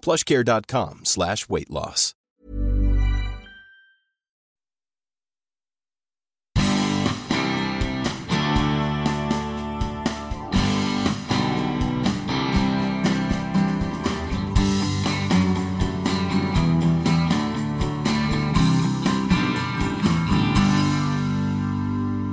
plushcare.com slash weight loss.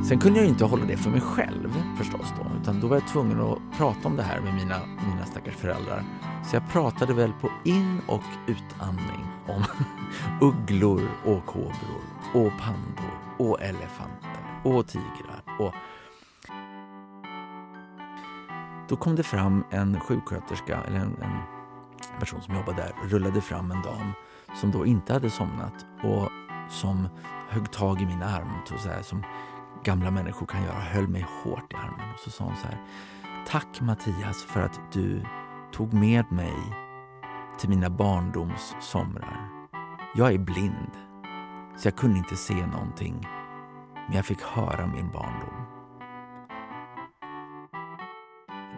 Sen kunde jag inte hålla det för mig själv förstås då, utan då var jag tvungen att prata om det här med mina, mina stackars föräldrar. Så jag pratade väl på in och utandning om ugglor och kobror och pandor och elefanter och tigrar och då kom det fram en sjuksköterska, eller en, en person som jobbade där, rullade fram en dam som då inte hade somnat och som högg tag i min arm, så här, som gamla människor kan göra, höll mig hårt i armen och så sa hon så här. Tack Mattias för att du tog med mig till mina barndoms somrar. Jag är blind, så jag kunde inte se någonting, men jag fick höra min barndom.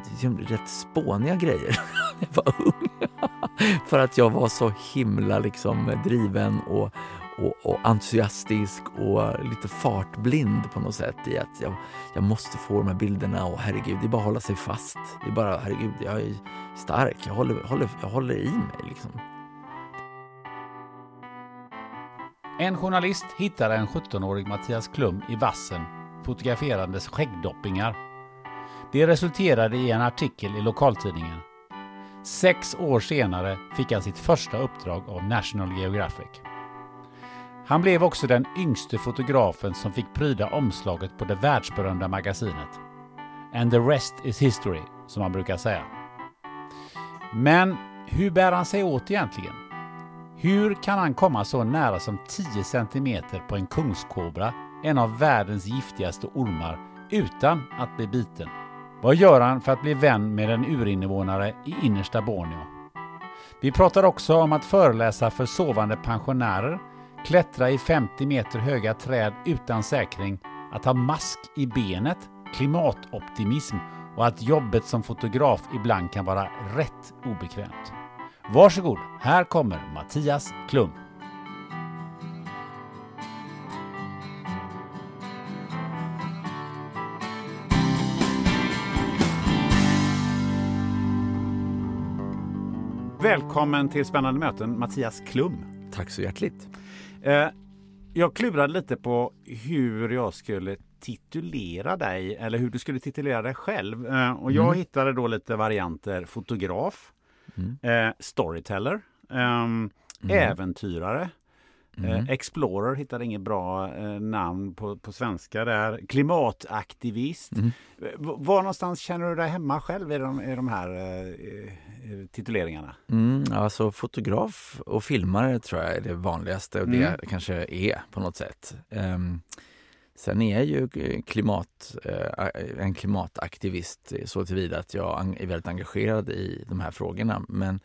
Det är rätt spåniga grejer när jag var ung. för att jag var så himla liksom driven och, och, och, entusiastisk och lite fartblind på något sätt i att jag, jag måste få de här bilderna och herregud, det är bara att hålla sig fast. Det är bara, herregud, jag är stark, jag håller, håller, jag håller i mig liksom. En journalist hittade en 17-årig Mattias Klum i vassen fotograferandes skäggdoppingar. Det resulterade i en artikel i lokaltidningen. Sex år senare fick han sitt första uppdrag av National Geographic. Han blev också den yngste fotografen som fick pryda omslaget på det världsberömda magasinet. And the rest is history, som man brukar säga. Men hur bär han sig åt egentligen? Hur kan han komma så nära som 10 cm på en kungskobra, en av världens giftigaste ormar, utan att bli biten? Vad gör han för att bli vän med en urinvånare i innersta Borneo? Vi pratar också om att föreläsa för sovande pensionärer klättra i 50 meter höga träd utan säkring, att ha mask i benet, klimatoptimism och att jobbet som fotograf ibland kan vara rätt obekvämt. Varsågod, här kommer Mattias Klum. Välkommen till Spännande möten, Mattias Klum. Tack så hjärtligt. Eh, jag klurade lite på hur jag skulle titulera dig eller hur du skulle titulera dig själv. Eh, och jag mm. hittade då lite varianter fotograf, mm. eh, storyteller, ehm, mm. eh, Mm. Explorer hittade inget bra eh, namn på, på svenska där. Klimataktivist. Mm. Var någonstans känner du dig hemma själv i de, i de här eh, Eh, tituleringarna? Mm, alltså fotograf och filmare tror jag är det vanligaste och mm. det kanske är på något sätt. Um, sen är jag ju klimat, uh, en klimataktivist så tillvida att jag är väldigt engagerad i de här frågorna. Men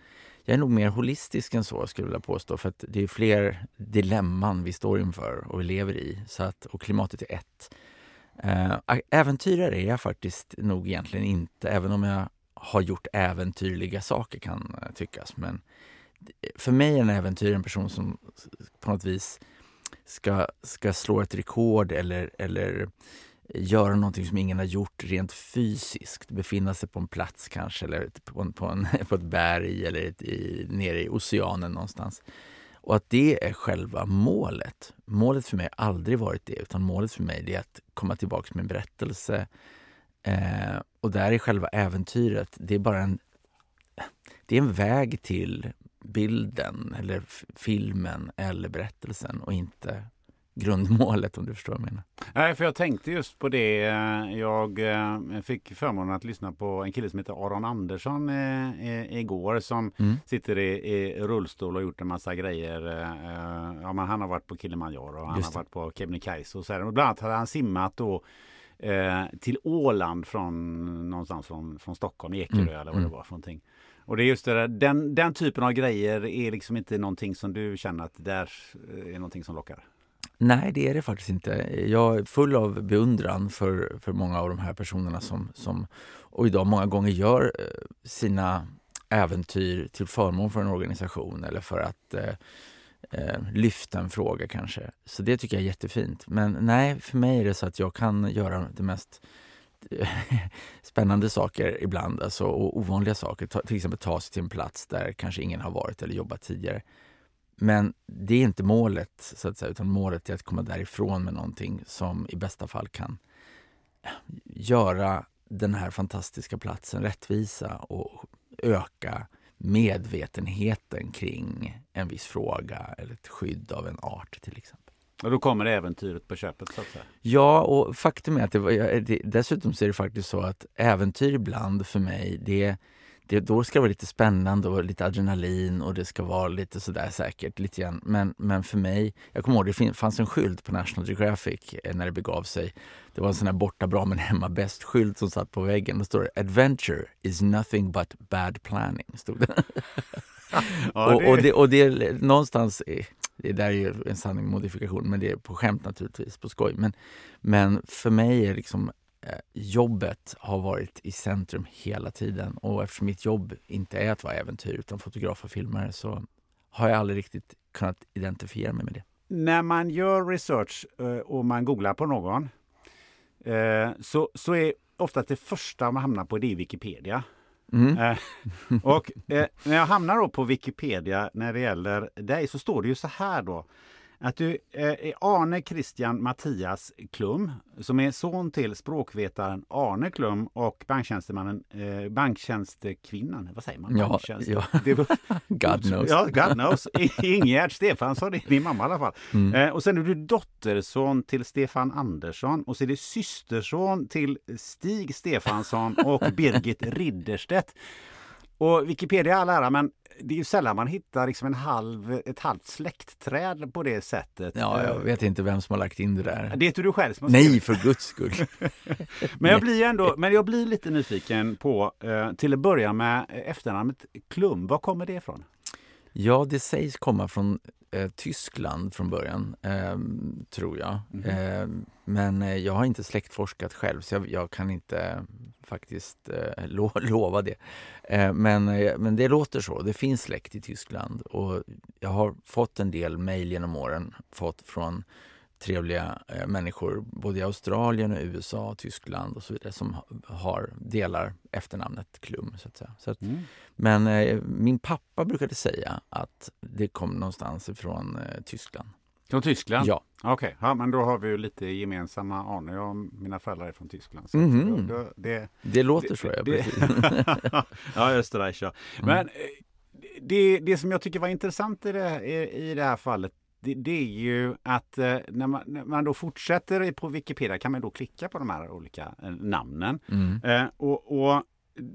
jag är nog mer holistisk än så skulle jag vilja påstå för att det är fler dilemman vi står inför och vi lever i. Så att, och klimatet är ett. Äh, äventyrare är jag faktiskt nog egentligen inte, även om jag har gjort äventyrliga saker kan eh, tyckas. Men eh, för mig är en äventyrare en person som på något vis ska, ska slå ett rekord eller, eller göra någonting som ingen har gjort rent fysiskt. Befinna sig på en plats kanske, eller på, en, på, en, på ett berg eller ett, i, nere i oceanen någonstans. Och att det är själva målet. Målet för mig har aldrig varit det, utan målet för mig är att komma tillbaka med en berättelse. Eh, och där är själva äventyret, det är bara en, det är en väg till bilden eller filmen eller berättelsen och inte grundmålet om du förstår vad jag menar. Nej, för jag tänkte just på det. Jag eh, fick förmånen att lyssna på en kille som heter Aron Andersson eh, igår som mm. sitter i, i, rullstol och gjort en massa grejer. Eh, ja, men han har varit på Kilimanjaro och han har varit på Kebnekaise och så här. Och bland annat hade han simmat då till Åland från någonstans från, från Stockholm, Ekerö mm. eller vad det mm. var för någonting. Och det är just det där, den, den typen av grejer är liksom inte någonting som du känner att det där är någonting som lockar? Nej, det är det faktiskt inte. Jag är full av beundran för, för många av de här personerna som, som och idag många gånger gör eh, sina äventyr till förmån för en organisation eller för att eh, eh, lyfta en fråga kanske. Så det tycker jag är jättefint. Men nej, för mig är det så att jag kan göra det mest eh, spännande saker ibland alltså, och ovanliga saker. Ta, till exempel ta sig till en plats där kanske ingen har varit eller jobbat tidigare. Men det är inte målet, så att säga, utan målet är att komma därifrån med någonting som i bästa fall kan göra den här fantastiska platsen rättvisa och öka medvetenheten kring en viss fråga eller ett skydd av en art till exempel. Och då kommer äventyret på köpet så att säga? Ja, och faktum är att det, det, dessutom så är det faktiskt så att äventyr ibland för mig, det det, då ska det vara lite spännande och lite adrenalin och det ska vara lite sådär säkert. Lite grann. Men, men för mig, jag kommer ihåg det fanns en skylt på National Geographic eh, när det begav sig. Det var en sån här borta bra men hemma bäst-skylt som satt på väggen. Då står det “Adventure is nothing but bad planning”. Stod det. ja, det... Och, och, det, och det någonstans, det där är ju en sanning modifikation, men det är på skämt naturligtvis, på skoj. Men, men för mig är liksom jobbet har varit i centrum hela tiden och eftersom mitt jobb inte är att vara äventyr utan fotograf och filmare så har jag aldrig riktigt kunnat identifiera mig med det. När man gör research eh, och man googlar på någon eh, så, så är ofta det första man hamnar på det är Wikipedia. Mm. och när jag hamnar då på Wikipedia när det gäller dig så står det ju så här då att du eh, är Arne Christian Mattias Klum som är son till språkvetaren Arne Klum och banktjänstemannen, eh, banktjänstekvinnan, vad säger man? Ja, ja. God knows. Ja, God knows. Ingegerd Stefansson, det är din mamma i alla fall. Mm. Eh, och sen är du dotterson till Stefan Andersson och så är det systerson till Stig Stefansson och Birgit Ridderstedt. Och Wikipedia all ära, men det är ju sällan man hittar liksom en halv, ett halvt släktträd på det sättet. Ja, jag vet inte vem som har lagt in det där. Det är inte du själv som har Nej, för guds skull. men, jag blir ändå, men jag blir lite nyfiken på, eh, till att börja med, efternamnet Klum. Var kommer det ifrån? Ja, det sägs komma från eh, Tyskland från början, eh, tror jag. Mm. Eh, men eh, jag har inte släktforskat själv, så jag, jag kan inte faktiskt eh, lo lova det. Eh, men, men det låter så. Det finns släkt i Tyskland och jag har fått en del mejl genom åren fått från trevliga eh, människor både i Australien, och USA, Tyskland och så vidare som har delar efternamnet Klum. Så att säga. Så att, mm. Men eh, min pappa brukade säga att det kom någonstans ifrån eh, Tyskland. Från Tyskland? Ja. Okej, okay. ja, men då har vi ju lite gemensamma anor. Jag och mina föräldrar är från Tyskland. Så mm -hmm. då, det, det låter det, så, ja. Precis. ja, Österreich, ja. Mm. Men det, det som jag tycker var intressant i det, i, i det här fallet det, det, är ju att eh, när, man, när man då fortsätter på Wikipedia kan man då klicka på de här olika eh, namnen. Mm. Eh, och, och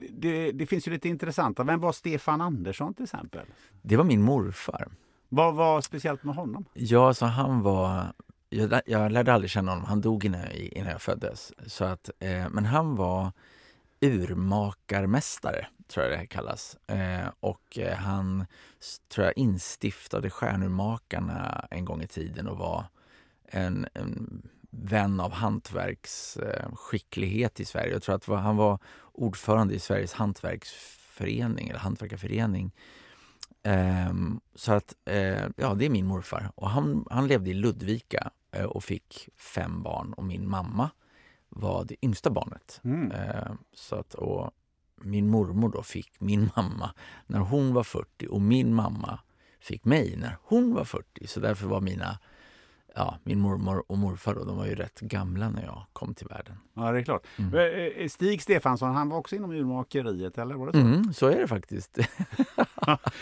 det, det, finns ju lite intressanta. Vem var Stefan Andersson till exempel? Det var min morfar. Vad var speciellt med honom? Ja, så han var... Jag, jag lärde aldrig känna honom. Han dog innan, innan jag föddes. Så att, eh, men han var urmakarmästare, tror jag det kallas. Eh, och eh, han tror jag instiftade Stjärnurmakarna en gång i tiden och var en, en vän av hantverksskicklighet eh, i Sverige. Jag tror att han var ordförande i Sveriges hantverksförening, eller hantverkarförening. Eh, så att, eh, ja, det är min morfar. Och han, han levde i Ludvika eh, och fick fem barn. Och min mamma var det yngsta barnet. Mm. Uh, så att, och min mormor då fick min mamma när hon var 40 och min mamma fick mig när hon var 40. Så därför var mina ja, min mormor och morfar då, de var ju rätt gamla när jag kom till världen. Ja, det är klart. Mm. Stig Stefansson, han var också inom urmakeriet, eller var det så? Mm, så är det faktiskt.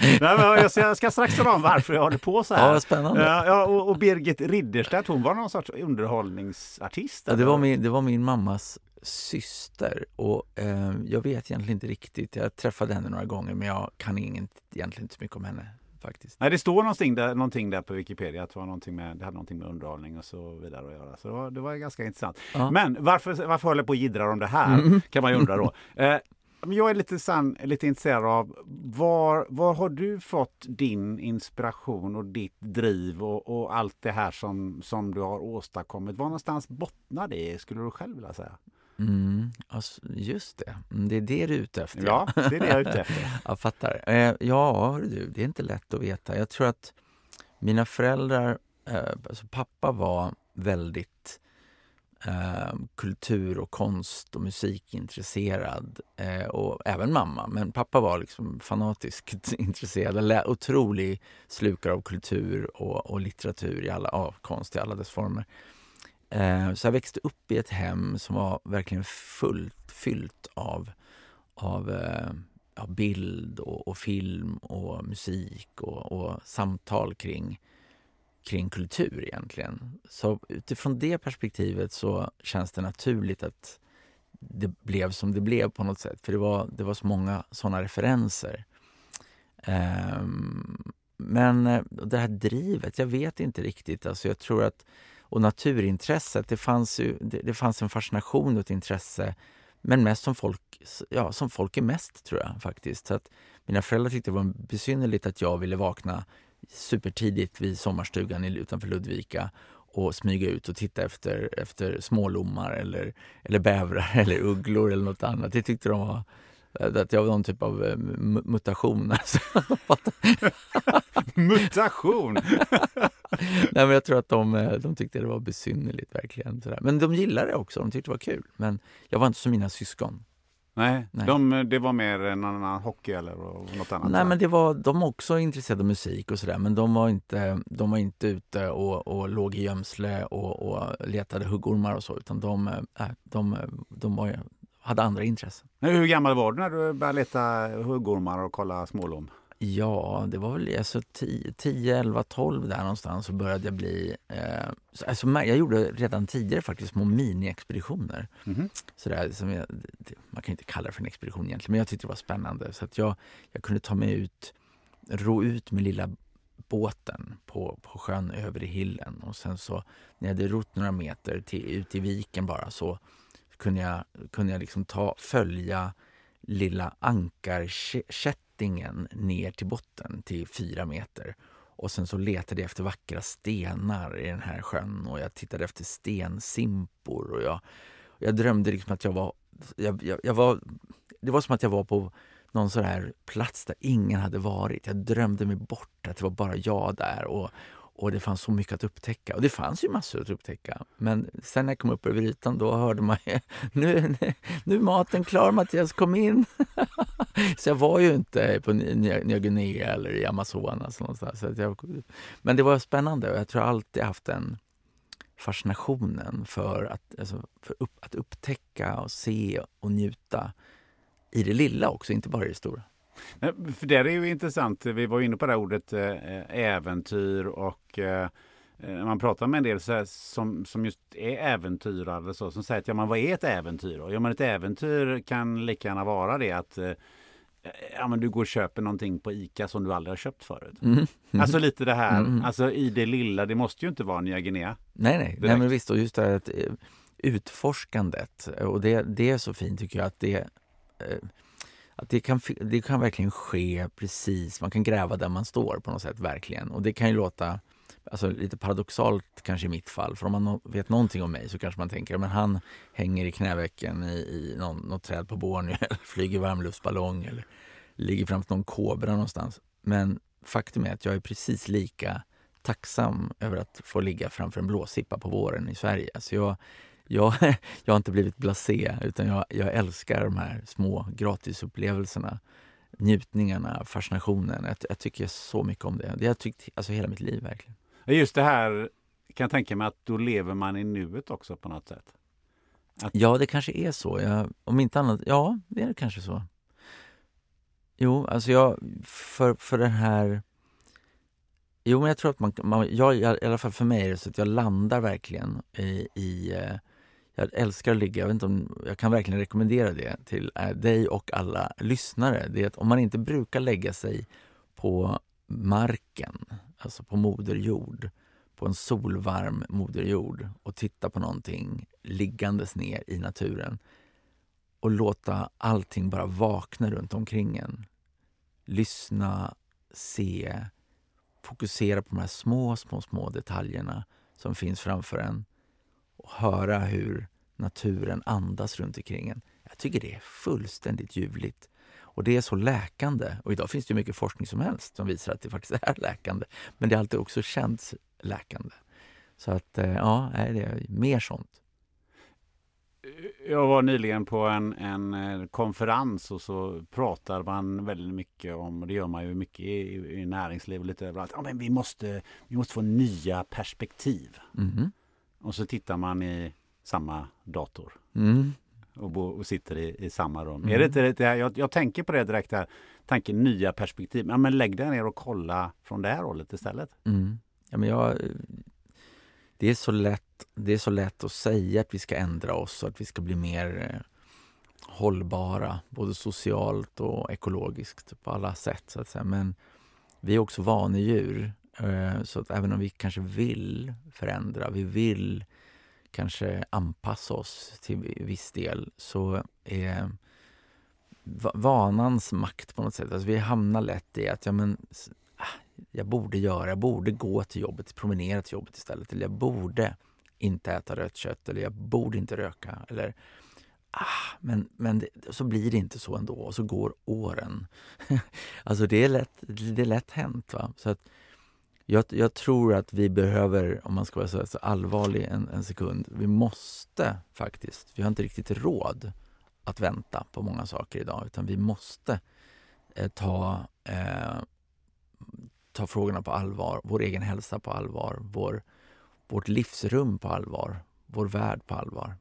Nej, jag, ska, jag ska strax tala om varför jag håller på så här. Ja, spännande. Ja, och, och Birgit Ridderstedt, hon var någon sorts underhållningsartist? Ja, det, var min, det var min mammas syster och eh, jag vet egentligen inte riktigt. Jag träffade henne några gånger men jag kan egentligen inte så mycket om henne faktiskt. Nej, det står någonting där, någonting där på Wikipedia att det, var någonting med, det hade någonting med underhållning och så vidare att göra. Så det var, det var ganska intressant. Ja. Men varför, varför håller jag på och jiddrar om det här? Mm. Kan man ju undra då. Eh, jag är lite, sann, lite intresserad av var, var har du fått din inspiration och ditt driv och, och allt det här som, som du har åstadkommit? Var någonstans bottnar det skulle du själv vilja säga? Mm, alltså, just det. Mm, det är det du är ute efter. Ja, det är det jag är ute efter. jag fattar. Eh, ja, du, det är inte lätt att veta. Jag tror att mina föräldrar, eh, alltså pappa var väldigt eh, kultur och konst och musikintresserad. Eh, och även mamma, men pappa var liksom fanatiskt intresserad. Otrolig slukare av kultur och, och litteratur i alla, av konst i alla dess former. Eh, så jag växte upp i ett hem som var verkligen fullt fyllt av, av, eh, av bild och, och, film och musik och, och, samtal kring, kring kultur egentligen. Så utifrån det perspektivet så känns det naturligt att det blev som det blev på något sätt. För det var, det var så många såna referenser. Ehm, men eh, det här drivet, jag vet inte riktigt. Alltså jag tror att och naturintresset. Det fanns, ju, det, det fanns en fascination och ett intresse men mest som folk, ja, som folk är mest, tror jag. faktiskt. Så att mina föräldrar tyckte det var besynnerligt att jag ville vakna supertidigt vid sommarstugan utanför Ludvika och smyga ut och titta efter, efter smålommar eller, eller bävrar eller ugglor eller något annat. Det tyckte de var att jag var någon typ av eh, mutation. mutation? Nej, men jag tror att de, eh, de tyckte det var besynnerligt verkligen. Sådär. Men de gillade det också, de tyckte det var kul. Men jag var inte som mina syskon. Nej, Nej. De, det var mer en annan hockey eller något annat? Nej, men det var, de var också intresserade av musik och sådär. Men de var inte, de var inte ute och, och låg i gömsle och, och letade huggormar och så. Utan de, äh, de, de var, hade andra intressen. Men hur gammal var du när du började leta huggormar och kolla smålom? Ja, det var väl alltså 10, 10 11, 12 där någonstans så började jag bli... Eh, alltså, jag gjorde redan tidigare faktiskt små mini-expeditioner. Mm -hmm. man kan inte kalla det för en expedition egentligen, men jag tyckte det var spännande. Så att jag, jag kunde ta mig ut, ro ut med lilla båten på, på sjön över i Hillen och sen så när jag hade rott några meter till, ut i viken bara så kunde jag, kunde jag liksom ta, följa lilla ankarkättingen ner till botten till fyra meter. Och sen så letade jag efter vackra stenar i den här sjön och jag tittade efter stensimpor och jag, jag drömde liksom att jag var, jag, jag, jag var... Det var som att jag var på någon sån här plats där ingen hade varit. Jag drömde mig bort, att det var bara jag där. Och, och det fanns så mycket att upptäcka. Och det fanns ju massor att upptäcka. Men sen när jag kom upp över ytan då hörde man ju, nu, nu är maten klar Mattias, kom in! så jag var ju inte på Nya Guinea eller i Amazonas någonstans. Så jag, men det var spännande och jag tror alltid haft den fascinationen för att, alltså, för upp, att upptäcka och se och njuta i det lilla också, inte bara i det stora. För det är ju intressant. Vi var inne på det här ordet eh, äventyr och eh, när man pratar med en del så som, som just är äventyrare så, som säger att ja, men vad är ett äventyr? Då? Ja, men ett äventyr kan lika gärna vara det att eh, ja, men du går och köper någonting på ICA som du aldrig har köpt förut. Mm. Mm. Alltså lite det här, mm. alltså i det lilla, det måste ju inte vara Nya Guinea. Nej, nej, nej men visst, och just det här att utforskandet och det, det är så fint tycker jag att det att det kan, det kan verkligen ske precis, man kan gräva där man står på något sätt, verkligen. Och det kan ju låta alltså, lite paradoxalt kanske i mitt fall, för om man vet någonting om mig så kanske man tänker men han hänger i knävecken i, i någon, något träd på Borneo eller flyger varmluftsballong eller ligger framför någon kobra någonstans. Men faktum är att jag är precis lika tacksam över att få ligga framför en blåsippa på våren i Sverige. Så jag, jag, jag har inte blivit blasé, utan jag, jag älskar de här små gratisupplevelserna njutningarna, fascinationen. Jag, jag, tycker så mycket om det. Det har jag tyckt alltså, hela mitt liv verkligen. Just det här kan jag tänka mig att då lever man i nuet också på något sätt. Att... Ja, det kanske är så. Jag, om inte annat, ja, det är kanske så. Jo, alltså jag, för, för den här... Jo, men jag tror att man, man jag, i alla fall för mig är det så att jag landar verkligen i, i eh, jag älskar att ligga, jag, vet inte om, jag kan verkligen rekommendera det till eh, dig och alla lyssnare. Det är att om man inte brukar lägga sig på marken, alltså på moderjord på en solvarm moderjord, och titta på någonting liggandes ner i naturen och låta allting bara vakna runt omkring en. Lyssna, se, fokusera på de här små, små, små detaljerna som finns framför en och höra hur naturen andas runt omkring en. Jag tycker det är fullständigt ljuvligt. Och det är så läkande. Och idag finns det mycket forskning som helst som visar att det faktiskt är läkande. Men det har alltid också känts läkande. Så att eh, ja, det är mer sånt. Jag var nyligen på en, en eh, konferens och så pratar man väldigt mycket om, det gör man ju mycket i, i näringsliv och lite överallt, ja, men vi, måste, vi måste få nya perspektiv. Mm. Och så tittar man i samma dator. Mm. Och, bo, och, sitter i, i samma rum. Mm. Är det inte det jag, jag tänker på det direkt här, tanken nya perspektiv. Ja, men lägg dig ner och kolla från det här hållet istället. Mm. Ja, men jag, det, är så lätt, det är så lätt att säga att vi ska ändra oss och att vi ska bli mer eh, hållbara, både socialt och ekologiskt på alla sätt. Så att säga. Men vi är också vanedjur. Eh, så att även om vi kanske vill förändra, vi vill kanske anpassa oss till viss del så är vanans makt på något sätt. Alltså vi hamnar lätt i att ja, men, ah, jag borde göra, jag borde gå till jobbet, promenera till jobbet istället. Eller jag borde inte äta rött kött eller jag borde inte röka. Eller, ah, men men det, så blir det inte så ändå och så går åren. alltså det är lätt, det är lätt hänt. Va? Så att, jag, jag, tror att vi behöver, om man ska vara så, så allvarlig en, en, sekund, vi måste faktiskt, vi har inte riktigt råd att vänta på många saker idag, utan vi måste eh, ta, eh, ta frågorna på allvar, vår egen hälsa på allvar, vår, vårt livsrum på allvar, vår värld på allvar.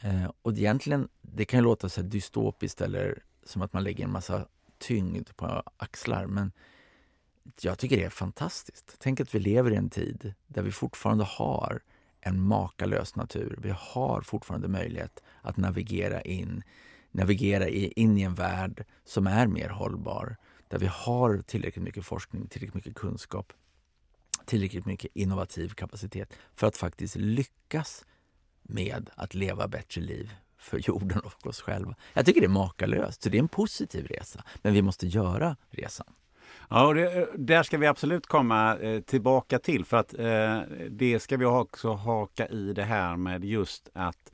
Eh, och egentligen, det kan låta så dystopiskt eller som att man lägger en massa tyngd på axlar, men jag tycker det är fantastiskt. Tänk att vi lever i en tid där vi fortfarande har en makalös natur. Vi har fortfarande möjlighet att navigera in, navigera in i en värld som är mer hållbar. Där vi har tillräckligt mycket forskning, tillräckligt mycket kunskap, tillräckligt mycket innovativ kapacitet för att faktiskt lyckas med att leva bättre liv för jorden och oss själva. Jag tycker det är makalöst, så det är en positiv resa. Men vi måste göra resan. Ja, och det, där ska vi absolut komma eh, tillbaka till för att eh, det ska vi också haka i det här med just att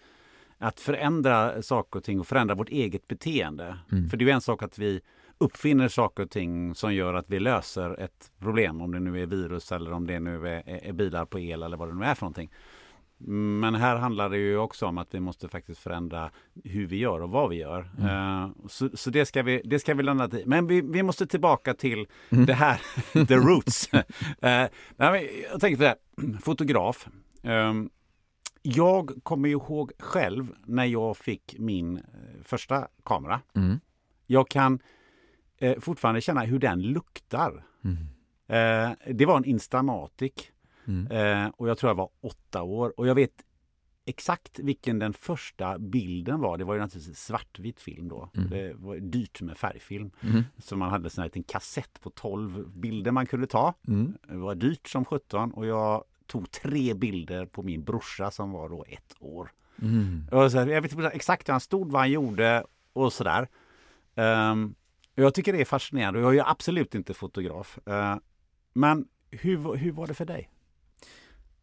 att förändra saker och ting och förändra vårt eget beteende. Mm. För det är en sak att vi uppfinner saker och ting som gör att vi löser ett problem. Om det nu är virus eller om det nu är, är bilar på el eller vad det nu är för någonting. Men här handlar det ju också om att vi måste faktiskt förändra hur vi gör och vad vi gör. Mm. Uh, så, så det, ska vi, det ska vi landa till. Men vi, vi måste tillbaka till mm. det här, the roots. uh, jag tänkte på det fotograf. Um, jag kommer ihåg själv när jag fick min uh, första kamera. Mm. Jag kan fortfarande känna hur den luktar. Mm. det var en Instamatic. Mm. Eh, och jag tror jag var åtta år. Och jag vet exakt vilken den första bilden var. Det var ju naturligtvis svartvit film då. Mm. Det var dyrt med färgfilm. Mm. Så man hade en liten kassett på 12 bilder man kunde ta. Mm. Det var dyrt som 17 och jag tog tre bilder på min brorsa som var då ett år. Mm. Och så, jag vet exakt hur han stod, vad han gjorde och sådär. Um, jag tycker det är fascinerande. Jag är absolut inte fotograf. Uh, men hur, hur var det för dig?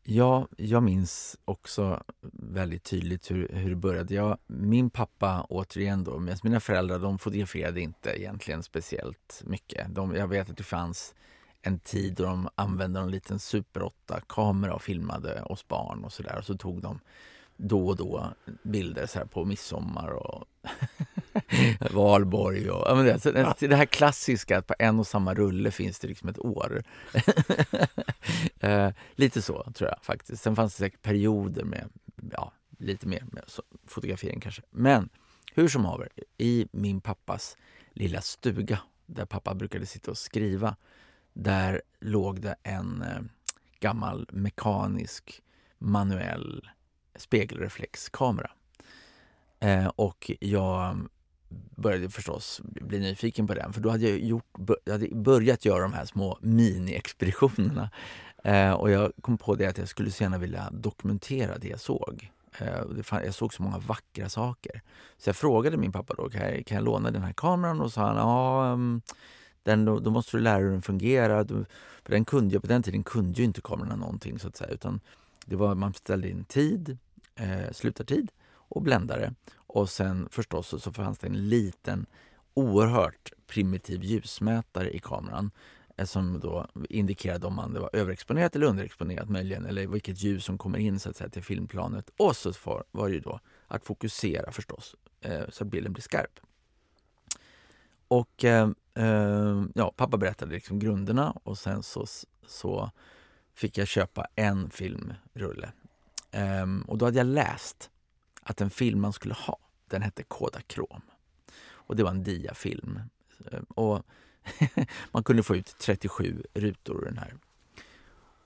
Ja, jag minns också väldigt tydligt hur, hur det började. Jag, min pappa, återigen då, mina föräldrar, de fotograferade inte egentligen speciellt mycket. De, jag vet att det fanns en tid då de använde en liten Super 8-kamera och filmade oss barn och sådär. Och så tog de då och då bilder så här på midsommar och valborg. Och, ja, men det, det, det här klassiska att på en och samma rulle finns det liksom ett år. eh, lite så tror jag faktiskt. Sen fanns det säkert perioder med ja, lite mer med fotografering kanske. Men hur som haver, i min pappas lilla stuga där pappa brukade sitta och skriva, där låg det en eh, gammal mekanisk manuell spegelreflexkamera. Eh, och jag började förstås bli nyfiken på den för då hade jag, gjort, jag hade börjat göra de här små mini-expeditionerna. Eh, och jag kom på det att jag skulle så gärna vilja dokumentera det jag såg. Eh, jag såg så många vackra saker. Så jag frågade min pappa då, kan jag, kan jag låna den här kameran? Och sa han, ja, um, den, då, då, måste du lära dig hur den fungerar. För den kunde jag, på den tiden kunde ju inte kamerorna någonting så att säga. Utan det var, man ställde in tid, eh, slutartid och bländare. Och sen förstås så fanns det en liten oerhört primitiv ljusmätare i kameran eh, som då indikerade om man det var överexponerat eller underexponerat möjligen eller vilket ljus som kommer in så att säga, till filmplanet. Och så var det ju då att fokusera förstås eh, så att bilden blir skarp. Och eh, eh, ja, pappa berättade liksom grunderna och sen så, så fick jag köpa en filmrulle. Um, och då hade jag läst att den film man skulle ha, den hette Kodakrom. Och det var en diafilm. Ehm, och man kunde få ut 37 rutor ur den här.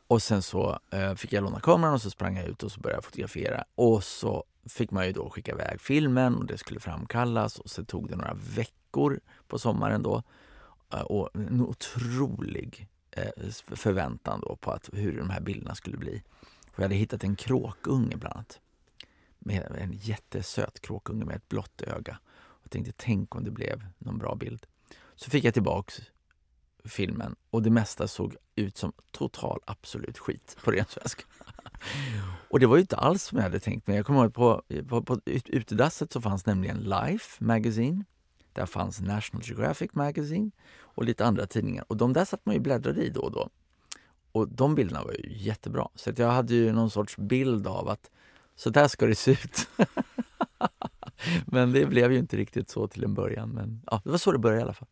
Och sen så uh, fick jag låna kameran och så sprang jag ut och så började jag fotografera. Och så fick man ju då skicka iväg filmen och det skulle framkallas och så tog det några veckor på sommaren då. Uh, och en otrolig Eh, förväntan då på att, hur de här bilderna skulle bli. Och jag hade hittat en kråkunge bland annat. Med en jättesöt kråkunge med ett blått öga. Och tänkte, tänk om det blev någon bra bild. Så fick jag tillbaks filmen och det mesta såg ut som total absolut skit på ren svenska. och det var ju inte alls som jag hade tänkt mig. Jag kommer ihåg på, på, på utedasset så fanns nämligen Life Magazine. Där fanns National Geographic Magazine och lite andra tidningar. Och de där satt man ju bläddrade i då och då. Och de bilderna var ju jättebra. Så jag hade ju någon sorts bild av att så där ska det se ut. men det blev ju inte riktigt så till en början. Men ja, det var så det började i alla fall.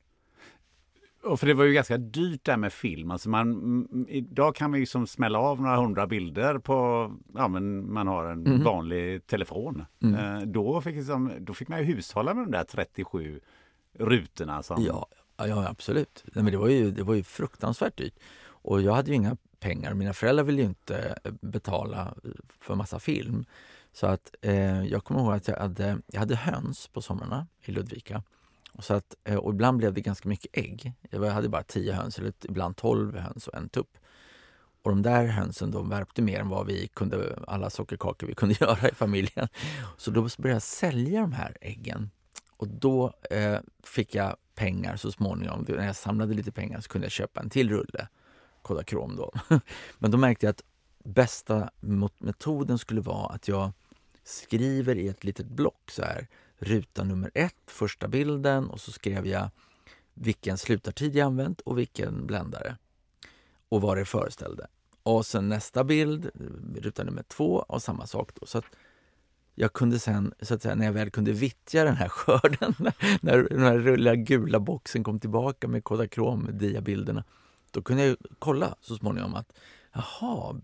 Och för det var ju ganska dyrt där med film. Alltså man, idag kan man ju som smälla av några hundra bilder på, ja men man har en mm. vanlig telefon. Mm. Eh, då, fick liksom, då fick man ju hushålla med de där 37 rutorna. Som... Ja, ja, absolut. men det, var ju, det var ju fruktansvärt dyrt. Och jag hade ju inga pengar. Mina föräldrar ville ju inte eh, betala eh, för massa film. Så att eh, jag kommer ihåg att jag hade, jag hade höns på somrarna i Ludvika. Och, så att, eh, och ibland blev det ganska mycket ägg. Jag hade bara tio höns, eller ibland tolv höns och en tupp. Och de där hönsen de värpte mer än vad vi kunde, alla sockerkakor vi kunde göra i familjen. Så då började jag sälja de här äggen. Och då eh, fick jag pengar så småningom. När jag samlade lite pengar så kunde jag köpa en till rulle Kodakrom då. Men då märkte jag att bästa metoden skulle vara att jag skriver i ett litet block så här ruta nummer ett, första bilden och så skrev jag vilken slutartid jag använt och vilken bländare och vad det föreställde. Och sen nästa bild, ruta nummer två och samma sak. Då. Så att jag kunde sen, så att säga, när jag väl kunde vittja den här skörden, när den här gula boxen kom tillbaka med Kodakrom diabilderna, då kunde jag kolla så småningom att jaha,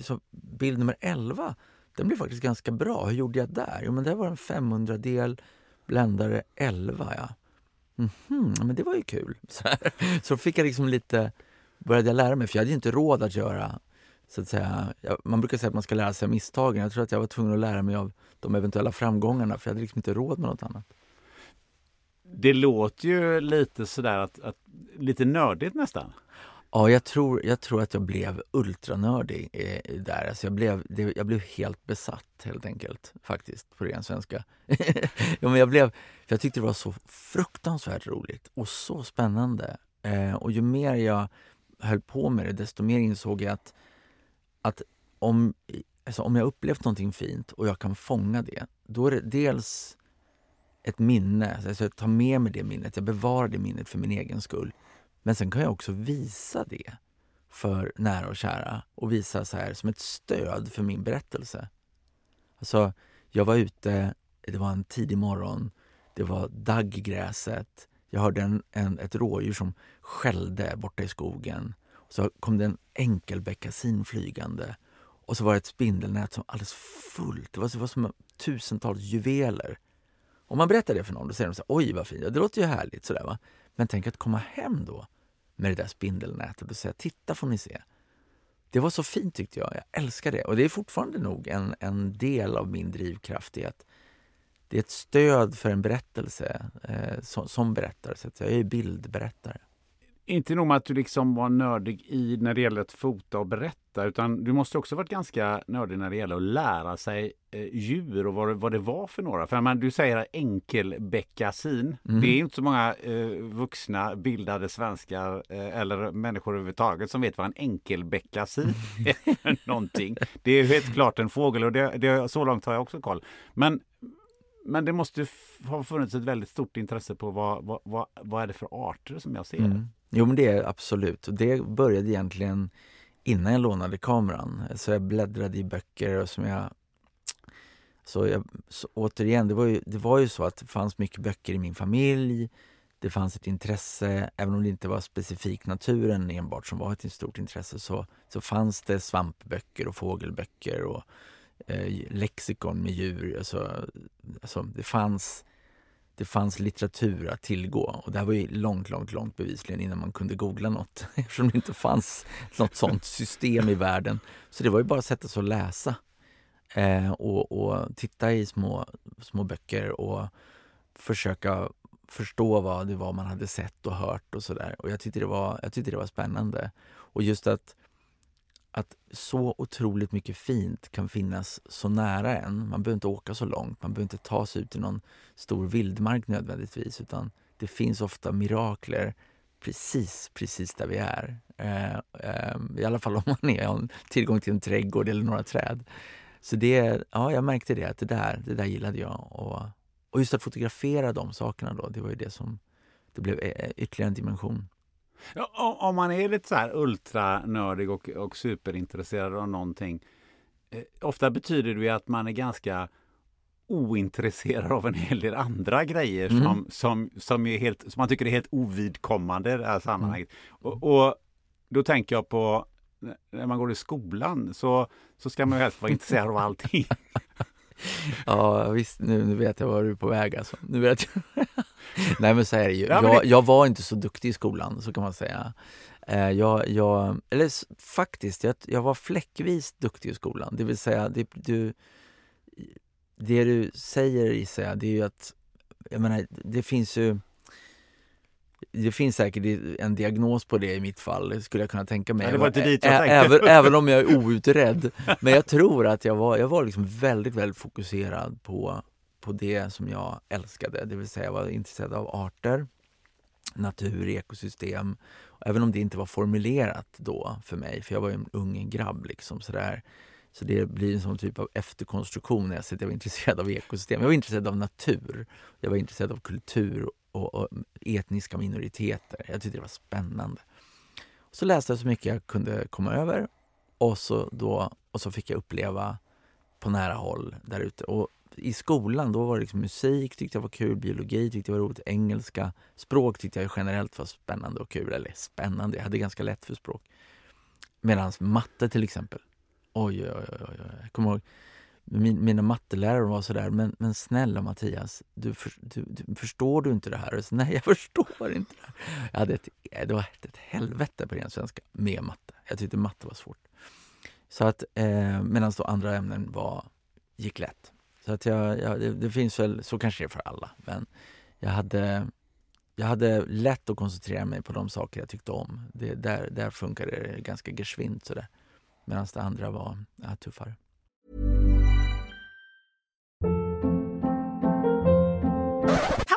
så bild nummer 11 den blev faktiskt ganska bra. Hur gjorde jag där? Jo, men det var en 500-del bländare 11. Ja. Mm -hmm, men det var ju kul. Så, så fick jag liksom lite, började jag lära mig, för jag hade inte råd att göra så att säga, man brukar säga att man ska lära sig av misstagen. Jag tror att jag var tvungen att lära mig av de eventuella framgångarna för jag hade liksom inte råd med något annat. Det låter ju lite sådär att, att lite nördigt nästan. Ja, jag tror, jag tror att jag blev ultranördig eh, där. Alltså jag, blev, det, jag blev helt besatt helt enkelt, faktiskt, på ren svenska. ja, men jag, blev, för jag tyckte det var så fruktansvärt roligt och så spännande. Eh, och ju mer jag höll på med det, desto mer insåg jag att, att om, alltså om jag upplevt någonting fint och jag kan fånga det, då är det dels ett minne. Alltså jag tar med mig det minnet, jag bevarar det minnet för min egen skull. Men sen kan jag också visa det för nära och kära och visa så här som ett stöd för min berättelse. Alltså, jag var ute, det var en tidig morgon, det var dagg i gräset. Jag hörde en, en, ett rådjur som skällde borta i skogen. Och så kom det en enkelbeckasin flygande. Och så var det ett spindelnät som alldeles fullt. Det var, det var som tusentals juveler. Om man berättar det för någon, då säger de så här, oj vad fint, det låter ju härligt. Sådär, va? Men tänk att komma hem då med det där spindelnätet och säga, titta får ni se. Det var så fint tyckte jag. Jag älskar det. Och det är fortfarande nog en, en del av min drivkraft i att det är ett stöd för en berättelse eh, som, som berättare. Så jag är bildberättare. Inte nog med att du liksom var nördig i när det gäller att fota och berätta, utan du måste också varit ganska nördig när det gäller att lära sig eh, djur och vad det, vad det var för några. För man, du säger enkelbeckasin. Mm. Det är inte så många eh, vuxna bildade svenskar eh, eller människor överhuvudtaget som vet vad en enkelbeckasin är någonting. Det är helt klart en fågel och det, det, så långt har jag också koll. Men men det måste ha funnits ett väldigt stort intresse på vad, vad, vad, vad är det för arter som jag ser? Mm. Jo men det är absolut. Och det började egentligen innan jag lånade kameran. Så jag bläddrade i böcker och som jag så, jag, så återigen, det var, ju, det var ju så att det fanns mycket böcker i min familj. Det fanns ett intresse, även om det inte var specifikt naturen enbart som var ett stort intresse så, så fanns det svampböcker och fågelböcker och eh, lexikon med djur. Alltså, alltså, det, fanns, det fanns litteratur att tillgå och det här var ju långt, långt, långt bevisligen innan man kunde googla något eftersom det inte fanns något sånt system i världen. Så det var ju bara att sätta sig och läsa eh, och, och, titta i små, små böcker och försöka förstå vad det var man hade sett och hört och sådär. Och jag tyckte, det var, jag tyckte det var spännande. Och just att att så otroligt mycket fint kan finnas så nära en. Man behöver inte åka så långt, man behöver inte ta sig ut till någon stor vildmark nödvändigtvis utan det finns ofta mirakler precis, precis där vi är. Eh, eh, I alla fall om man är, har tillgång till en trädgård eller några träd. Så det, ja, jag märkte det, att det där, det där gillade jag. Och, och just att fotografera de sakerna då, det var ju det som, det blev eh, ytterligare en dimension. Ja, om man är lite så här ultranördig och, och superintresserad av någonting. Eh, ofta betyder det att man är ganska ointresserad av en hel del andra grejer mm. som, som, som, är helt, som man tycker är helt ovidkommande i det här sammanhanget. Mm. Och, och, då tänker jag på när man går i skolan så, så ska man ju helst vara intresserad av allting. ja visst, nu, nu vet jag var du är på väg alltså. Nu vet jag. Nej men så är det ju. Jag, jag var inte så duktig i skolan, så kan man säga. Eh, jag, jag, eller faktiskt, jag, jag var fläckvis duktig i skolan. Det vill säga, det du, det du säger jag, det är ju att, jag menar, det finns ju det finns säkert en diagnos på det i mitt fall, skulle jag kunna tänka mig. Tänkte. Även, även om jag är outredd. Men jag tror att jag var, jag var liksom väldigt, väldigt fokuserad på på det som jag älskade, det vill säga jag var intresserad av arter, natur, ekosystem. Även om det inte var formulerat då för mig, för jag var ju en ung grabb. Liksom, sådär. Så det blir en sån typ av efterkonstruktion när jag säger att jag var intresserad av ekosystem. Jag var intresserad av natur, jag var intresserad av kultur och, och etniska minoriteter. Jag tyckte det var spännande. Så läste jag så mycket jag kunde komma över och så, då, och så fick jag uppleva på nära håll där ute i skolan då var det liksom musik tyckte jag var kul, biologi tyckte jag var roligt, engelska, språk tyckte jag generellt var spännande och kul. Eller spännande, jag hade ganska lätt för språk. Medan matte till exempel, oj, oj, oj, oj. jag kommer ihåg min, mina mattelärare var sådär, men, men snälla Mattias, du, för, du, du, förstår du inte det här? Så, Nej, jag förstår inte det här. Jag hade ett, eh, det var ett, helvete på ren svenska med matte. Jag tyckte matte var svårt. Så att, eh, medan andra ämnen var, gick lätt. Så att jag, jag det, det, finns väl, så kanske det är för alla, men jag hade, jag hade lätt att koncentrera mig på de saker jag tyckte om. Det, där, där funkade det ganska geschwint sådär. Medan det andra var ja, tuffare.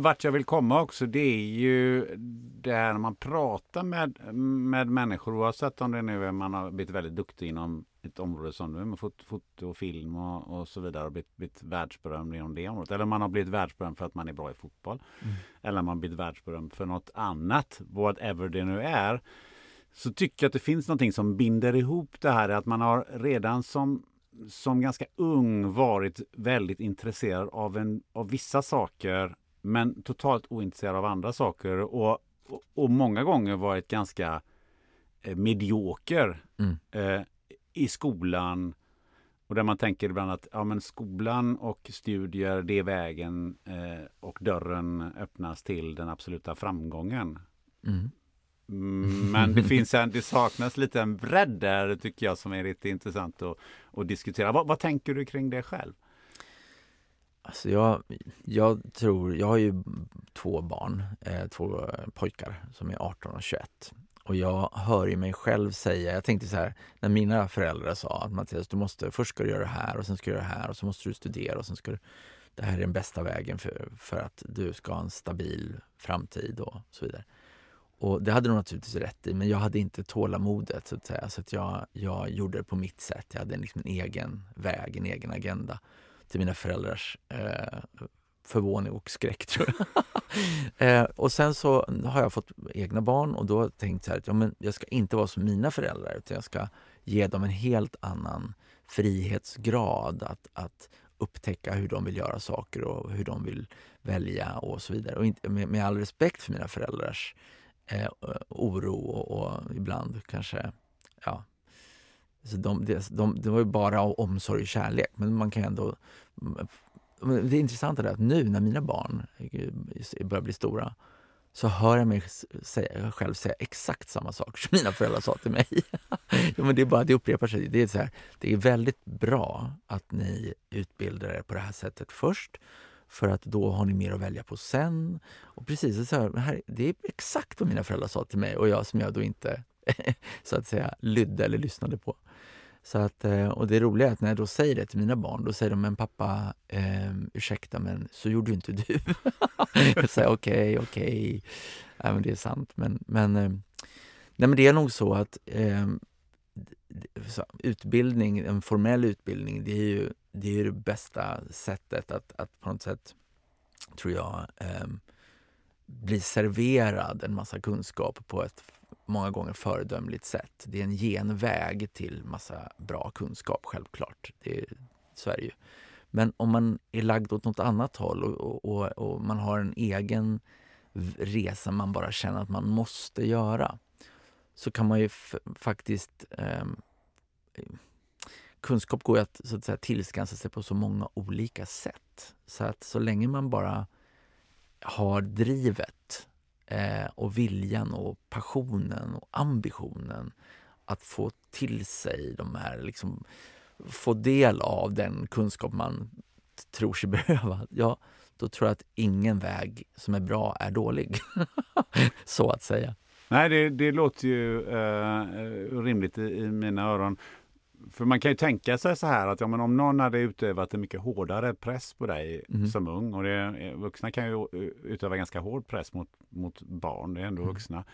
Vart jag vill komma också, det är ju det här när man pratar med, med människor, oavsett om det nu är man har blivit väldigt duktig inom ett område som nu med fot, foto och film och, och så vidare och blivit, blivit världsberömd inom det området. Eller man har blivit världsberömd för att man är bra i fotboll. Mm. Eller man har blivit världsberömd för något annat, whatever det nu är. Så tycker jag att det finns någonting som binder ihop det här att man har redan som som ganska ung varit väldigt intresserad av, en, av vissa saker men totalt ointresserad av andra saker och, och, och många gånger varit ganska eh, medioker mm. eh, i skolan. Och där man tänker ibland att ja, men skolan och studier, det är vägen eh, och dörren öppnas till den absoluta framgången. Mm. Men det finns en, det saknas lite en bredd där tycker jag som är lite intressant att, att diskutera. Vad, vad tänker du kring det själv? Alltså jag, jag tror, jag har ju två barn, eh, två pojkar som är 18 och 21. Och jag hör ju mig själv säga, jag tänkte så här, när mina föräldrar sa att Mattias, du måste, först ska du göra det här och sen ska du göra det här och så måste du studera och sen ska du, det här är den bästa vägen för, för att du ska ha en stabil framtid och så vidare. Och det hade de naturligtvis rätt i, men jag hade inte tålamodet så att säga. Så att jag, jag gjorde det på mitt sätt. Jag hade liksom en egen väg, en egen agenda till mina föräldrars eh, förvåning och skräck tror jag. eh, och sen så har jag fått egna barn och då tänkt så här att ja, men jag ska inte vara som mina föräldrar utan jag ska ge dem en helt annan frihetsgrad att, att upptäcka hur de vill göra saker och hur de vill välja och så vidare. Och inte, med, med all respekt för mina föräldrars eh, oro och, och, ibland kanske ja, så de, de, de, det var ju bara av omsorg och kärlek men man kan ändå mm, det intressanta är att nu när mina barn eh, börjar bli stora så hör jag mig säga, själv säga exakt samma sak som mina föräldrar sa till mig. ja, men det är bara det upprepar sig. Det är, så här, det är väldigt bra att ni utbildar er på det här sättet först för att då har ni mer att välja på sen. Och precis så här, Det är exakt vad mina föräldrar sa till mig och jag som jag då inte så att säga lydde eller lyssnade på. Så att, eh, och det roliga är att när jag då säger det till mina barn, då säger de men pappa, eh, ursäkta men så gjorde inte du. jag säger okej, okay, okej, okay. ja, det är sant. Men, men, ehm, nej, men det är nog så att eh, utbildning, en formell utbildning, det är ju det, är det bästa sättet att, att på något sätt, tror jag, eh, bli serverad en massa kunskap på ett många gånger föredömligt sätt. Det är en genväg till massa bra kunskap, självklart. Det är, så är det ju. Men om man är lagd åt något annat håll och, och, och man har en egen resa man bara känner att man måste göra så kan man ju faktiskt... Eh, kunskap går ju att, så att säga, tillskansa sig på så många olika sätt. Så att så länge man bara har drivet eh, och viljan och passionen och ambitionen att få till sig de här, liksom, få del av den kunskap man tror sig behöva, ja, då tror jag att ingen väg som är bra är dålig. så att säga. Nej, det, det låter ju eh, eh rimligt i, i, mina öron. För man kan ju tänka sig så här att ja, men om någon hade utövat en mycket hårdare press på dig mm. som ung och det, vuxna kan ju utöva ganska hård press mot, mot barn, det är ändå mm. vuxna.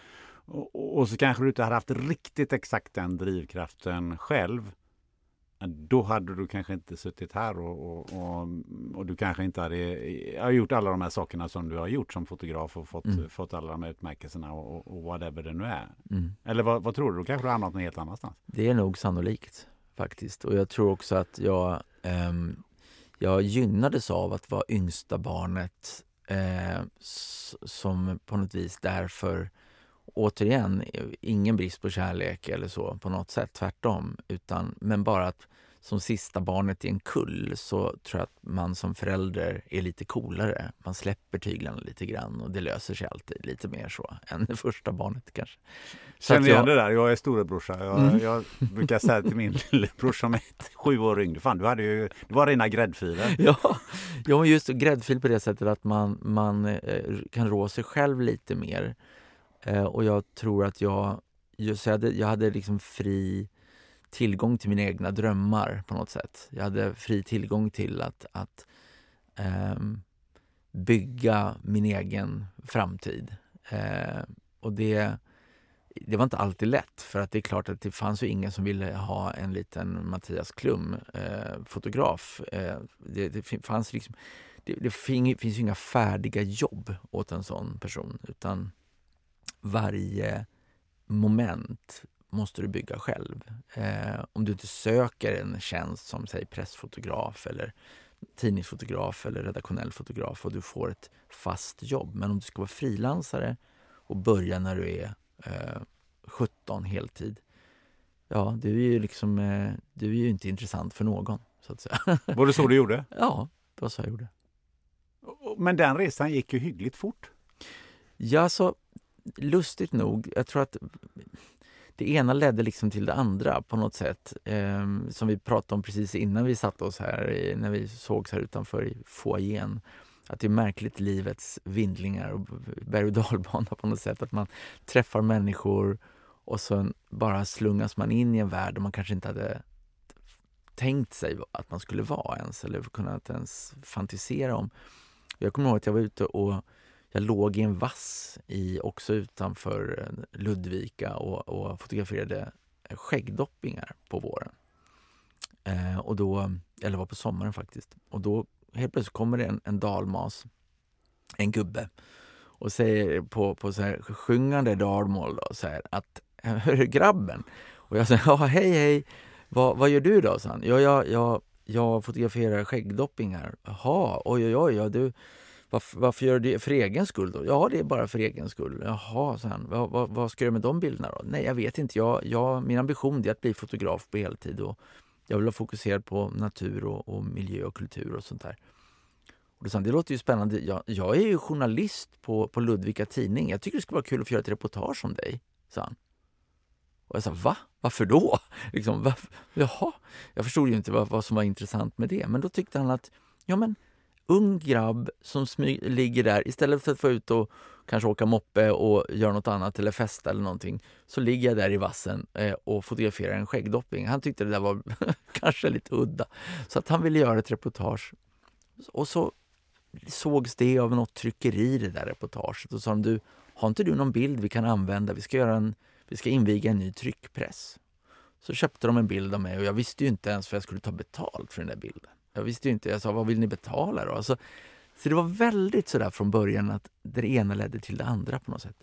Och, och, så kanske du inte hade haft riktigt exakt den drivkraften själv. Då hade du kanske inte suttit här och, och, och, och du kanske inte hade gjort alla de här sakerna som du har gjort som fotograf och fått, mm. fått alla de här utmärkelserna och, och whatever det nu är. Mm. Eller vad, vad, tror du? Då kanske du hamnat någon helt annanstans? Det är nog sannolikt faktiskt. Och jag tror också att jag... eh, jag gynnades av att vara yngsta barnet eh, som på något vis därför återigen, ingen brist på kärlek eller så på något sätt, tvärtom. Utan, men bara att som sista barnet i en kull så tror jag att man som förälder är lite coolare. Man släpper tyglarna lite grann och det löser sig alltid lite mer så än det första barnet kanske. Så Känner igen jag... det där. Jag är storebrorsa. Jag, mm. jag brukar säga till min lillebror som är sju år yngre, fan du hade ju, det var rena gräddfilen. Ja, ja just gräddfil på det sättet att man, man eh, kan rå sig själv lite mer. Eh, och jag tror att jag, just, jag hade, jag hade liksom fri tillgång till mina egna drömmar på något sätt. Jag hade fri tillgång till att, att um, bygga min egen framtid. Uh, och det, det var inte alltid lätt för att det är klart att det fanns ju ingen som ville ha en liten Mattias Klum eh, fotograf. Eh, det, det, fanns liksom, det, det finns ju inga färdiga jobb åt en sån person utan varje moment måste du bygga själv. Eh, om du inte söker en tjänst som säg pressfotograf eller tidningsfotograf eller redaktionell fotograf och du får ett fast jobb. Men om du ska vara frilansare och börja när du är eh, 17 heltid. Ja, du är ju liksom, eh, du är ju inte intressant för någon, så att säga. Var det så du gjorde? Ja, det var så jag gjorde. Men den resan gick ju hyggligt fort. Ja, så lustigt nog, jag tror att det ena ledde liksom till det andra på något sätt. Eh, som vi pratade om precis innan vi satte oss här, när vi sågs här utanför i foajén. Att det är märkligt livets vindlingar och berg och dalbana på något sätt. Att man träffar människor och sen bara slungas man in i en värld där man kanske inte hade tänkt sig att man skulle vara ens eller kunnat ens fantisera om. Jag kommer ihåg att jag var ute och jag låg i en vass i, också utanför eh, Ludvika och, och fotograferade eh, skäggdoppingar på våren. Eh, och då, eller var på sommaren faktiskt. Och då helt plötsligt kommer det en, en dalmas, en gubbe och säger på, på så här sjungande dalmål då, så här, att Hörru grabben! Och jag säger ja hej hej! Vad, vad gör du då? sa han. Ja, jag, jag, jag fotograferar skäggdoppingar. Jaha, oj oj oj, ja, du, varför, varför, gör du det för egen skull då? Ja, det är bara för egen skull. Jaha, så han. Vad, vad, vad ska du med de bilderna då? Nej, jag vet inte. Jag, jag, min ambition är att bli fotograf på heltid och jag vill vara fokuserad på natur och, och miljö och kultur och sånt där. Och då sa han, det låter ju spännande. Jag, jag är ju journalist på, på Ludvika Tidning. Jag tycker det skulle vara kul att få göra ett reportage om dig, sa han. Och jag sa, va? Varför då? Liksom, varför? Jaha. Jag förstod ju inte vad, vad som var intressant med det. Men då tyckte han att, ja men ung grabb som ligger där, istället för att få ut och kanske åka moppe och göra något annat eller festa eller någonting, så ligger jag där i vassen eh, och fotograferar en skäggdopping. Han tyckte det där var kanske lite udda, så att han ville göra ett reportage. Och så sågs det av något tryckeri, det där reportaget, och sa de, du, har inte du någon bild vi kan använda? Vi ska, göra en, vi ska inviga en ny tryckpress. Så köpte de en bild av mig och jag visste ju inte ens vad jag skulle ta betalt för den där bilden. Jag visste ju inte. Jag sa, vad vill ni betala då? Alltså, så det var väldigt sådär från början att det ena ledde till det andra på något sätt.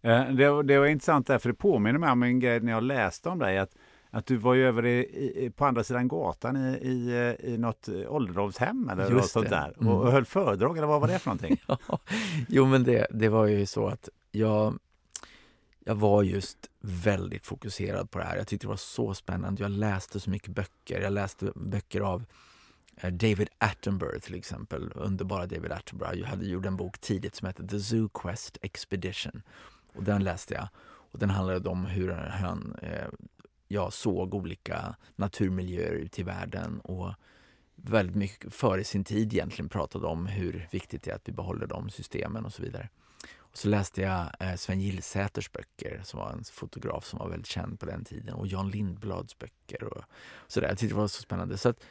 Eh, det, det var intressant där, för det påminner mig om en grej när jag läste om dig. Att, att du var ju över i, i, på andra sidan gatan i, i, i något ålderdomshem eller något sånt där mm. och, höll föredrag, eller vad var det för någonting? ja, jo, men det, det var ju så att jag, jag var just väldigt fokuserad på det här. Jag tyckte det var så spännande. Jag läste så mycket böcker. Jag läste böcker av Eh, David Attenborough till exempel, underbara David Attenborough, jag hade gjort en bok tidigt som hette The Zoo Quest Expedition. Och den läste jag. Och den handlade om hur han eh, jag såg olika naturmiljöer ute i världen och väldigt mycket före sin tid egentligen pratade om hur viktigt det är att vi behåller de systemen och så vidare. Och så läste jag eh, Sven Gillsäters böcker som var en fotograf som var väldigt känd på den tiden och Jan Lindblads böcker och sådär. Jag tyckte det var så spännande. Så att,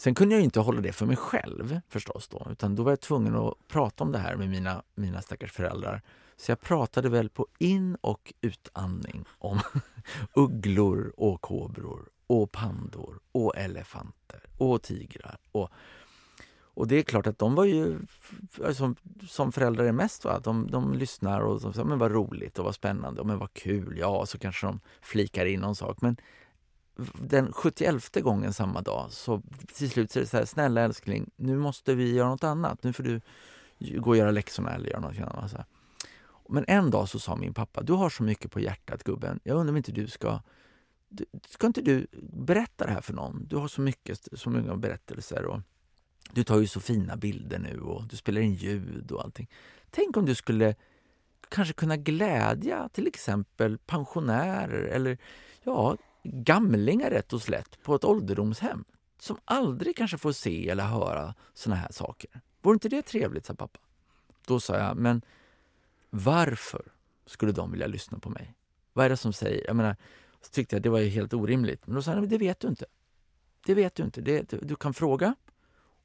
Sen kunde jag inte hålla det för mig själv förstås då, utan då var jag tvungen att prata om det här med mina, mina stackars föräldrar. Så jag pratade väl på in och utandning om ugglor och kobror och pandor och elefanter och tigrar. Och, och det är klart att de var ju, som, alltså, som föräldrar är mest, va? De, de lyssnar och säger men vad roligt och vad spännande och men vad kul, ja, så kanske de flikar in någon sak. Men den 71 gången samma dag så till slut så är det så här, snälla älskling, nu måste vi göra något annat. Nu får du gå och göra läxorna eller göra något annat. Så Men en dag så sa min pappa, du har så mycket på hjärtat gubben, jag undrar om inte du ska Ska inte du berätta det här för någon? Du har så mycket, så många berättelser och du tar ju så fina bilder nu och du spelar in ljud och allting. Tänk om du skulle kanske kunna glädja till exempel pensionärer eller ja, gamlingar rätt och slätt på ett ålderdomshem som aldrig kanske får se eller höra såna här saker. Vore inte det trevligt, sa pappa. Då sa jag, men varför skulle de vilja lyssna på mig? Vad är det som säger? Jag menar, så tyckte jag det var helt orimligt. Men då sa han, det vet du inte. Det vet du inte. Det, du kan fråga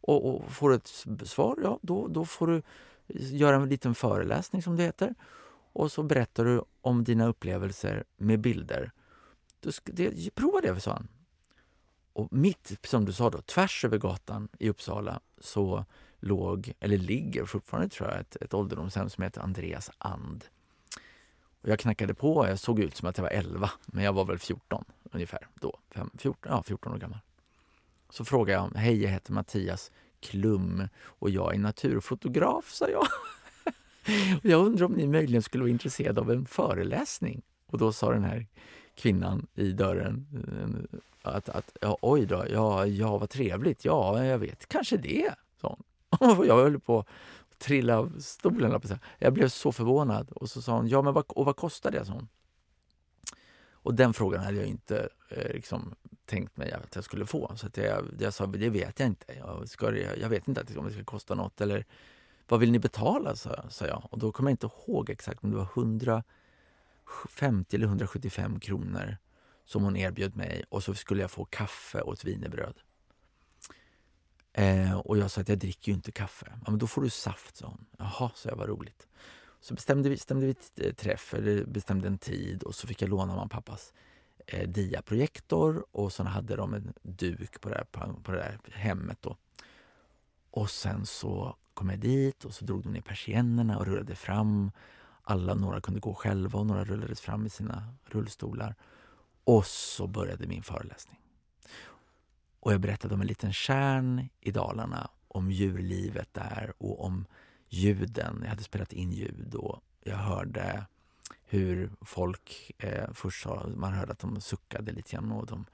och, och får du ett svar, ja då, då får du göra en liten föreläsning som det heter. Och så berättar du om dina upplevelser med bilder. Du, det, prova det, sa han. Och mitt, som du sa då, tvärs över gatan i Uppsala så låg, eller ligger fortfarande tror jag, ett, ett ålderdomshem som heter Andreas And. Och jag knackade på, jag såg ut som att jag var 11, men jag var väl 14 ungefär då. 5, 14, ja, 14 år gammal. Så frågade jag, hej jag heter Mattias Klum och jag är naturfotograf, sa jag. och jag undrar om ni möjligen skulle vara intresserade av en föreläsning? Och då sa den här kvinnan i dörren eh, att, att ja, oj då, ja, ja vad trevligt, ja jag vet, kanske det, sa hon. Jag höll på att trilla av stolen. Jag blev så förvånad och så sa hon, ja men vad, och vad kostar det? Sa hon. Och den frågan hade jag inte eh, liksom, tänkt mig att jag skulle få. Så att jag, jag sa, det vet jag inte. Jag, ska, jag vet inte om det ska kosta något. Eller vad vill ni betala? sa, sa jag. Och då kommer jag inte ihåg exakt om det var 50 eller 175 kronor som hon erbjöd mig och så skulle jag få kaffe och ett wienerbröd. Eh, och jag sa att jag dricker ju inte kaffe. Ja, men då får du saft, sa hon. Jaha, så jag, var roligt. Så bestämde vi, bestämde vi eh, träff, eller bestämde en tid och så fick jag låna mamma och pappas eh, diaprojektor och så hade de en duk på det, här, på det där hemmet. Då. Och sen så kom jag dit och så drog de ner persiennerna och rullade fram. Alla, några kunde gå själva och några rullades fram i sina rullstolar. Och så började min föreläsning. Och jag berättade om en liten kärn i Dalarna, om djurlivet där och om ljuden. Jag hade spelat in ljud och jag hörde hur folk eh, först sa, man hörde att de suckade lite grann och de,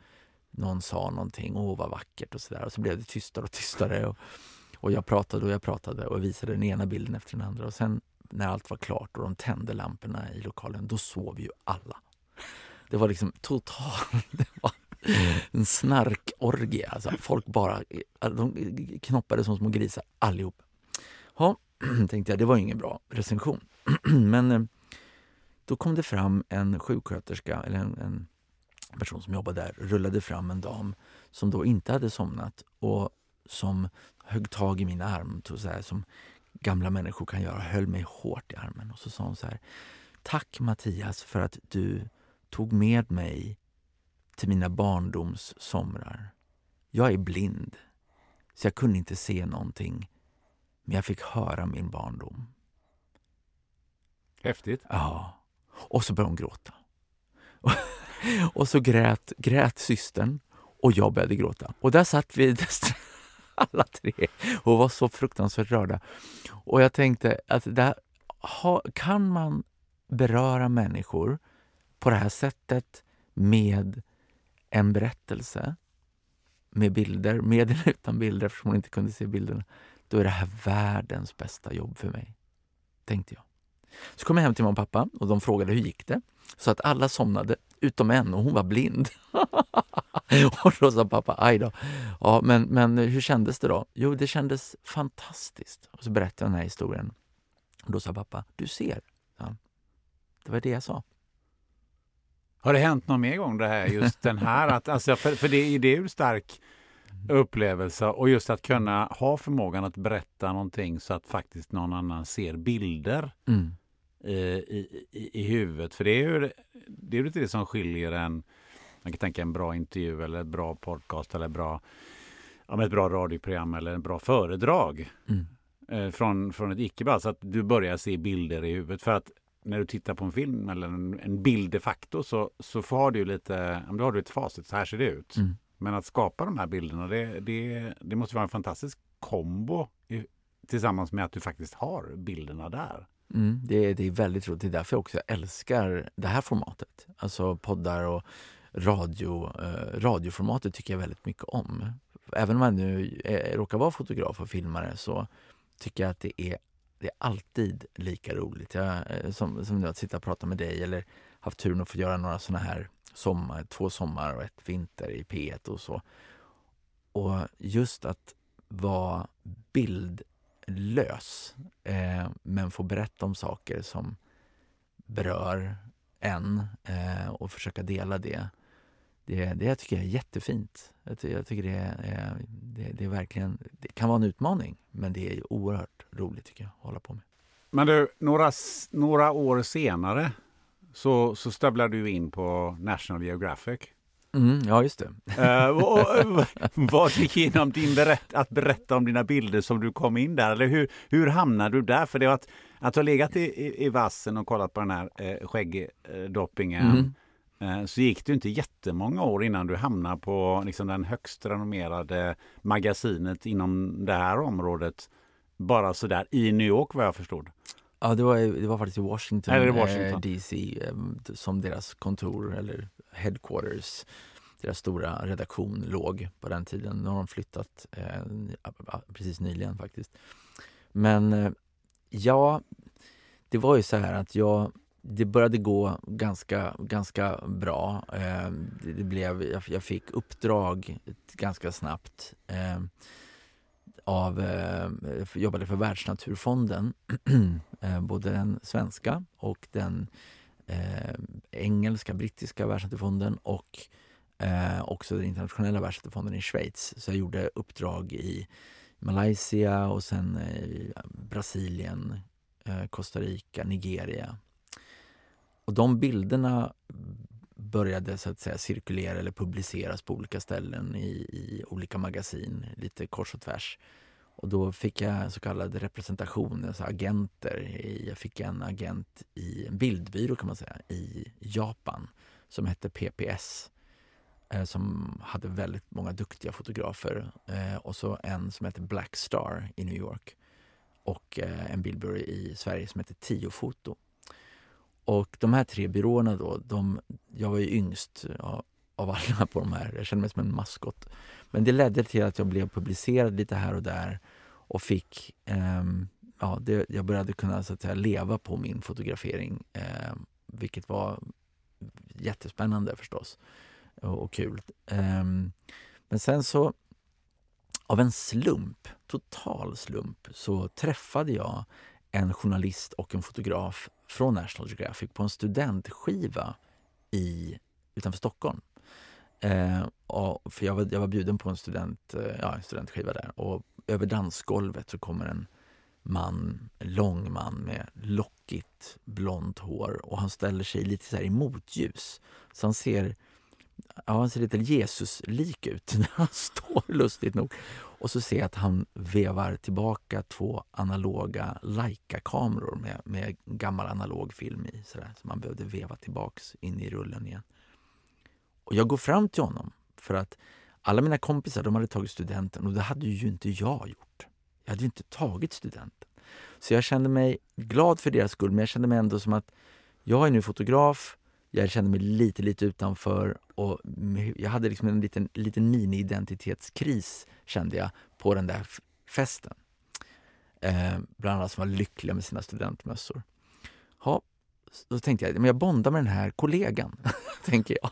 någon sa någonting, åh vad vackert och sådär. Och så blev det tystare och tystare. Och, och jag pratade och jag pratade och visade den ena bilden efter den andra. Och sen när allt var klart och de tände lamporna i lokalen, då sov ju alla. Det var liksom totalt... Det var en snarkorgie. Alltså, folk bara de knoppade som små grisar allihop. Ja, tänkte jag, det var ingen bra recension. Men eh, då kom det fram en sjuksköterska, eller en, en person som jobbade där, rullade fram en dam som då inte hade somnat och som högg tag i min arm, så här, som gamla människor kan göra, höll mig hårt i armen. Och så sa hon så här, Tack Mattias för att du tog med mig till mina barndoms somrar. Jag är blind, så jag kunde inte se någonting, men jag fick höra min barndom. Häftigt. Ja. Och så började hon gråta. och så grät, grät systern och jag började gråta. Och där satt vi alla tre och var så fruktansvärt rörda. Och jag tänkte att där, kan man beröra människor på det här sättet med en berättelse med bilder, med eller utan bilder eftersom hon inte kunde se bilderna, då är det här världens bästa jobb för mig. Tänkte jag. Så kom jag hem till mamma och pappa och de frågade hur gick det? Så att alla somnade, utom en och hon var blind. och då sa pappa, aj då. Ja, men, men hur kändes det då? Jo, det kändes fantastiskt. Och så berättade jag den här historien. Och då sa pappa, du ser. Ja, det var det jag sa. Har det hänt någon mer gång det här, just den här? Att, alltså, för, för det, det är ju en stark upplevelse och just att kunna ha förmågan att berätta någonting så att faktiskt någon annan ser bilder mm. I, i, i huvudet. För det är ju det, är lite det som skiljer en, man kan tänka en bra intervju eller ett bra podcast eller bra, ja, ett bra radioprogram eller en bra föredrag mm. eh, från, från ett icke-ball. Så att du börjar se bilder i huvudet. För att när du tittar på en film eller en, en bild de facto så, så har du lite, då har du ett facit, så här ser det ut. Mm. Men att skapa de här bilderna, det, det, det måste vara en fantastisk kombo i, tillsammans med att du faktiskt har bilderna där. Mm, det, det är väldigt roligt. Det är därför jag också älskar det här formatet. Alltså poddar och radio, eh, radioformatet tycker jag väldigt mycket om. Även om jag nu är, råkar vara fotograf och filmare så tycker jag att det är, det är alltid lika roligt. Jag, eh, som, som nu att sitta och prata med dig eller haft turen att få göra några såna här sommar, två sommar och ett vinter i P1 och så. Och just att vara bild lös, eh, men få berätta om saker som berör en eh, och försöka dela det. Det, det tycker jag är jättefint. Jag, jag tycker det är, det, det, är verkligen, det kan vara en utmaning men det är oerhört roligt tycker jag att hålla på med. Men du, några, några år senare så, så stövlar du in på National Geographic. Mm, ja, just det. Uh, var det genom din berätt, att berätta om dina bilder som du kom in där? Eller hur, hur hamnade du där? För det var att, att ha legat i, i, i vassen och kollat på den här eh, skäggdoppingen mm. eh, så gick det inte jättemånga år innan du hamnade på liksom, den högst renommerade magasinet inom det här området. Bara sådär i New York vad jag förstod. Ja, det var, det var faktiskt i Washington, eller Washington. Eh, DC eh, som deras kontor eller headquarters, deras stora redaktion låg på den tiden. Nu har de flyttat eh, precis nyligen faktiskt. Men eh, ja, det var ju så här att jag det började gå ganska, ganska bra. Eh, det, blev, jag, jag, fick uppdrag ganska snabbt. Av, eh, jobbade för Världsnaturfonden, eh, både den svenska och den eh, engelska, brittiska Världsnaturfonden och eh, också den internationella Världsnaturfonden i Schweiz. Så jag gjorde uppdrag i Malaysia och sen i Brasilien, eh, Costa Rica, Nigeria. Och de bilderna började så att säga cirkulera eller publiceras på olika ställen i, i olika magasin, lite kors och tvärs. Och då fick jag så kallad representation, alltså agenter. Jag fick en agent i en bildbyrå kan man säga, i Japan som hette PPS eh, som hade väldigt många duktiga fotografer. Eh, och så en som hette Black Star i New York och eh, en bildbyrå i Sverige som hette Tio Foto. Och de här tre byråerna då, de, jag var ju yngst av alla på de här. Jag kände mig som en maskot. Men det ledde till att jag blev publicerad lite här och där och fick, eh, ja, det, jag började kunna så att säga, leva på min fotografering, eh, vilket var jättespännande förstås och, och kul. Eh, men sen så, av en slump, total slump, så träffade jag en journalist och en fotograf från National Geographic på en studentskiva i, utanför Stockholm. Eh, och för jag var, jag var bjuden på en, student, eh, ja, en studentskiva där och över dansgolvet så kommer en man, en lång man med lockigt blont hår och han ställer sig lite så här i motljus. Så han ser, ja, han ser lite Jesus-lik ut när han står, lustigt nog. Och så ser jag att han vevar tillbaka två analoga Leica-kameror med, med gammal analog film i, så där, som man behövde veva tillbaks in i rullen igen. Och jag går fram till honom för att alla mina kompisar de hade tagit studenten och det hade ju inte jag gjort. Jag hade ju inte tagit studenten. Så jag kände mig glad för deras skull, men jag kände mig ändå som att jag är nu fotograf, jag kände mig lite, lite utanför och jag hade liksom en liten, liten mini-identitetskris kände jag på den där festen. Eh, bland annat som var lyckliga med sina studentmössor. Ha, då tänkte jag, men jag bondar med den här kollegan, tänker jag.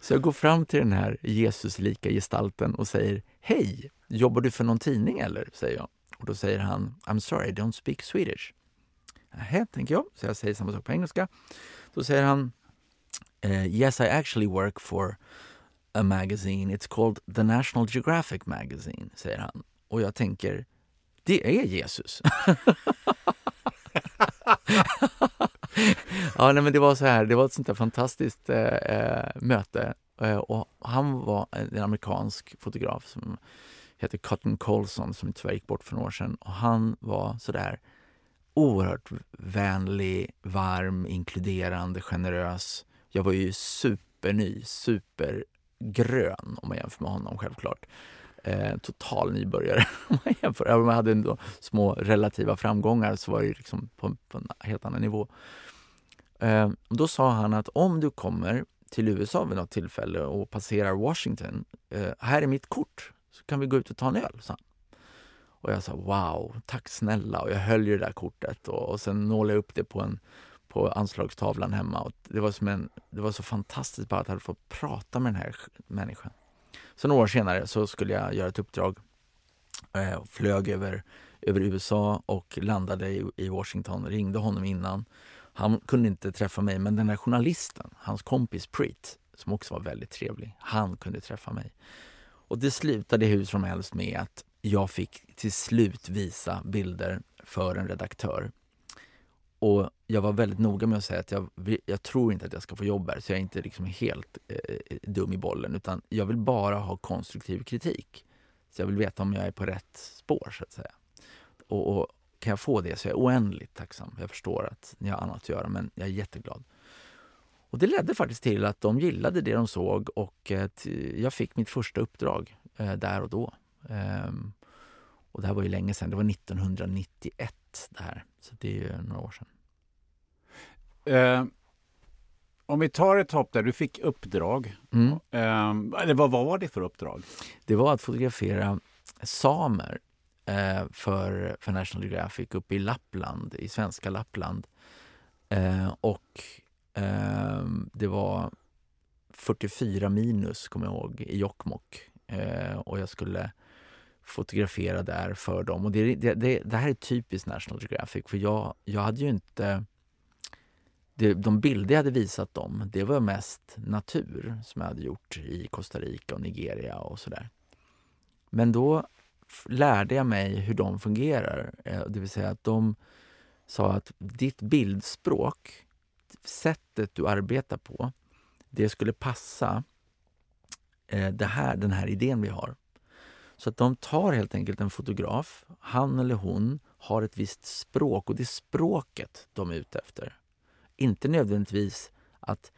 Så jag går fram till den här Jesuslika gestalten och säger Hej, jobbar du för någon tidning eller? säger jag. Och då säger han I'm sorry, I don't speak Swedish. Nähä, tänker jag. Så jag säger samma sak på engelska. Då säger han uh, Yes, I actually work for a magazine. It's called the National Geographic Magazine, säger han. Och jag tänker, det är Jesus. ja, nej, men det var så här, det var ett sånt där fantastiskt eh, eh, möte. Eh, och han var en amerikansk fotograf som heter Cotton Colson som tyvärr gick bort för några år sedan. Och han var sådär oerhört vänlig, varm, inkluderande, generös. Jag var ju superny, supergrön om man jämför med honom självklart. Eh, total nybörjare om man jämför. Även om jag hade ändå små relativa framgångar så var det liksom på, på en helt annan nivå. Eh, då sa han att om du kommer till USA vid något tillfälle och passerar Washington, eh, här är mitt kort, så kan vi gå ut och ta en öl, sa han. Och jag sa wow, tack snälla. Och jag höll ju det där kortet och, och sen nålade jag upp det på, en, på anslagstavlan hemma. Och det, var som en, det var så fantastiskt bara att jag hade fått prata med den här människan. Så några år senare så skulle jag göra ett uppdrag. Eh, flög över, över USA och landade i, i Washington. Ringde honom innan. Han kunde inte träffa mig, men den här journalisten, hans kompis Preet, som också var väldigt trevlig, han kunde träffa mig. Och det slutade hur som helst med att jag fick till slut visa bilder för en redaktör. Och jag var väldigt noga med att säga att jag, jag tror inte att jag ska få jobb här, så jag är inte liksom helt eh, dum i bollen, utan jag vill bara ha konstruktiv kritik. Så jag vill veta om jag är på rätt spår, så att säga. Och, och kan jag få det så är jag oändligt tacksam. Jag förstår att ni har annat att göra, men jag är jätteglad. Och det ledde faktiskt till att de gillade det de såg och eh, jag fick mitt första uppdrag eh, där och då. Um, och det här var ju länge sedan, det var 1991 det här. Så det är ju några år sedan. Uh, om vi tar ett hopp där, du fick uppdrag. Mm. Uh, eller vad var det för uppdrag? Det var att fotografera samer uh, för, för National Geographic uppe i Lappland, i svenska Lappland. Eh, och ehm, det var 44 minus, kommer jag ihåg, i Jokkmokk. och jag skulle fotografera där för dem. Och det, det, det, det, här är typiskt National Geographic för jag, jag hade ju inte... Det, de bilder jag hade visat dem, det var mest natur som jag hade gjort i Costa Rica och Nigeria och sådär. Men då lärde jag mig hur de fungerar. Eh, det vill säga att de sa att ditt bildspråk, sättet du arbetar på, det skulle passa eh, det här, den här idén vi har. Så att de tar helt enkelt en fotograf, han eller hon har ett visst språk och det är språket de är ute efter. Inte nödvändigtvis att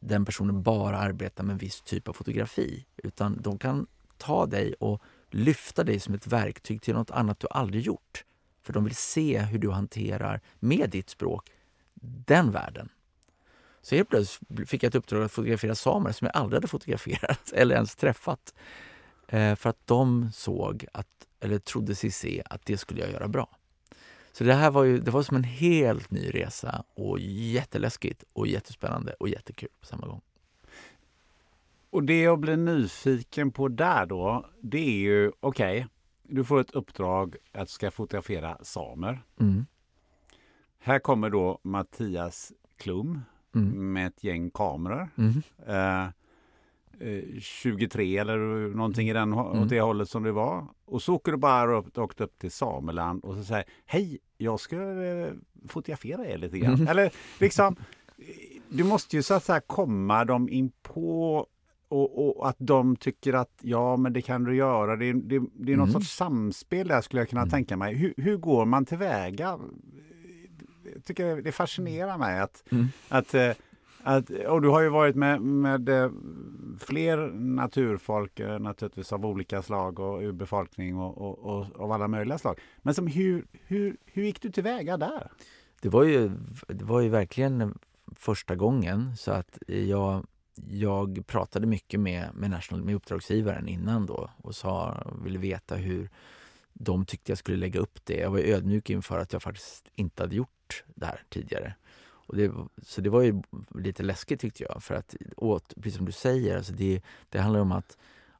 den personen bara arbetar med en viss typ av fotografi utan de kan ta dig och lyfta dig som ett verktyg till något annat du aldrig gjort. För de vill se hur du hanterar, med ditt språk, den världen. Så helt plötsligt fick jag ett uppdrag att fotografera samer som jag aldrig hade fotograferat eller ens träffat. Eh, för att de såg, att, eller trodde sig se, att det skulle jag göra bra. Så det här var ju det var som en helt ny resa och jätteläskigt och jättespännande och jättekul på samma gång. Och det jag blir nyfiken på där då, det är ju okej, okay, du får ett uppdrag att ska fotografera samer. Mm. Här kommer då Mattias Klum mm. med ett gäng kameror. Mm. Eh, 23 eller någonting i den, mm. åt det hållet som det var. Och så åker du bara upp, åkt upp till Sameland och så säger Hej, jag ska eh, fotografera er lite grann. Mm. Eller liksom, du måste ju så att säga komma dem in på och, och, att de tycker att ja, men det kan du göra. Det, det, det är något mm. sorts samspel där skulle jag kunna mm. tänka mig. Hur, hur går man tillväga? Jag tycker det fascinerar mig att, mm. att eh, att, och du har ju varit med, med eh, fler naturfolk eh, naturligtvis av olika slag och urbefolkning och, och, och, av alla möjliga slag. Men som, hur, hur, hur gick du tillväga där? Det var ju, det var ju verkligen första gången så att jag, jag pratade mycket med, med, National, med uppdragsgivaren innan då och sa, ville veta hur de tyckte jag skulle lägga upp det. Jag var ödmjuk inför att jag faktiskt inte hade gjort det här tidigare. Och det, så det var ju lite läskigt tyckte jag. För att, åt, precis som du säger, alltså det, det handlar om att,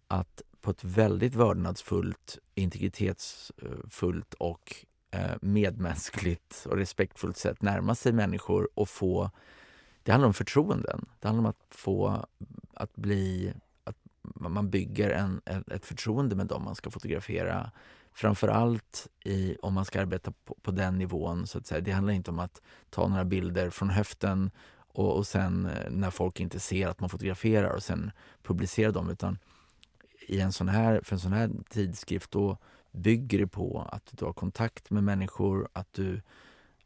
att på ett väldigt vördnadsfullt, integritetsfullt och eh, medmänskligt och respektfullt sätt närma sig människor och få... Det handlar om förtroenden. Det handlar om att få att bli... Att man bygger en, ett förtroende med dem man ska fotografera framförallt i, om man ska arbeta på, på, den nivån. så att säga. Det handlar inte om att ta några bilder från höften och, och sen eh, när folk inte ser att man fotograferar och sen publicera dem. Utan i en sån här, för en sån här tidskrift då bygger det på att du har kontakt med människor, att du,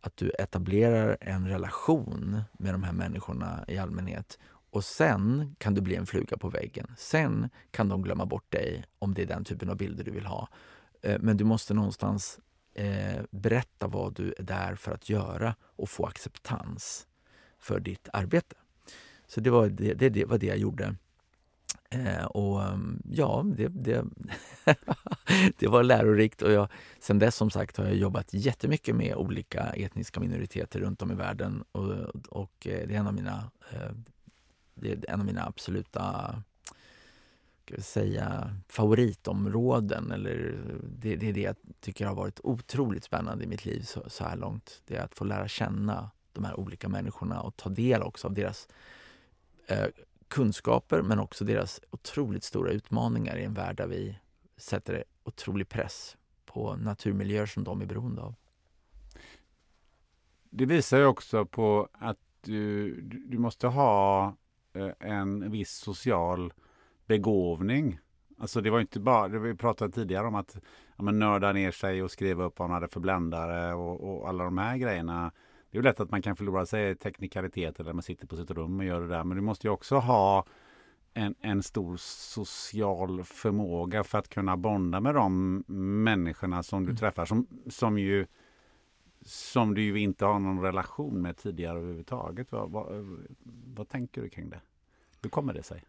att du etablerar en relation med de här människorna i allmänhet och sen kan du bli en fluga på väggen. Sen kan de glömma bort dig om det är den typen av bilder du vill ha. Eh, men du måste någonstans eh, berätta vad du är där för att göra och få acceptans för ditt arbete. Så det var det, det, det var det jag gjorde. Eh, och mm, ja, det, det, det var lärorikt och jag, sen dess som sagt har jag jobbat jättemycket med olika etniska minoriteter runt om i världen och, och eh, det är en av mina, eh, det är en av mina absoluta ska säga, favoritområden. Eller det, det är det jag tycker har varit otroligt spännande i mitt liv så, så här långt. Det är att få lära känna de här olika människorna och ta del också av deras eh, kunskaper men också deras otroligt stora utmaningar i en värld där vi sätter otrolig press på naturmiljöer som de är beroende av. Det visar ju också på att du, du måste ha eh, en viss social begåvning. Alltså det var inte bara, vi pratade tidigare om att ja, nörda ner sig och skriva upp vad man hade för bländare och, och alla de här grejerna det är lätt att man kan förlora sig i teknikaliteter där man sitter på sitt rum och gör det där. Men du måste ju också ha en, en stor social förmåga för att kunna bonda med de människorna som du mm. träffar. Som, som, ju, som du ju inte har någon relation med tidigare överhuvudtaget. Vad, vad, vad tänker du kring det? Hur kommer det sig?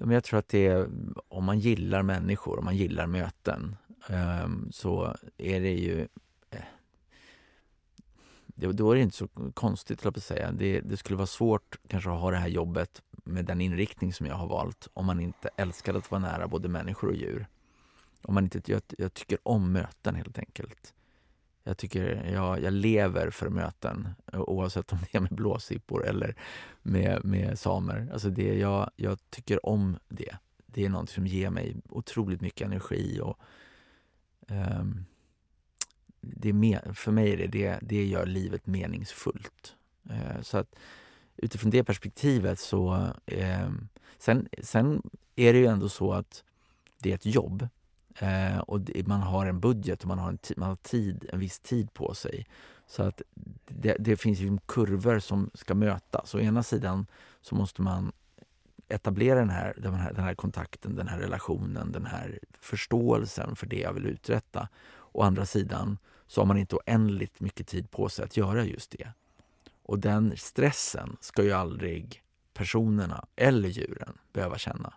Ja, men jag tror att det är, om man gillar människor, om man gillar möten, ehm, så är det ju eh, då är det inte så konstigt, att säga. Det, det, skulle vara svårt kanske att ha det här jobbet med den inriktning som jag har valt om man inte älskade att vara nära både människor och djur. Om man inte, jag, jag tycker om möten helt enkelt. Jag, tycker, jag, jag lever för möten eh, oavsett om det är med blåsippor eller med, med samer. Alltså det, jag, jag tycker om det. Det är något som ger mig otroligt mycket energi och um, det är för mig är det, det, det gör livet meningsfullt. Uh, så att utifrån det perspektivet så... Uh, sen, sen är det ju ändå så att det är ett jobb eh, och det, man har en budget och man har, en, man har tid, en viss tid på sig. Så att det, det finns ju kurvor som ska mötas. Å ena sidan så måste man etablera den här, den här, den här kontakten, den här relationen, den här förståelsen för det jag vill uträtta. Å andra sidan så har man inte oändligt mycket tid på sig att göra just det. Och den stressen ska ju aldrig personerna eller djuren behöva känna.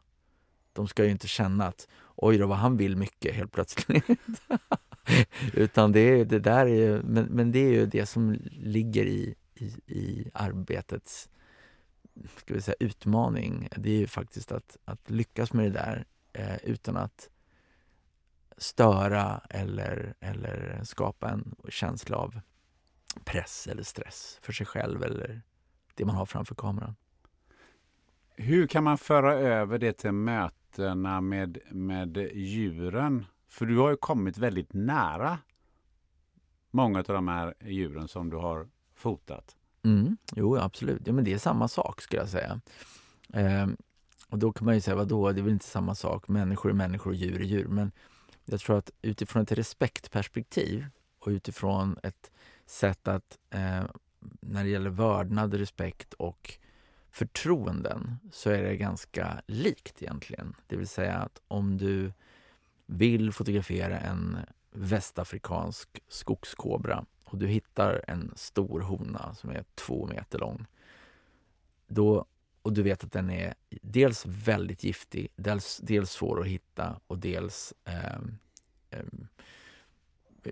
De ska ju inte känna att oj då vad han vill mycket helt plötsligt. Utan det, är, det där är ju, men, men det är ju det som ligger i, i, i arbetets ska vi säga, utmaning. Det är ju faktiskt att, att lyckas med det där eh, utan att störa eller, eller skapa en känsla av press eller stress för sig själv eller det man har framför kameran. Hur kan man föra över det till möten mötena med, med djuren? För du har ju kommit väldigt nära många av de här djuren som du har fotat. Mm, jo, absolut. Ja, men det är samma sak skulle jag säga. Eh, och då kan man ju säga, vadå, det är väl inte samma sak. Människor är människor och djur är djur. Men jag tror att utifrån ett respektperspektiv och utifrån ett sätt att eh, när det gäller vördnad, respekt och förtroenden så är det ganska likt egentligen. Det vill säga att om du vill fotografera en västafrikansk skogskobra och du hittar en stor hona som är två meter lång. Då, och du vet att den är dels väldigt giftig, dels, dels svår att hitta och dels eh, eh,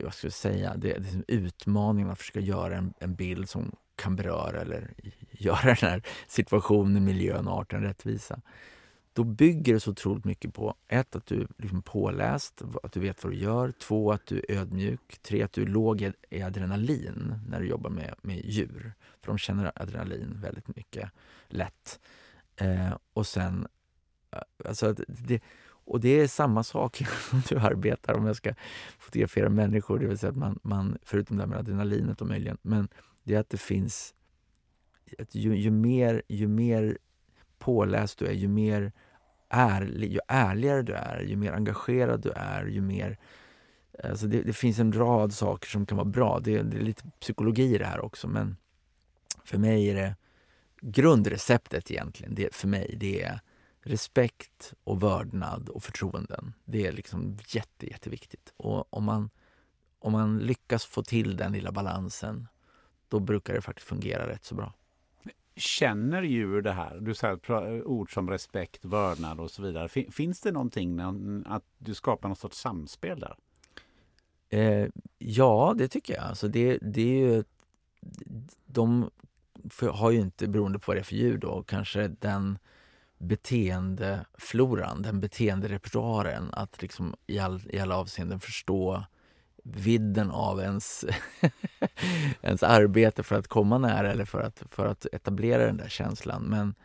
vad ska jag säga, det, det är utmaningen att försöka göra en, en bild som kan beröra eller göra den här situationen, miljön, och arten rättvisa. Då bygger det så otroligt mycket på ett, att du är liksom påläst, att du vet vad du gör. Två, att du är ödmjuk. Tre, att du är låg i adrenalin när du jobbar med, med djur. För de känner adrenalin väldigt mycket lätt. Eh, och sen, eh, alltså det, och det är samma sak som du arbetar om jag ska fotografera människor. Det vill säga att man, man förutom det här med adrenalinet och möjligen, men det är att det finns att ju, ju, mer, ju mer påläst du är, ju mer ärlig, ju ärligare du är, ju mer engagerad du är, ju mer Alltså det, det, finns en rad saker som kan vara bra. Det, det, är lite psykologi i det här också men för mig är det grundreceptet egentligen, det, för mig, det är respekt och vördnad och förtroenden. Det är liksom jätte, jätteviktigt. Och om man, om man lyckas få till den lilla balansen, då brukar det faktiskt fungera rätt så bra. Känner djur det här? Du säger ord som respekt, vördnad och så vidare. Finns det någonting att du skapar något sorts samspel där? Eh, ja, det tycker jag. Alltså det, det är ju, de har ju inte, beroende på vad det är för djur då, kanske den beteendefloran, den beteenderepertoaren, att liksom i, all, i alla avseenden förstå vidden av ens, ens arbete för att komma nära eller för att, för att etablera den där känslan. Men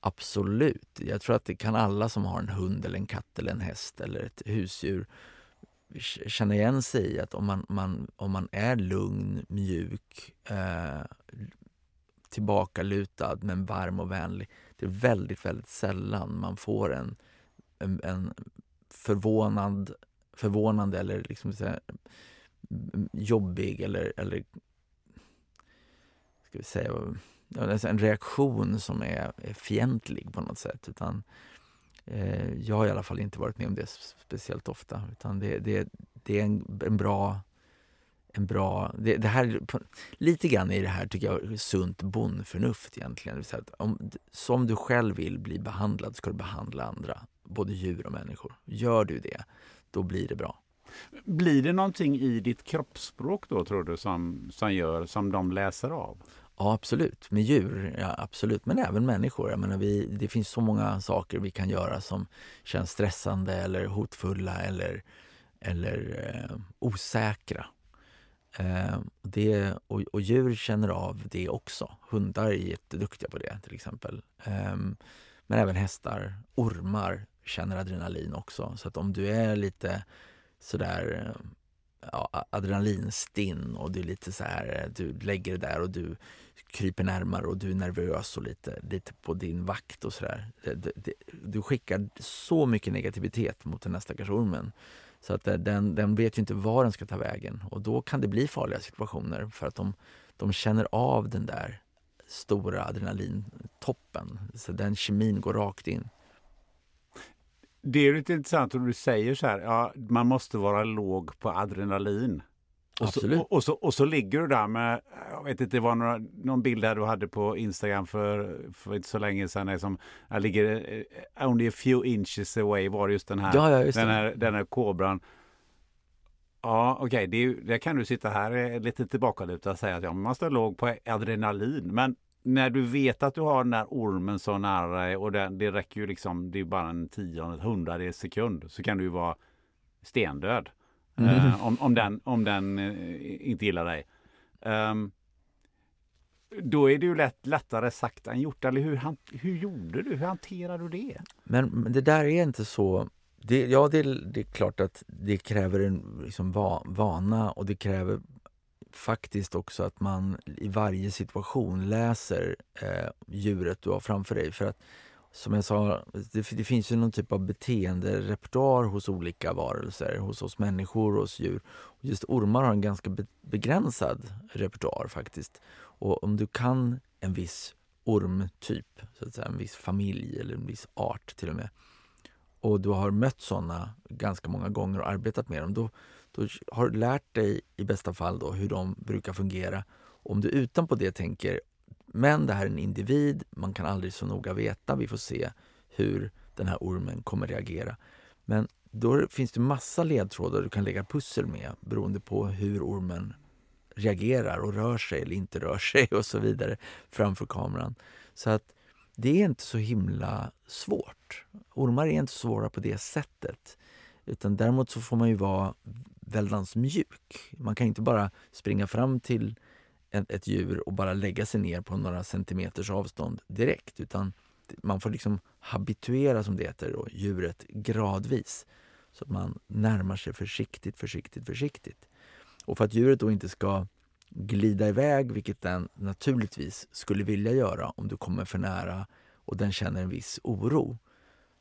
absolut, jag tror att det kan alla som har en hund eller en katt eller en häst eller ett husdjur känna igen sig i att om man, man, om man är lugn, mjuk, eh, tillbakalutad men varm och vänlig. Det är väldigt, väldigt sällan man får en, en, en förvånad, förvånande eller liksom så här, jobbig eller, eller ska vi säga, en reaktion som är, är fientlig på något sätt. Utan, eh, jag har i alla fall inte varit med om det speciellt ofta. Utan det, det, det är en, en bra en bra... Det, det, här, lite grann i det här tycker jag sunt bondförnuft egentligen. Så att om, som du själv vill bli behandlad ska du behandla andra, både djur och människor. Gör du det, då blir det bra. Blir det någonting i ditt kroppsspråk då tror du som, som gör, som de läser av? Ja, absolut. Med djur, ja, absolut. Men även människor. Jag menar, vi, det finns så många saker vi kan göra som känns stressande eller hotfulla eller, eller eh, osäkra. Eh, det, och, och, djur känner av det också. Hundar är jätteduktiga på det till exempel. Eh, men även hästar, ormar känner adrenalin också. Så att om du är lite sådär eh, ja, adrenalinstinn och du är lite så här, eh, du lägger det där och du kryper närmare och du är nervös och lite, lite på din vakt och sådär. Du skickar så mycket negativitet mot den här stackars ormen så att eh, den, den vet ju inte var den ska ta vägen och då kan det bli farliga situationer för att de, de känner av den där stora adrenalintoppen. Så den kemin går rakt in. Det är lite intressant att du säger så här, ja, man måste vara låg på adrenalin. Och Absolut. Så, och, och, så, och så ligger du där med, jag vet inte, det var några, någon bild här du hade på Instagram för, för inte så länge sedan. Som, jag ligger eh, only a few inches away var just den här, ja, ja, den, här den här kobran. Ja, okej, okay, det, det, kan du sitta här eh, lite tillbakalutad och säga att man står låg på adrenalin. Men när du vet att du har den där ormen så nära dig och det, det räcker ju liksom, det är bara en tionde, hundradels sekund så kan du ju vara stendöd. Mm. Uh, om, om, den, om den uh, inte gillar dig. Um, då är det ju lätt, lättare sagt än gjort. Eller hur, han, hur gjorde du? Hur hanterade du det? Men, men det där är inte så... Det, ja, det, det, är klart att det kräver en liksom, va, vana och det kräver faktiskt också att man i varje situation läser eh, djuret du har framför dig. För att som jag sa, det, det finns ju någon typ av beteenderepertoar hos olika varelser, hos oss människor och hos djur. Och just ormar har en ganska be, begränsad repertoar faktiskt. Och om du kan en viss ormtyp, så att säga, en viss familj eller en viss art till och med, och du har mött sådana ganska många gånger och arbetat med dem, då, då har du lärt dig i bästa fall då hur de brukar fungera. Om du utanpå det tänker men det här är en individ, man kan aldrig så noga veta. Vi får se hur den här ormen kommer reagera. Men då finns det massa ledtrådar du kan lägga pussel med beroende på hur ormen reagerar och rör sig eller inte rör sig och så vidare framför kameran. Så att det är inte så himla svårt. Ormar är inte svåra på det sättet. Utan däremot så får man ju vara väldans mjuk. Man kan inte bara springa fram till ett, ett djur och bara lägga sig ner på några centimeters avstånd direkt. Utan man får liksom habituera, som det heter, då, djuret gradvis. Så att man närmar sig försiktigt, försiktigt, försiktigt. Och för att djuret då inte ska glida iväg, vilket den naturligtvis skulle vilja göra om du kommer för nära och den känner en viss oro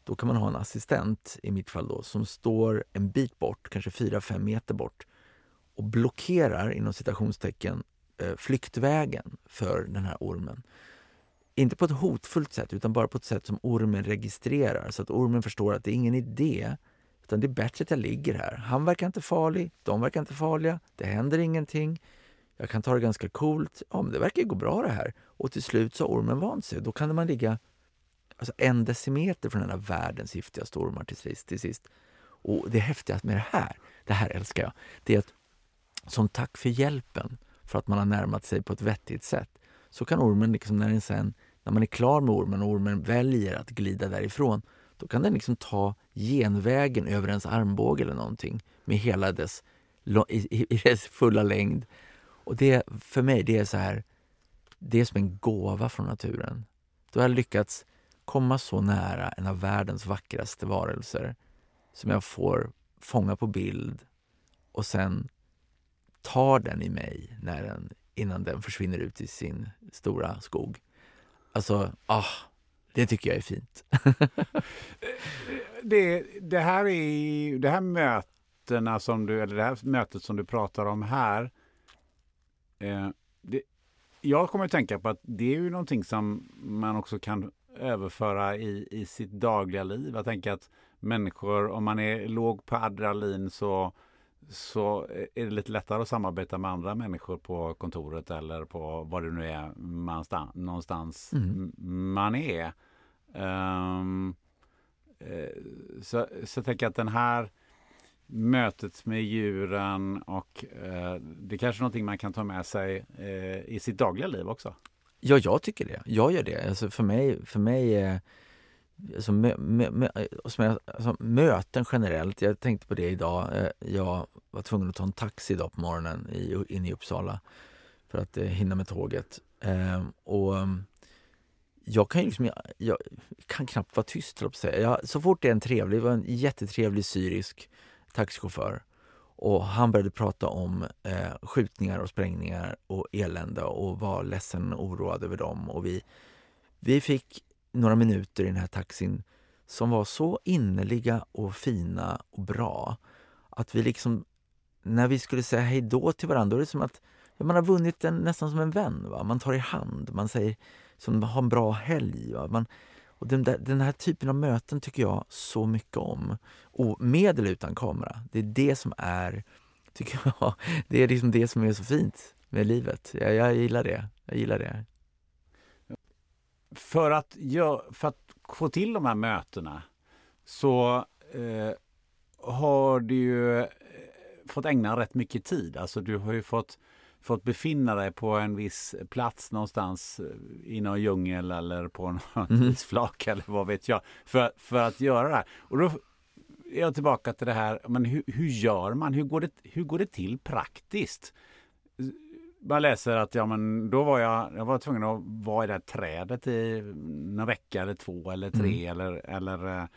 då kan man ha en assistent, i mitt fall då, som står en bit bort, kanske 4-5 meter bort och blockerar, inom citationstecken, eh, flyktvägen för den här ormen. Inte på ett hotfullt sätt, utan bara på ett sätt som ormen registrerar, så att ormen förstår att det är ingen idé, utan det är bättre att jag ligger här. Han verkar inte farlig, de verkar inte farliga, det händer ingenting. Jag kan ta det ganska coolt. Ja, men det verkar gå bra det här. Och till slut så har ormen vant sig. Då kan man ligga alltså en decimeter från en av världens giftigaste ormar till sist, till sist. Och det häftiga med det här, det här älskar jag, det är att som tack för hjälpen, för att man har närmat sig på ett vettigt sätt, så kan ormen, liksom när, den sen, när man är klar med ormen och ormen väljer att glida därifrån, då kan den liksom ta genvägen över ens armbåge eller någonting med hela dess, i, i dess fulla längd. Och det, för mig, det är så här, det är som en gåva från naturen. Då har jag lyckats komma så nära en av världens vackraste varelser som jag får fånga på bild och sen tar den i mig när den, innan den försvinner ut i sin stora skog. Alltså, ah, det tycker jag är fint. det, det, här är, det här mötena som du, eller det här mötet som du pratar om här. Eh, det, jag kommer att tänka på att det är ju någonting som man också kan överföra i, i sitt dagliga liv. Jag tänker att människor, om man är låg på adrenalin så, så är det lite lättare att samarbeta med andra människor på kontoret eller på vad det nu är man någonstans mm. man är. Um, så, så jag tänker att den här mötet med djuren och uh, det är kanske är någonting man kan ta med sig uh, i sitt dagliga liv också. Ja, jag tycker det. Jag gör det. Alltså för mig, för mig eh, alltså, mö, mö, mö, alltså, möten generellt. Jag tänkte på det idag. Eh, jag var tvungen att ta en taxi idag på morgonen i, in i Uppsala för att eh, hinna med tåget. Eh, och mm, jag kan ju liksom, jag, jag kan knappt vara tyst, säga. Jag, så fort det är en trevlig, det var en jättetrevlig syrisk taxichaufför och han började prata om eh, skjutningar och sprängningar och elände och var ledsen och oroad över dem. Och vi, vi fick några minuter i den här taxin som var så innerliga och fina och bra att vi liksom, när vi skulle säga hej då till varandra, då är det som att ja, man har vunnit en, nästan som en vän. Va? Man tar i hand, man säger som ha en bra helg. Va? Man, och den, där, den här typen av möten tycker jag så mycket om. Och med eller utan kamera. Det är det som är, tycker jag, det är liksom det som är så fint med livet. Jag, jag gillar det. Jag gillar det. För att, gör, för att få till de här mötena så eh, har du ju eh, fått ägna rätt mycket tid. Alltså du har ju fått fått befinna dig på en viss plats någonstans eh, i någon djungel eller på något mm. isflak eller vad vet jag. För, för att göra det här. Och då är jag tillbaka till det här, men hur, hur gör man? Hur går, det, hur går det till praktiskt? Man läser att ja, men då var jag, jag var tvungen att vara i det här trädet i en vecka eller två eller tre mm. eller, eller eh,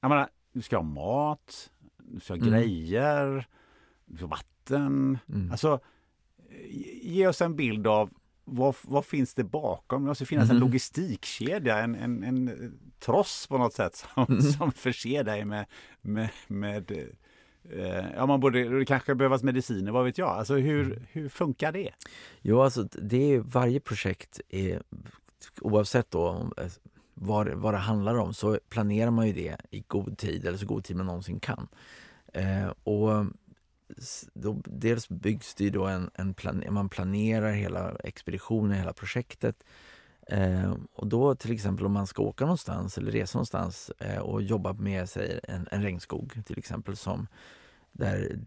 jag menar, du ska ha mat, du ska ha mm. grejer, du ska ha vatten. Mm. Alltså ge oss en bild av vad, vad finns det bakom? Det måste finnas mm. en logistikkedja, en, en, en tross på något sätt som, mm. som förser dig med, med, med eh, Ja, man borde, det kanske behövas mediciner, vad vet jag? Alltså hur, mm. hur funkar det? Jo, alltså det är, varje projekt är, oavsett då eh, vad, vad det handlar om, så planerar man ju det i god tid, eller så god tid man någonsin kan. Eh, och då, dels byggs det då en, en plan, man planerar hela expeditionen, hela projektet. Eh, och då till exempel om man ska åka någonstans eller resa någonstans eh, och jobba med sig en, en regnskog till exempel som där,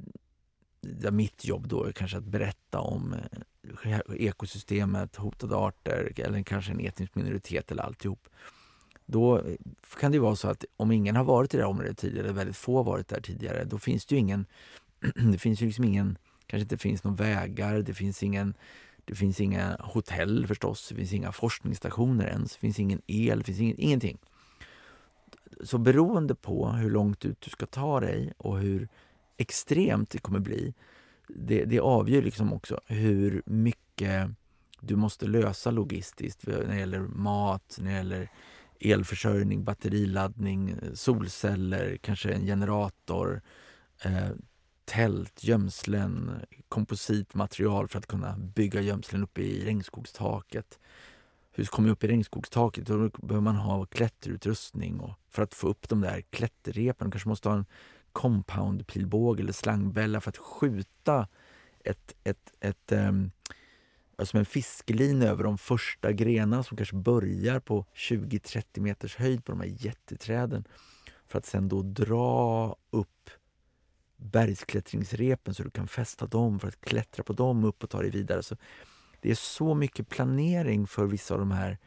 där mitt jobb då är kanske att berätta om eh, ekosystemet, hotade arter eller kanske en etnisk minoritet eller alltihop. Då eh, kan det vara så att om ingen har varit i det här området tidigare, eller väldigt få har varit där tidigare, då finns det ju ingen det finns ju liksom ingen, kanske inte finns några vägar, det finns ingen det finns inga hotell förstås, det finns inga forskningsstationer ens, det finns ingen el, det finns ingen, ingenting. Så beroende på hur långt ut du ska ta dig och hur extremt det kommer bli, det, det avgör liksom också hur mycket du måste lösa logistiskt när det gäller mat, när det gäller elförsörjning, batteriladdning, solceller, kanske en generator, eh, tält, gömslen, kompositmaterial för att kunna bygga gömslen uppe i regnskogstaket. Hur kommer jag upp i regnskogstaket? Då behöver man ha klätterutrustning och för att få upp de där klätterrepen kanske måste ha en compoundpilbåge eller slangbälla för att skjuta ett, ett, ett, um, som en fiskelina över de första grenarna som kanske börjar på 20-30 meters höjd på de här jätteträden. För att sen då dra upp bergsklättringsrepen så du kan fästa dem för att klättra på dem upp och ta dig vidare. Så det är så mycket planering för vissa av de här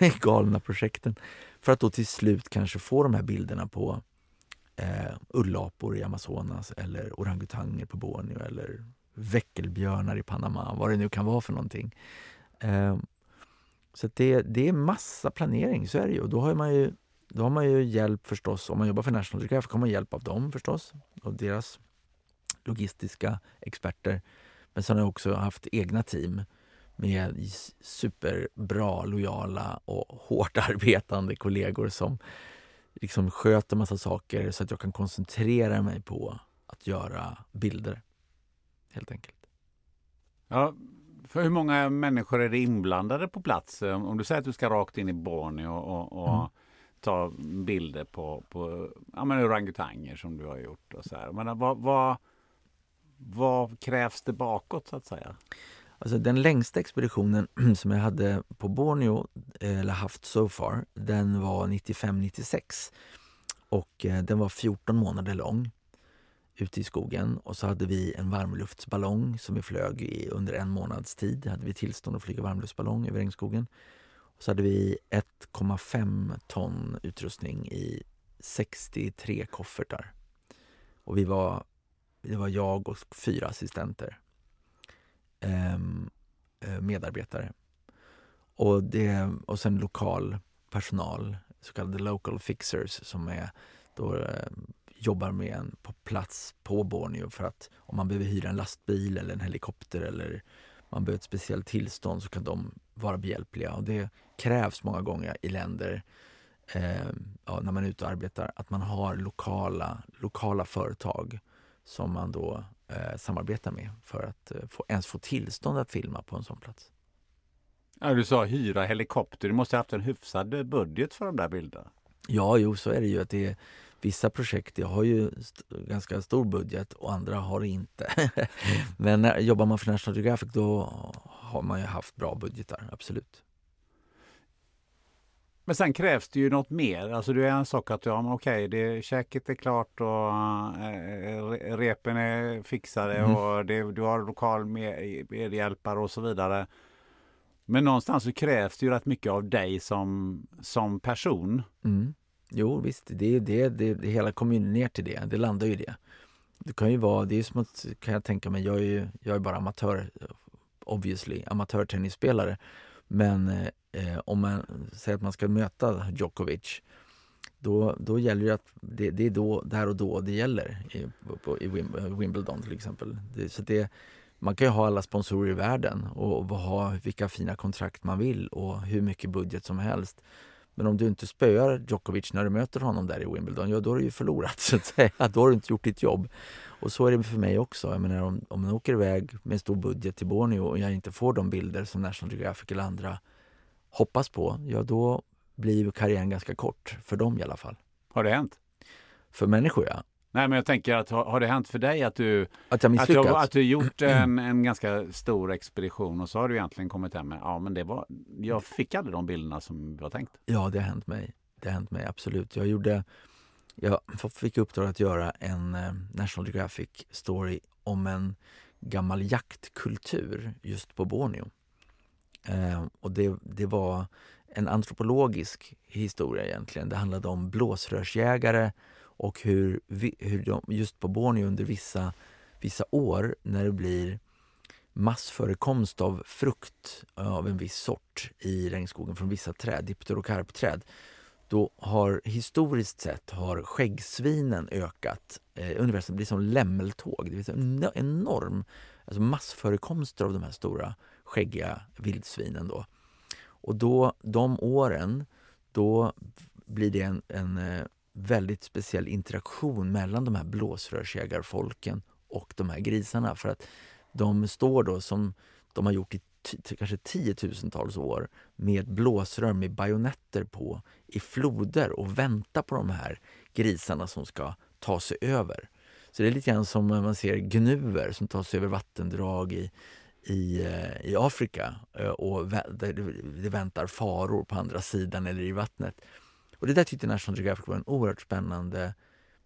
galna projekten för att då till slut kanske få de här bilderna på eh, ullapor i Amazonas eller orangutanger på Borneo eller väckelbjörnar i Panama, vad det nu kan vara för någonting. Eh, så det, det är massa planering, så är det ju. Och då har man ju, då har man ju hjälp förstås, om man jobbar för National Geographic har man hjälp av dem förstås, och deras logistiska experter. Men sen har jag också haft egna team med superbra, lojala och hårt arbetande kollegor som liksom sköter massa saker så att jag kan koncentrera mig på att göra bilder. Helt enkelt. Ja, för hur många människor är det inblandade på plats? Om du säger att du ska rakt in i Borneo och, och mm ta bilder på, på ja, men orangutanger som du har gjort. Och så här. Men vad, vad, vad krävs det bakåt så att säga? Alltså den längsta expeditionen som jag hade på Borneo, eh, eller haft so far, den var 95-96. Och eh, den var 14 månader lång ute i skogen. Och så hade vi en varmluftsballong som vi flög i under en månads tid. Hade vi tillstånd att flyga varmluftsballong över regnskogen. Och så hade vi 1,5 ton utrustning i 63 koffertar. Och vi var, det var jag och fyra assistenter. Ehm, eh, medarbetare. Och, det, och sen lokal personal, så kallade local fixers som är då eh, jobbar med en på plats på Borneo för att om man behöver hyra en lastbil eller en helikopter eller man behöver ett speciellt tillstånd så kan de vara behjälpliga. Och det krävs många gånger i länder eh, ja, när man är ute och arbetar att man har lokala, lokala företag som man då eh, samarbeta med för att eh, få, ens få tillstånd att filma på en sån plats. Ja, du sa hyra helikopter. Du måste ha haft en hyfsad budget för de där bilderna. Ja, jo, så är det ju. att det är, Vissa projekt har ju st ganska stor budget och andra har inte. Men när, jobbar man för National Geographic då har man ju haft bra budgetar, absolut. Men sen krävs det ju något mer. Alltså det är en sak att ja, men okej, det, käket är klart och äh, repen är fixade mm. och det, du har lokal medhjälpare och så vidare. Men någonstans så krävs det ju rätt mycket av dig som, som person. Mm. Jo visst, det, det, det, det hela kommer ju ner till det. Det landar ju i det. Det kan ju vara, det är som att, kan jag tänka mig, jag är ju jag är bara amatör, obviously, amatörtennisspelare. Men eh, om man säger att man ska möta Djokovic då, då gäller det att det, det är då, där och då det gäller i, på, i eh, Wimbledon till exempel. Det, så det, man kan ju ha alla sponsorer i världen och, och ha vilka fina kontrakt man vill och hur mycket budget som helst. Men om du inte spöar Djokovic när du möter honom där i Wimbledon, ja då har du ju förlorat så att säga. Då har du inte gjort ditt jobb. Och så är det för mig också. Jag menar, om, om man åker iväg med stor budget till Borneo och jag inte får de bilder som National Geographic eller andra hoppas på, ja då blir karriären ganska kort. För dem i alla fall. Har det hänt? För människor, ja. Nej, men jag tänker att har, har det hänt för dig att du att jag att du, att du gjort en, en ganska stor expedition och så har du egentligen kommit hem med ja men det var, jag fick aldrig de bilderna som var tänkt. Ja, det har hänt mig. Det har hänt mig absolut. Jag gjorde jag fick uppdrag att göra en eh, National Geographic story om en gammal jaktkultur just på Borneo. Eh, och det, det var en antropologisk historia egentligen. Det handlade om blåsrörsjägare och hur, hur de just på Borneo under vissa, vissa år när det blir massförekomst av frukt av en viss sort i regnskogen från vissa träd, dipterokarpträd, då har historiskt sett har skäggsvinen ökat. Eh, universum blir som lämmeltåg. Det är en enorm alltså massförekomster av de här stora skäggiga vildsvinen. Då. Och då, de åren då blir det en, en eh, väldigt speciell interaktion mellan de här blåsrörsjägarfolken och de här grisarna. För att de står då som de har gjort i kanske tiotusentals år med blåsrör med bajonetter på i floder och väntar på de här grisarna som ska ta sig över. Så det är lite grann som när man ser gnuer som tar sig över vattendrag i, i, eh, i Afrika eh, och det väntar faror på andra sidan eller i vattnet. Och det där tyckte National Geographic var en oerhört spännande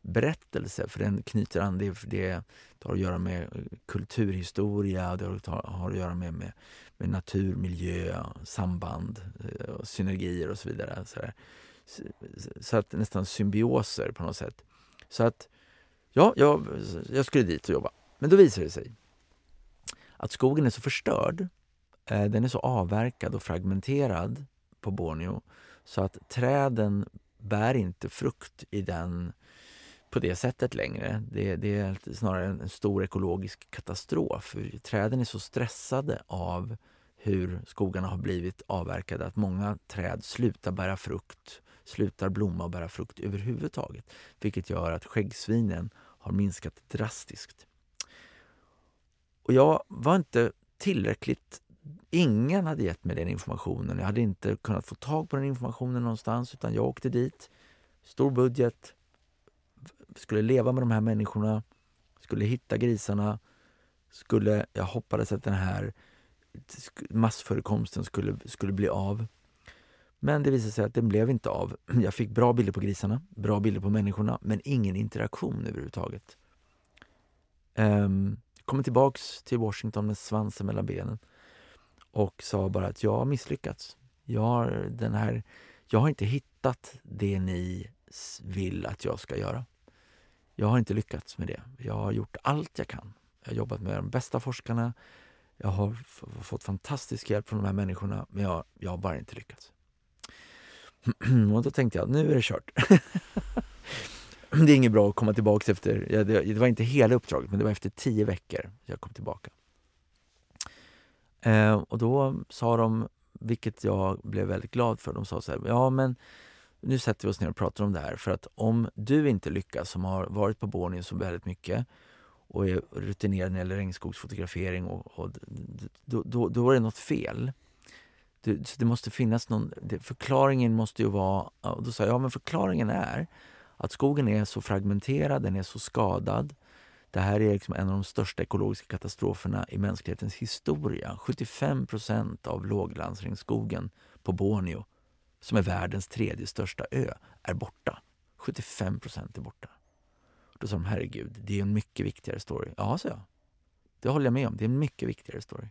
berättelse för den knyter an, det, det har att göra med kulturhistoria, det har att göra med, med, med natur, miljö, samband, eh, och synergier och så vidare. Så, så, att nästan symbioser på något sätt. Så att ja, jag, jag skulle dit och jobba. Men då visade det sig att skogen är så förstörd, eh, den är så avverkad och fragmenterad på Borneo så att träden bär inte frukt i den på det sättet längre. Det, det är snarare en stor ekologisk katastrof. Träden är så stressade av hur skogarna har blivit avverkade att många träd slutar bära frukt, slutar blomma och bära frukt överhuvudtaget. Vilket gör att skäggsvinen har minskat drastiskt. Och jag var inte tillräckligt Ingen hade gett mig den informationen. Jag hade inte kunnat få tag på den informationen någonstans utan jag åkte dit, stor budget, skulle leva med de här människorna, skulle hitta grisarna, skulle, jag hoppades att den här massförekomsten skulle, skulle bli av. Men det visade sig att den blev inte av. Jag fick bra bilder på grisarna, bra bilder på människorna, men ingen interaktion överhuvudtaget. Ehm, um, jag tillbaks till Washington med svansen mellan benen och sa bara att jag har misslyckats. Jag har, den här, jag har inte hittat det ni vill att jag ska göra. Jag har inte lyckats med det. Jag har gjort allt jag kan. Jag har jobbat med de bästa forskarna. Jag har fått fantastisk hjälp från de här människorna, men jag, jag har bara inte lyckats. Och då tänkte jag, nu är det kört. det är inget bra att komma tillbaka efter, det var inte hela uppdraget, men det var efter tio veckor jag kom tillbaka. Eh, och då sa de, vilket jag blev väldigt glad för, de sa så här, ja men nu sätter vi oss ner och pratar om det här för att om du inte lyckas, som har varit på Borneo så väldigt mycket och är rutinerad när det gäller regnskogsfotografering och, och då, då, då, är det något fel. Det, så det måste finnas någon, det, förklaringen måste ju vara, och då sa jag, ja men förklaringen är att skogen är så fragmenterad, den är så skadad det här är liksom en av de största ekologiska katastroferna i mänsklighetens historia. 75 procent av låglandsregnskogen på Borneo, som är världens tredje största ö, är borta. 75 procent är borta. Då sa de, herregud, det är en mycket viktigare story. Ja, sa jag. Det håller jag med om. Det är en mycket viktigare story.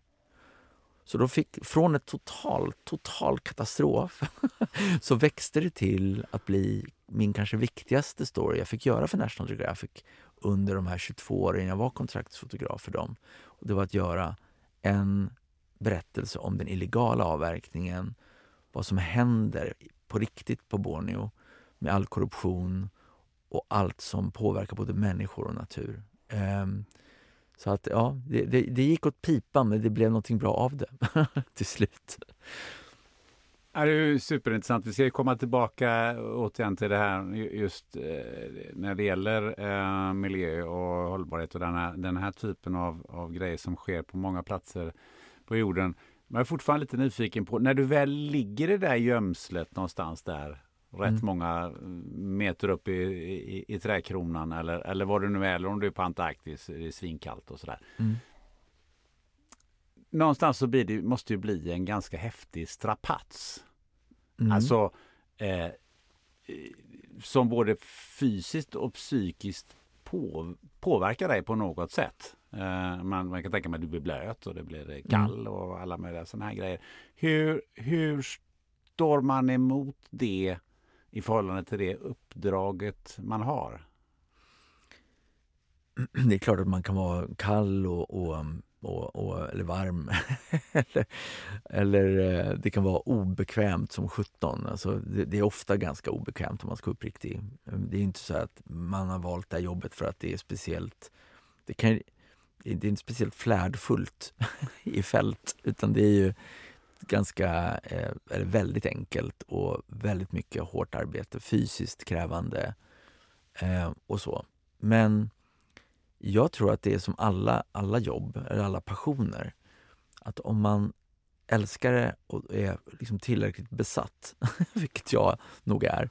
Så då fick, från ett total, total katastrof så växte det till att bli min kanske viktigaste story jag fick göra för National Geographic under de här 22 åren jag var kontraktsfotograf för dem. Och det var att göra en berättelse om den illegala avverkningen, vad som händer på riktigt på Borneo med all korruption och allt som påverkar både människor och natur. Um, så att ja, det, det, det, gick åt pipan men det blev någonting bra av det till slut. Ja, det är superintressant. Vi ska komma tillbaka eh, återigen till det här just eh, när det gäller eh, miljö och hållbarhet och den här, den här typen av, av grejer som sker på många platser på jorden. Men jag är fortfarande lite nyfiken på, när du väl ligger i det där gömslet någonstans där, rätt mm. många meter upp i, i, i träkronan eller, eller vad det nu är, eller om du är på Antarktis, det är svinkallt och sådär. Mm någonstans så blir det, måste det bli en ganska häftig strapats. Mm. Alltså eh, som både fysiskt och psykiskt på, påverkar dig på något sätt. Eh, man, man, kan tänka mig att du blir blöt och det blir mm. kall och alla möjliga sådana här grejer. Hur, hur står man emot det i förhållande till det uppdraget man har? Det är klart att man kan vara kall och, och och, och, eller varm. eller, eller eh, det kan vara obekvämt som 17. Alltså det, det, är ofta ganska obekvämt om man ska uppriktig. Mm, det är inte så att man har valt det här jobbet för att det är speciellt det, kan, det är inte speciellt flärdfullt i fält utan det är ju ganska, eh, eller väldigt enkelt och väldigt mycket hårt arbete, fysiskt krävande eh, och så. Men jag tror att det är som alla, alla jobb, eller alla passioner. Att om man älskar det och är liksom tillräckligt besatt, vilket jag nog är,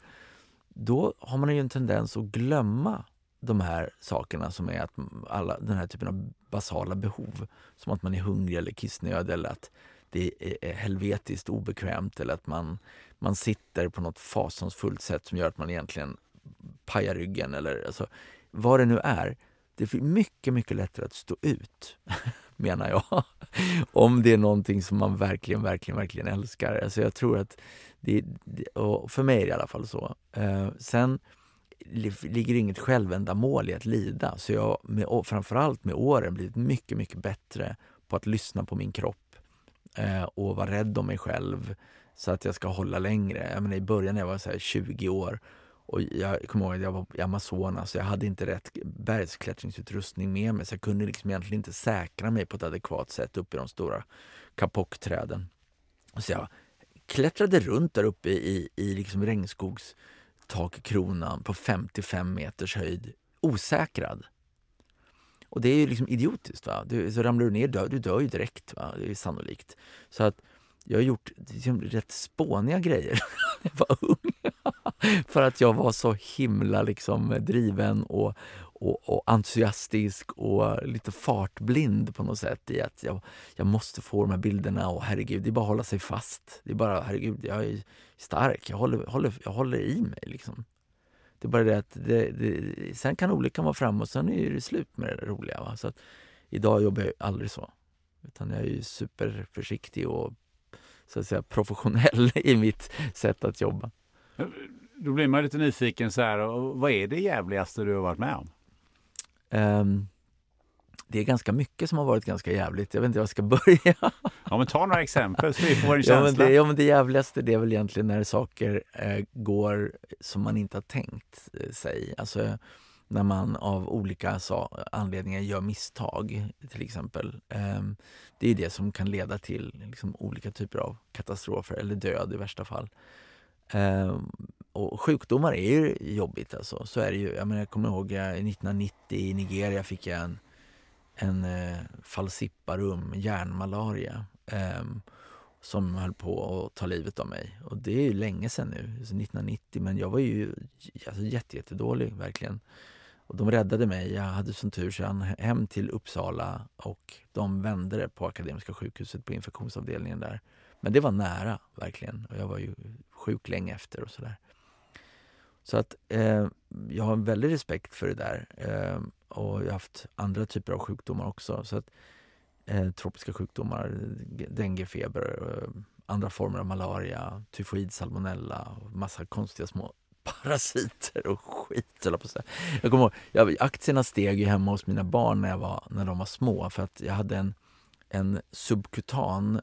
då har man ju en tendens att glömma de här sakerna som är att alla, den här typen av basala behov. Som att man är hungrig eller kissnödig eller att det är helvetiskt obekvämt eller att man, man sitter på något fasansfullt sätt som gör att man egentligen pajar ryggen eller alltså, vad det nu är. Det är mycket, mycket lättare att stå ut, menar jag. Om det är någonting som man verkligen, verkligen, verkligen älskar. Alltså jag tror att det, och för mig är det i alla fall så. Eh, sen ligger det inget självändamål i att lida. Så jag med, framförallt med åren blivit mycket, mycket bättre på att lyssna på min kropp eh, och vara rädd om mig själv så att jag ska hålla längre. Jag menar, I början när jag var så 20 år och jag kommer ihåg att jag var i Amazonas och jag hade inte rätt bergsklättringsutrustning med mig så jag kunde liksom egentligen inte säkra mig på ett adekvat sätt uppe i de stora kapockträden. Så jag klättrade runt där uppe i, i liksom regnskogstakkronan på 55 meters höjd osäkrad. Och det är ju liksom idiotiskt. Va? Du, så ramlar du ner, dör, du dör ju direkt. Va? Det är sannolikt. Så att jag har gjort liksom, rätt spåniga grejer när jag var ung. För att jag var så himla liksom, driven och, och, och, entusiastisk och lite fartblind på något sätt i att jag, jag måste få de här bilderna och herregud, det är bara att hålla sig fast. Det är bara, herregud, jag är stark, jag håller, håller, jag håller i mig liksom. Det är bara det att det, det, sen kan olyckan vara framme och sen är det slut med det roliga. Va? Så att, idag jobbar jag aldrig så. Utan jag är superförsiktig och så att säga professionell i mitt sätt att jobba. Då blir man lite nyfiken så här, vad är det jävligaste du har varit med om? Um, det är ganska mycket som har varit ganska jävligt. Jag vet inte var jag ska börja. Ja, men ta några exempel så vi får en känsla. Ja, men det, ja, men det jävligaste det är väl egentligen när saker eh, går som man inte har tänkt eh, sig. Alltså när man av olika så, anledningar gör misstag, till exempel. Eh, det är det som kan leda till liksom, olika typer av katastrofer eller död i värsta fall. Um, och sjukdomar är ju jobbigt alltså. Så är det ju. Jag, menar, jag kommer ihåg jag, 1990 i Nigeria fick jag en, en eh, falciparum, hjärnmalaria. Eh, som höll på att ta livet av mig. Och det är ju länge sedan nu, 1990. Men jag var ju alltså, jättedålig verkligen. Och de räddade mig. Jag hade sån tur så jag hem till Uppsala och de vände det på Akademiska sjukhuset på infektionsavdelningen där. Men det var nära verkligen. Och jag var ju sjuk länge efter och sådär. Så att eh, jag har en väldig respekt för det där. Eh, och jag har haft andra typer av sjukdomar också. Så att, eh, tropiska sjukdomar, denguefeber, eh, andra former av malaria, tyfoid, salmonella och massa konstiga små parasiter och skit. Eller på så. Jag kommer ihåg, jag, aktierna steg ju hemma hos mina barn när, jag var, när de var små för att jag hade en, en subkutan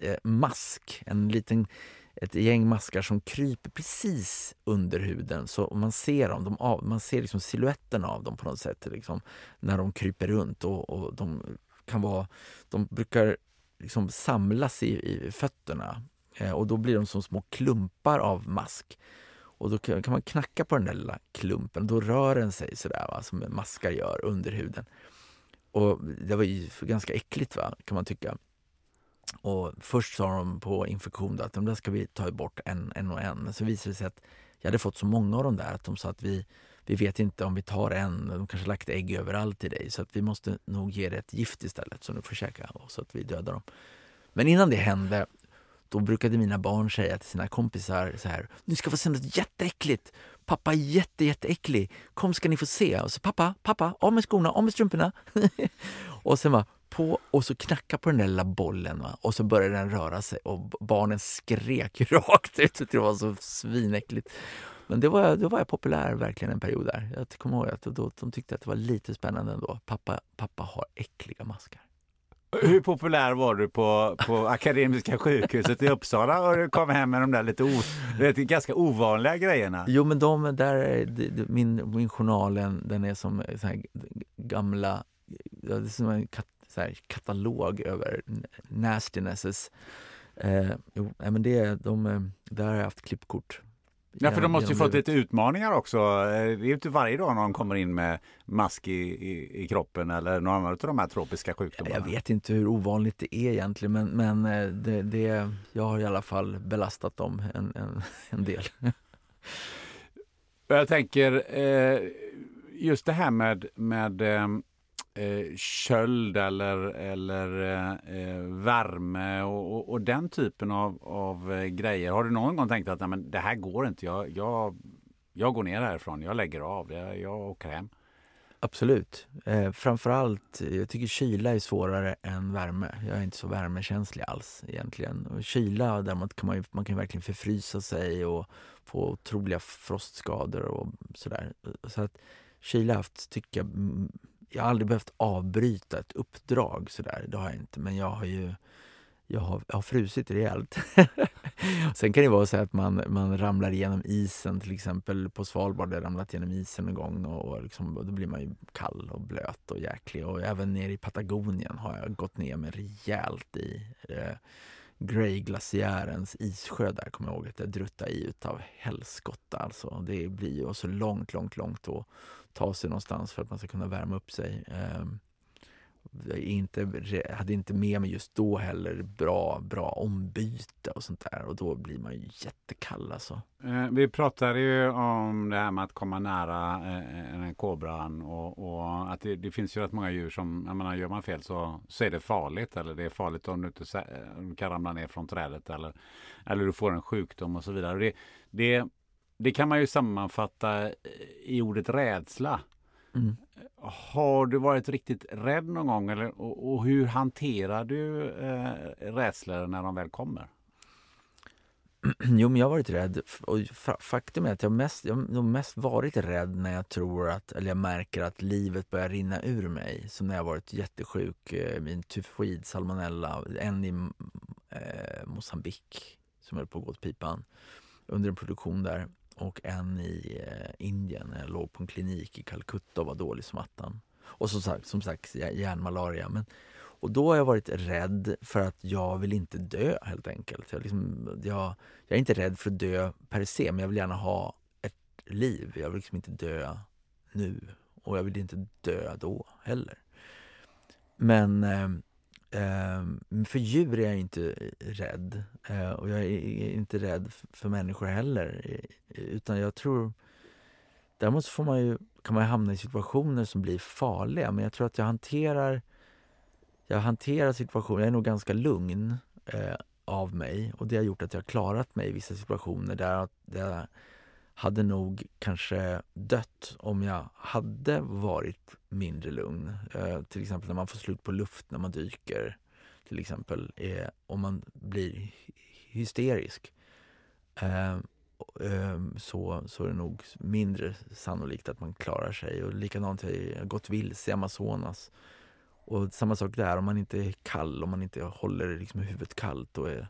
eh, mask, en liten ett gäng maskar som kryper precis under huden. Så man ser dem, de av, man ser liksom siluetten av dem på något sätt liksom, när de kryper runt. Och, och de, kan vara, de brukar liksom samlas i, i fötterna eh, och då blir de som små klumpar av mask. Och då kan, kan man knacka på den där lilla klumpen då rör den sig sådär va, som maskar gör under huden. Och det var ju ganska äckligt va, kan man tycka. Och först sa de på infektion att de där ska vi ta bort en, en och en. Men så visade det sig att jag hade fått så många av de där att de sa att vi, vi vet inte om vi tar en, de kanske lagt ägg överallt i dig så att vi måste nog ge dig ett gift istället som du får käka så att vi dödar dem. Men innan det hände då brukade mina barn säga till sina kompisar så här, nu ska få se något jätteäckligt. Pappa är jätte, jätteäcklig. Kom ska ni få se. Och så pappa, pappa, av med skorna, av med strumporna. och sen bara, på och så knacka på den där lilla bollen va? och så började den röra sig och barnen skrek rakt ut. Det var så svinäckligt. Men det var, då var jag populär verkligen en period där. Jag kommer ihåg att då, de tyckte att det var lite spännande ändå. Pappa, pappa har äckliga maskar. Hur populär var du på, på Akademiska sjukhuset i Uppsala och du kom hem med de där lite o, vet, ganska ovanliga grejerna? Jo men de där, min, min journalen den är som gamla, det är som en kat, så här, katalog över nastinesses Eh, jo, nej, men det, de, eh, där har jag haft klippkort. Ja, för de måste ju fått lite utmaningar också. Eh, det är ju inte varje dag någon kommer in med mask i, i, i kroppen eller någon annan av de här tropiska sjukdomarna. Jag vet inte hur ovanligt det är egentligen, men, men eh, det, det, jag har i alla fall belastat dem en, en, en del. Jag tänker just det här med, med eh, köld eller, eller eh, värme och, och, och, den typen av, av eh, grejer. Har du någon gång tänkt att nej, men det här går inte, jag, jag, jag går ner härifrån, jag lägger av, jag, jag åker hem? Absolut. Eh, framförallt, jag tycker kyla är svårare än värme. Jag är inte så värmekänslig alls egentligen. Och kyla däremot kan man, ju, man kan verkligen förfrysa sig och få otroliga frostskador och sådär. Så att kyla har haft, tycker jag, jag har aldrig behövt avbryta ett uppdrag sådär. Det har jag inte. Men jag har ju jag har, jag har frusit rejält. Sen kan det vara så att man, man ramlar igenom isen, till exempel på Svalbard har jag ramlat genom isen en gång och, och, liksom, och då blir man ju kall och blöt och jäklig. Och även nere i Patagonien har jag gått ner mig rejält i eh, Grey-glaciärens issjö där, kommer jag ihåg att jag druttade i utav helskotta. Alltså. Det blir ju så långt, långt, långt och ta sig någonstans för att man ska kunna värma upp sig. Ehm, jag inte, hade inte med mig just då heller bra, bra ombyte och sånt där och då blir man ju jättekall alltså. Eh, vi pratade ju om det här med att komma nära eh, kobran och, och, att det, det, finns ju rätt många djur som, jag menar gör man fel så, så är det farligt eller det är farligt om du inte eh, om du kan ramla ner från trädet eller, eller du får en sjukdom och så vidare. Det, det, det kan man ju sammanfatta i ordet rädsla. Mm. Har du varit riktigt rädd någon gång eller, och, och hur hanterar du eh, rädslor när de väl kommer? Jo, men jag har varit rädd. Och faktum är att jag mest, jag har mest varit rädd när jag tror att, eller jag märker att livet börjar rinna ur mig. Som när jag varit jättesjuk, eh, min tyfoid, salmonella, en i eh, Mosambik som höll på att gå åt pipan under en produktion där och en i eh, Indien när jag låg på en klinik i Calcutta och var dålig som attan. Och som sagt, som sagt hjärnmalaria. Men, och då har jag varit rädd för att jag vill inte dö helt enkelt. Jag, liksom, jag, jag är inte rädd för att dö per se, men jag vill gärna ha ett liv. Jag vill liksom inte dö nu och jag vill inte dö då heller. Men eh, Ehm, för djur är jag inte eh, rädd. Eh, och jag är inte rädd för människor heller. Utan jag tror... Däremot får man ju, kan man hamna i situationer som blir farliga. Men jag tror att jag hanterar... Jag hanterar situationer, jag är nog ganska lugn eh, av mig. Och det har gjort att jag har klarat mig i vissa situationer där, där hade nog kanske dött om jag hade varit mindre lugn. Eh, till exempel när man får slut på luft när man dyker. Till exempel eh, om man blir hysterisk. Eh, eh, så, så är det nog mindre sannolikt att man klarar sig. Och likadant, jag har gått vilse i Amazonas. Och samma sak där, om man inte är kall, om man inte håller liksom huvudet kallt och är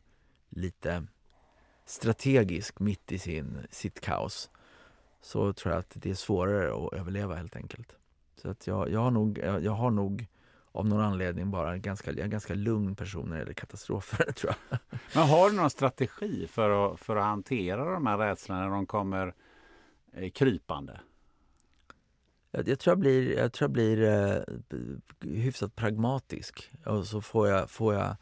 lite strategisk mitt i sin, sitt kaos så tror jag att det är svårare att överleva helt enkelt. Så att jag, jag, har, nog, jag, jag har nog av någon anledning bara en ganska, en ganska lugn person när det gäller katastrofer, tror jag. Men har du någon strategi för att, för att hantera de här rädslorna när de kommer eh, krypande? Jag, jag, tror jag blir, jag, tror jag blir eh, hyfsat pragmatisk. Och så får jag, får jag,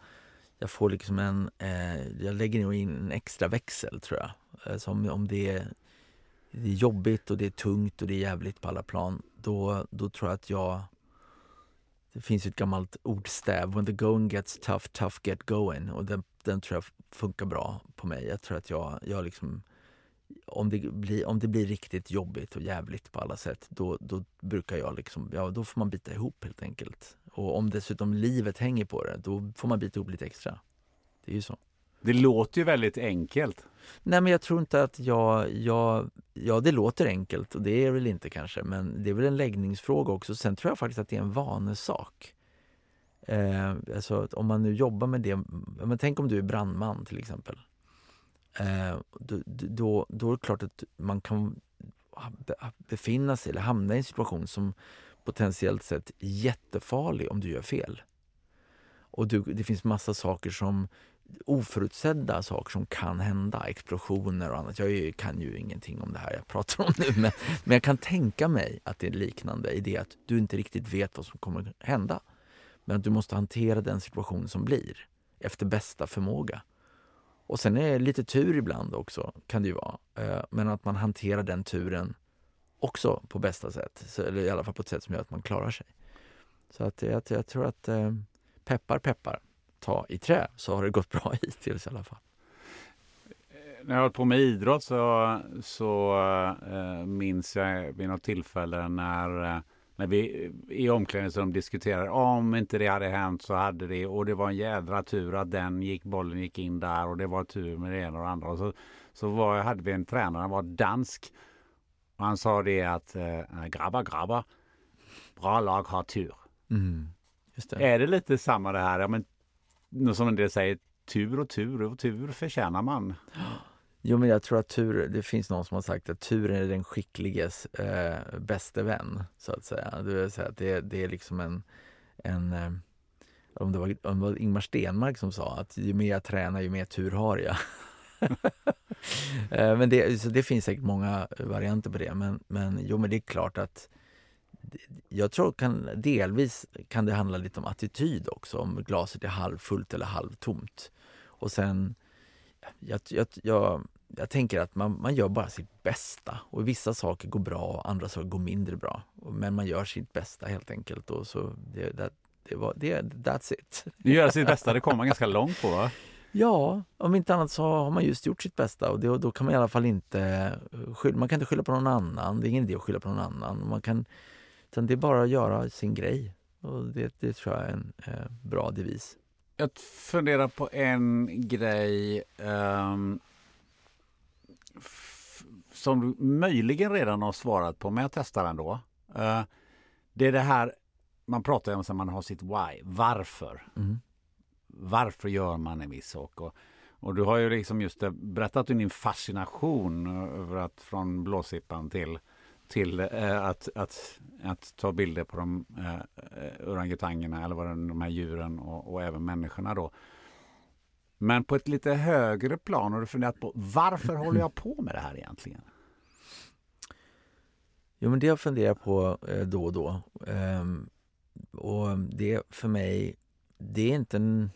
jag får liksom en, eh, jag lägger nog in en extra växel tror jag. Eh, Så om, om det är det är jobbigt och det är tungt och det är jävligt på alla plan, då, då tror jag att jag... Det finns ett gammalt ordstäv, when the going gets tough, tough get going. Och den, den tror jag funkar bra på mig. Jag tror att jag, jag liksom... Om det, blir, om det blir riktigt jobbigt och jävligt på alla sätt, då, då brukar jag liksom, ja då får man bita ihop helt enkelt. Och om dessutom livet hänger på det, då får man bita ihop lite extra. Det är ju så. Det låter ju väldigt enkelt. Nej men jag tror inte att jag, jag... Ja det låter enkelt och det är väl inte kanske men det är väl en läggningsfråga också. Sen tror jag faktiskt att det är en vanesak. Eh, alltså om man nu jobbar med det. Men tänk om du är brandman till exempel. Eh, då, då, då är det klart att man kan befinna sig eller hamna i en situation som potentiellt sett jättefarlig om du gör fel. Och du, det finns massa saker som oförutsedda saker som kan hända, explosioner och annat. Jag kan ju ingenting om det här jag pratar om nu men, men jag kan tänka mig att det är liknande i det att du inte riktigt vet vad som kommer hända. Men att du måste hantera den situation som blir efter bästa förmåga. Och sen är det lite tur ibland också, kan det ju vara. Eh, men att man hanterar den turen också på bästa sätt. Eller i alla fall på ett sätt som gör att man klarar sig. Så att jag, jag tror att eh, peppar peppar, ta i trä så har det gått bra hittills i alla fall. När jag har på med idrott så, så eh, minns jag vid något tillfälle när, eh, när vi i omklädningsrum diskuterade ah, om inte det hade hänt så hade det och det var en jädra tur att den gick, bollen gick in där och det var tur med det ena och det andra. Och så så var, hade vi en tränare, han var dansk. Han sa det att äh, grabbar, grabbar, bra lag har tur. Mm, det. Är det lite samma det här? Ja, men, som en del säger, tur och tur och tur förtjänar man. Jo men jag tror att tur, det finns någon som har sagt att tur är den skickliges eh, bäste vän. Så att säga. Det, vill säga att det, det är liksom en, en eh, om, det var, om det var Ingmar Stenmark som sa att ju mer jag tränar ju mer tur har jag. Eh, men det, så det finns säkert många varianter på det men, men jo men det är klart att jag tror kan delvis kan det handla lite om attityd också, om glaset är halvfullt eller halvtomt. Och sen, jag, jag, jag, jag tänker att man, man gör bara sitt bästa och vissa saker går bra och andra saker går mindre bra. Men man gör sitt bästa helt enkelt och så det, det, det var, det, that's it. Göra sitt bästa, det kommer man ganska långt på va? Ja, om inte annat så har man just gjort sitt bästa och, då kan man i alla fall inte skylla, man kan inte skylla på någon annan. Det är ingen idé att skylla på någon annan. Man kan utan det är bara att göra sin grej. Och det, det tror jag är en eh, bra devis. Jag funderar på en grej um, som du möjligen redan har svarat på, men jag testar ändå. Uh, det är det här man pratar om när man har sitt why. Varför? Mm. Varför gör man en viss sak? Och, och du har ju liksom just eh, berättat om din fascination över att från blåsippan till till eh, att, att, att ta bilder på de eh, orangutangerna eller vad det, de här djuren och, och, även människorna då. Men på ett lite högre plan har du funderat på varför håller jag på med det här egentligen? Jo, men det jag funderar på eh, då och då. Um, och det för mig, det är inte en,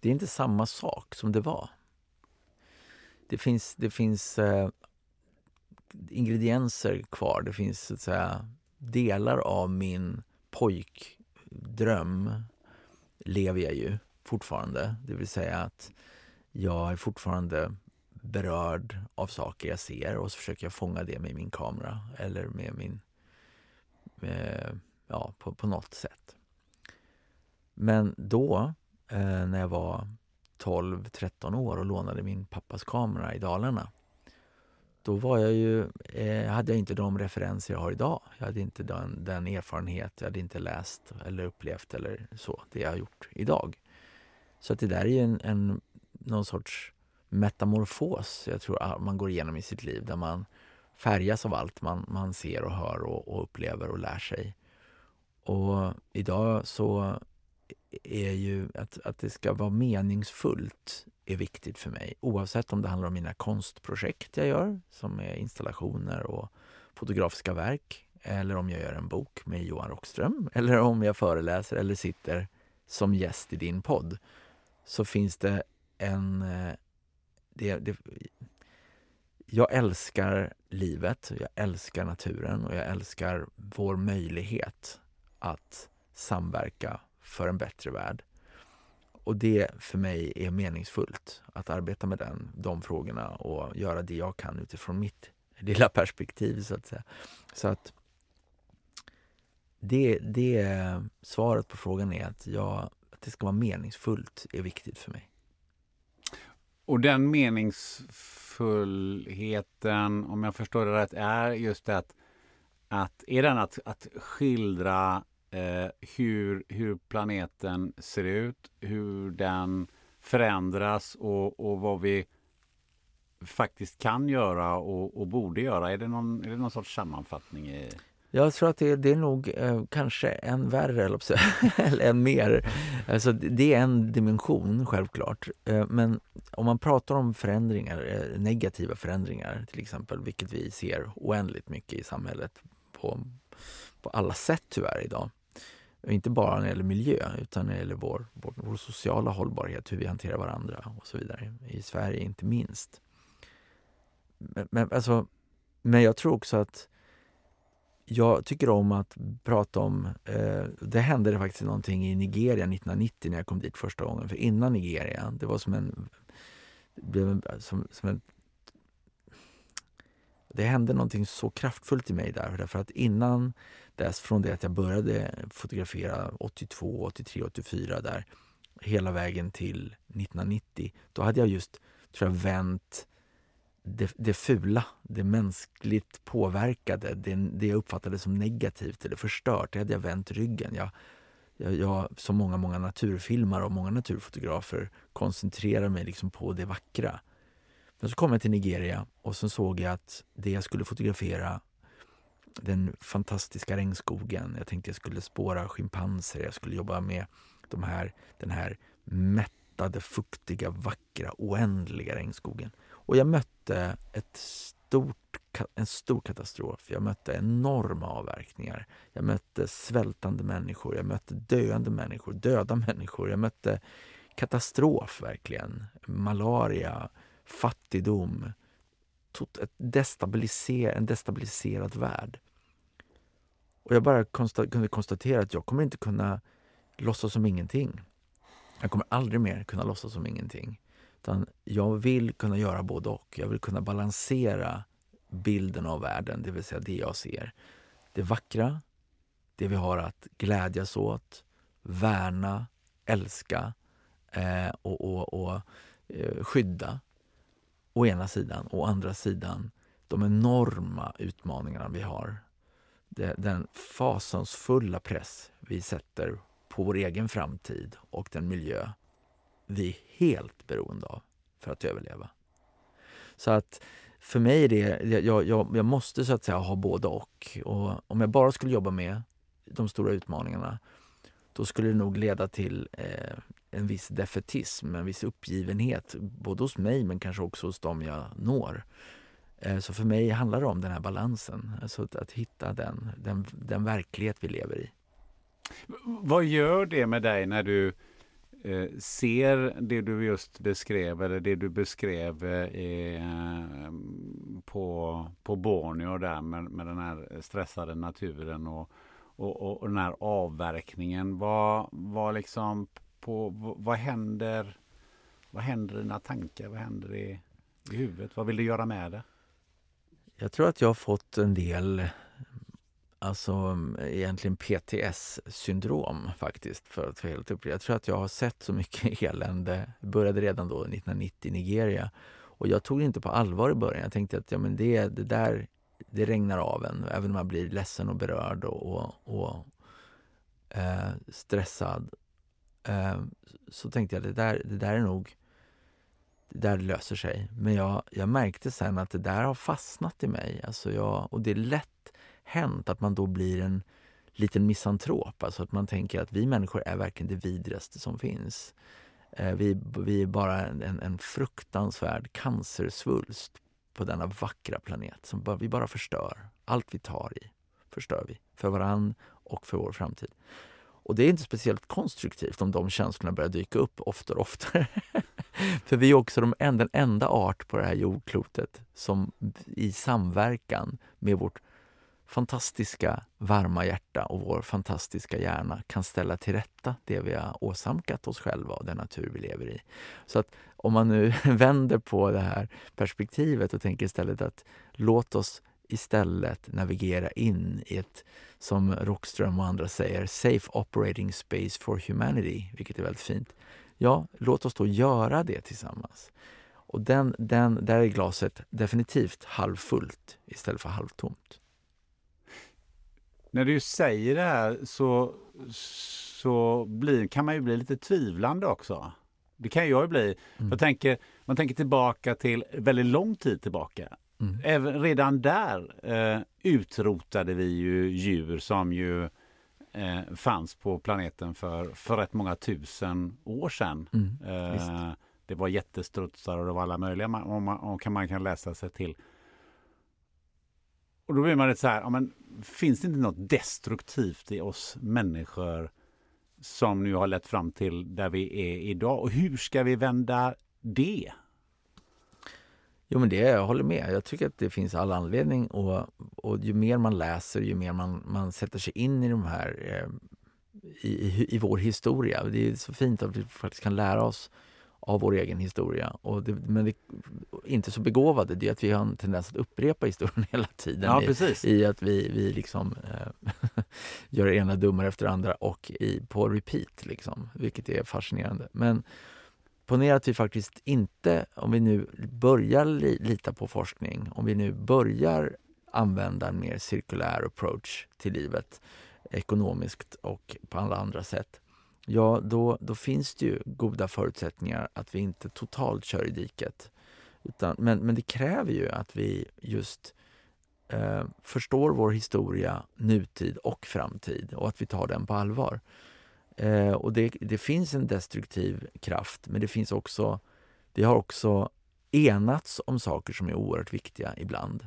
det är inte samma sak som det var. Det finns, det finns eh, ingredienser kvar. Det finns så att säga delar av min pojkdröm lever jag ju fortfarande. Det vill säga att jag är fortfarande berörd av saker jag ser och så försöker jag fånga det med min kamera eller med min... Med, ja, på, på något sätt. Men då, eh, när jag var 12-13 år och lånade min pappas kamera i Dalarna då var jag ju, eh, hade jag inte de referenser jag har idag. Jag hade inte den, den, erfarenhet, jag hade inte läst eller upplevt eller så, det jag har gjort idag. Så att det där är ju en, en, någon sorts metamorfos jag tror ah, man går igenom i sitt liv där man färgas av allt man, man ser och hör och, och upplever och lär sig. Och idag så är ju att, att det ska vara meningsfullt är viktigt för mig. Oavsett om det handlar om mina konstprojekt jag gör, som är installationer och fotografiska verk, eller om jag gör en bok med Johan Rockström, eller om jag föreläser eller sitter som gäst i din podd, så finns det en... Eh, det, det, jag älskar livet, jag älskar naturen och jag älskar vår möjlighet att samverka för en bättre värld. Och det för mig är meningsfullt, att arbeta med den, de frågorna och göra det jag kan utifrån mitt lilla perspektiv så att säga. Så att det, det svaret på frågan är att, jag, att det ska vara meningsfullt är viktigt för mig. Och den meningsfullheten, om jag förstår det rätt, är just det att, att är den att, att skildra eh, hur, hur planeten ser ut, hur den förändras och, och vad vi faktiskt kan göra och, och borde göra. Är det, någon, är det någon sorts sammanfattning? I... Jag tror att det, det är nog eh, kanske än värre, eller än mer. Alltså, det är en dimension, självklart. Eh, men om man pratar om förändringar, eh, negativa förändringar till exempel, vilket vi ser oändligt mycket i samhället på, på alla sätt tyvärr idag. Inte bara när det gäller miljö, utan när det gäller vår, vår, vår sociala hållbarhet, hur vi hanterar varandra och så vidare. I Sverige inte minst. Men, men, alltså, men jag tror också att jag tycker om att prata om... Eh, det hände faktiskt någonting i Nigeria 1990 när jag kom dit första gången. För innan Nigeria, det var som en... Det, blev som, som en, det hände någonting så kraftfullt i mig där. Därför att innan dess, från det att jag började fotografera 82, 83, 84 där, hela vägen till 1990, då hade jag just, tror jag, vänt det, det fula, det mänskligt påverkade, det, det jag uppfattade som negativt eller förstört, det hade jag vänt ryggen. Jag, jag, jag, som många, många naturfilmare och många naturfotografer koncentrerar mig liksom på det vackra. Men så kom jag till Nigeria och så såg jag att det jag skulle fotografera, den fantastiska regnskogen, jag tänkte jag skulle spåra schimpanser, jag skulle jobba med de här, den här mättade, fuktiga, vackra, oändliga regnskogen. Och jag mötte ett stort, en stor katastrof. Jag mötte enorma avverkningar. Jag mötte svältande människor, jag mötte döende människor, döda människor. Jag mötte katastrof, verkligen. Malaria, fattigdom. Ett destabiliser, en destabiliserad värld. Och jag bara konsta, kunde konstatera att jag kommer inte kunna låtsas som ingenting. Jag kommer aldrig mer kunna låtsas som ingenting. Utan jag vill kunna göra både och. Jag vill kunna balansera bilden av världen, det vill säga det jag ser. Det vackra, det vi har att glädjas åt, värna, älska eh, och, och, och eh, skydda. Å ena sidan. Å andra sidan de enorma utmaningarna vi har. Det, den fasansfulla press vi sätter på vår egen framtid och den miljö vi är helt beroende av för att överleva. Så att för mig är det, jag, jag, jag måste så att säga ha både och. och. Om jag bara skulle jobba med de stora utmaningarna då skulle det nog leda till eh, en viss defetism, en viss uppgivenhet både hos mig men kanske också hos dem jag når. Eh, så för mig handlar det om den här balansen, alltså att, att hitta den, den, den verklighet vi lever i. Vad gör det med dig när du eh, ser det du just beskrev eller det du beskrev eh, på, på Borneo där med, med den här stressade naturen och, och, och, och den här avverkningen. Vad, vad liksom på, vad händer? Vad händer i dina tankar? Vad händer i, i huvudet? Vad vill du göra med det? Jag tror att jag har fått en del alltså mm, egentligen PTS-syndrom faktiskt. För att vara helt uppriktig. Jag tror att jag har sett så mycket elände. Det började redan då 1990 i Nigeria. Och jag tog det inte på allvar i början. Jag tänkte att ja, men det, det där det regnar av en, även om man blir ledsen och berörd och, och, och eh, stressad. Eh, så tänkte jag det där, det där är nog det där löser sig. Men jag, jag märkte sen att det där har fastnat i mig. Alltså jag, och det är lätt hänt att man då blir en liten misantrop. Alltså att man tänker att vi människor är verkligen det vidrigaste som finns. Eh, vi, vi är bara en, en fruktansvärd cancersvulst på denna vackra planet som bara, vi bara förstör. Allt vi tar i förstör vi för varann och för vår framtid. Och det är inte speciellt konstruktivt om de känslorna börjar dyka upp oftare och oftare. för vi är också de, den enda art på det här jordklotet som i samverkan med vårt fantastiska varma hjärta och vår fantastiska hjärna kan ställa till rätta det vi har åsamkat oss själva och den natur vi lever i. Så att om man nu vänder på det här perspektivet och tänker istället att låt oss istället navigera in i ett, som Rockström och andra säger, safe operating space for humanity, vilket är väldigt fint. Ja, låt oss då göra det tillsammans. Och den, den, där är glaset definitivt halvfullt istället för halvtomt. När du säger det här så, så blir, kan man ju bli lite tvivlande också. Det kan jag ju bli. Mm. Jag tänker, man tänker tillbaka till väldigt lång tid tillbaka. Mm. Även redan där eh, utrotade vi ju djur som ju eh, fanns på planeten för, för rätt många tusen år sedan. Mm, eh, det var jättestrutsar och det var alla möjliga man, och man, och kan, man kan läsa sig till. Och då blir man lite så här, ja, men, finns det inte något destruktivt i oss människor som nu har lett fram till där vi är idag? Och hur ska vi vända det? Jo men det, jag håller med. Jag tycker att det finns all anledning och, och ju mer man läser, ju mer man, man sätter sig in i de här eh, i, i, i, vår historia. Det är så fint att vi faktiskt kan lära oss av vår egen historia. Och det, men det inte så begåvade, det är att vi har en tendens att upprepa historien hela tiden. Ja, i, I, att vi, vi liksom eh, gör det ena dummare efter det andra och i, på repeat, liksom, vilket är fascinerande. Men ponera att vi faktiskt inte, om vi nu börjar li, lita på forskning, om vi nu börjar använda en mer cirkulär approach till livet ekonomiskt och på alla andra sätt ja då, då finns det ju goda förutsättningar att vi inte totalt kör i diket. Utan, men, men det kräver ju att vi just eh, förstår vår historia, nutid och framtid och att vi tar den på allvar. Eh, och det, det finns en destruktiv kraft men det finns också, vi har också enats om saker som är oerhört viktiga ibland.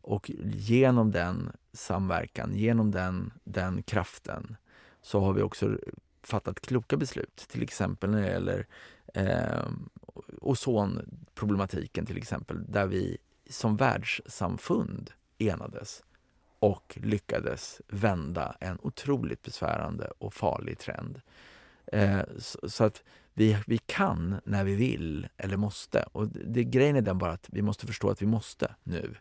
Och genom den samverkan, genom den, den kraften så har vi också fattat kloka beslut. Till exempel när det gäller eh, ozonproblematiken till exempel, där vi som världssamfund enades och lyckades vända en otroligt besvärande och farlig trend. Eh, så, så, att vi, vi kan när vi vill eller måste. Och det, grejen är den bara att vi måste förstå att vi måste nu.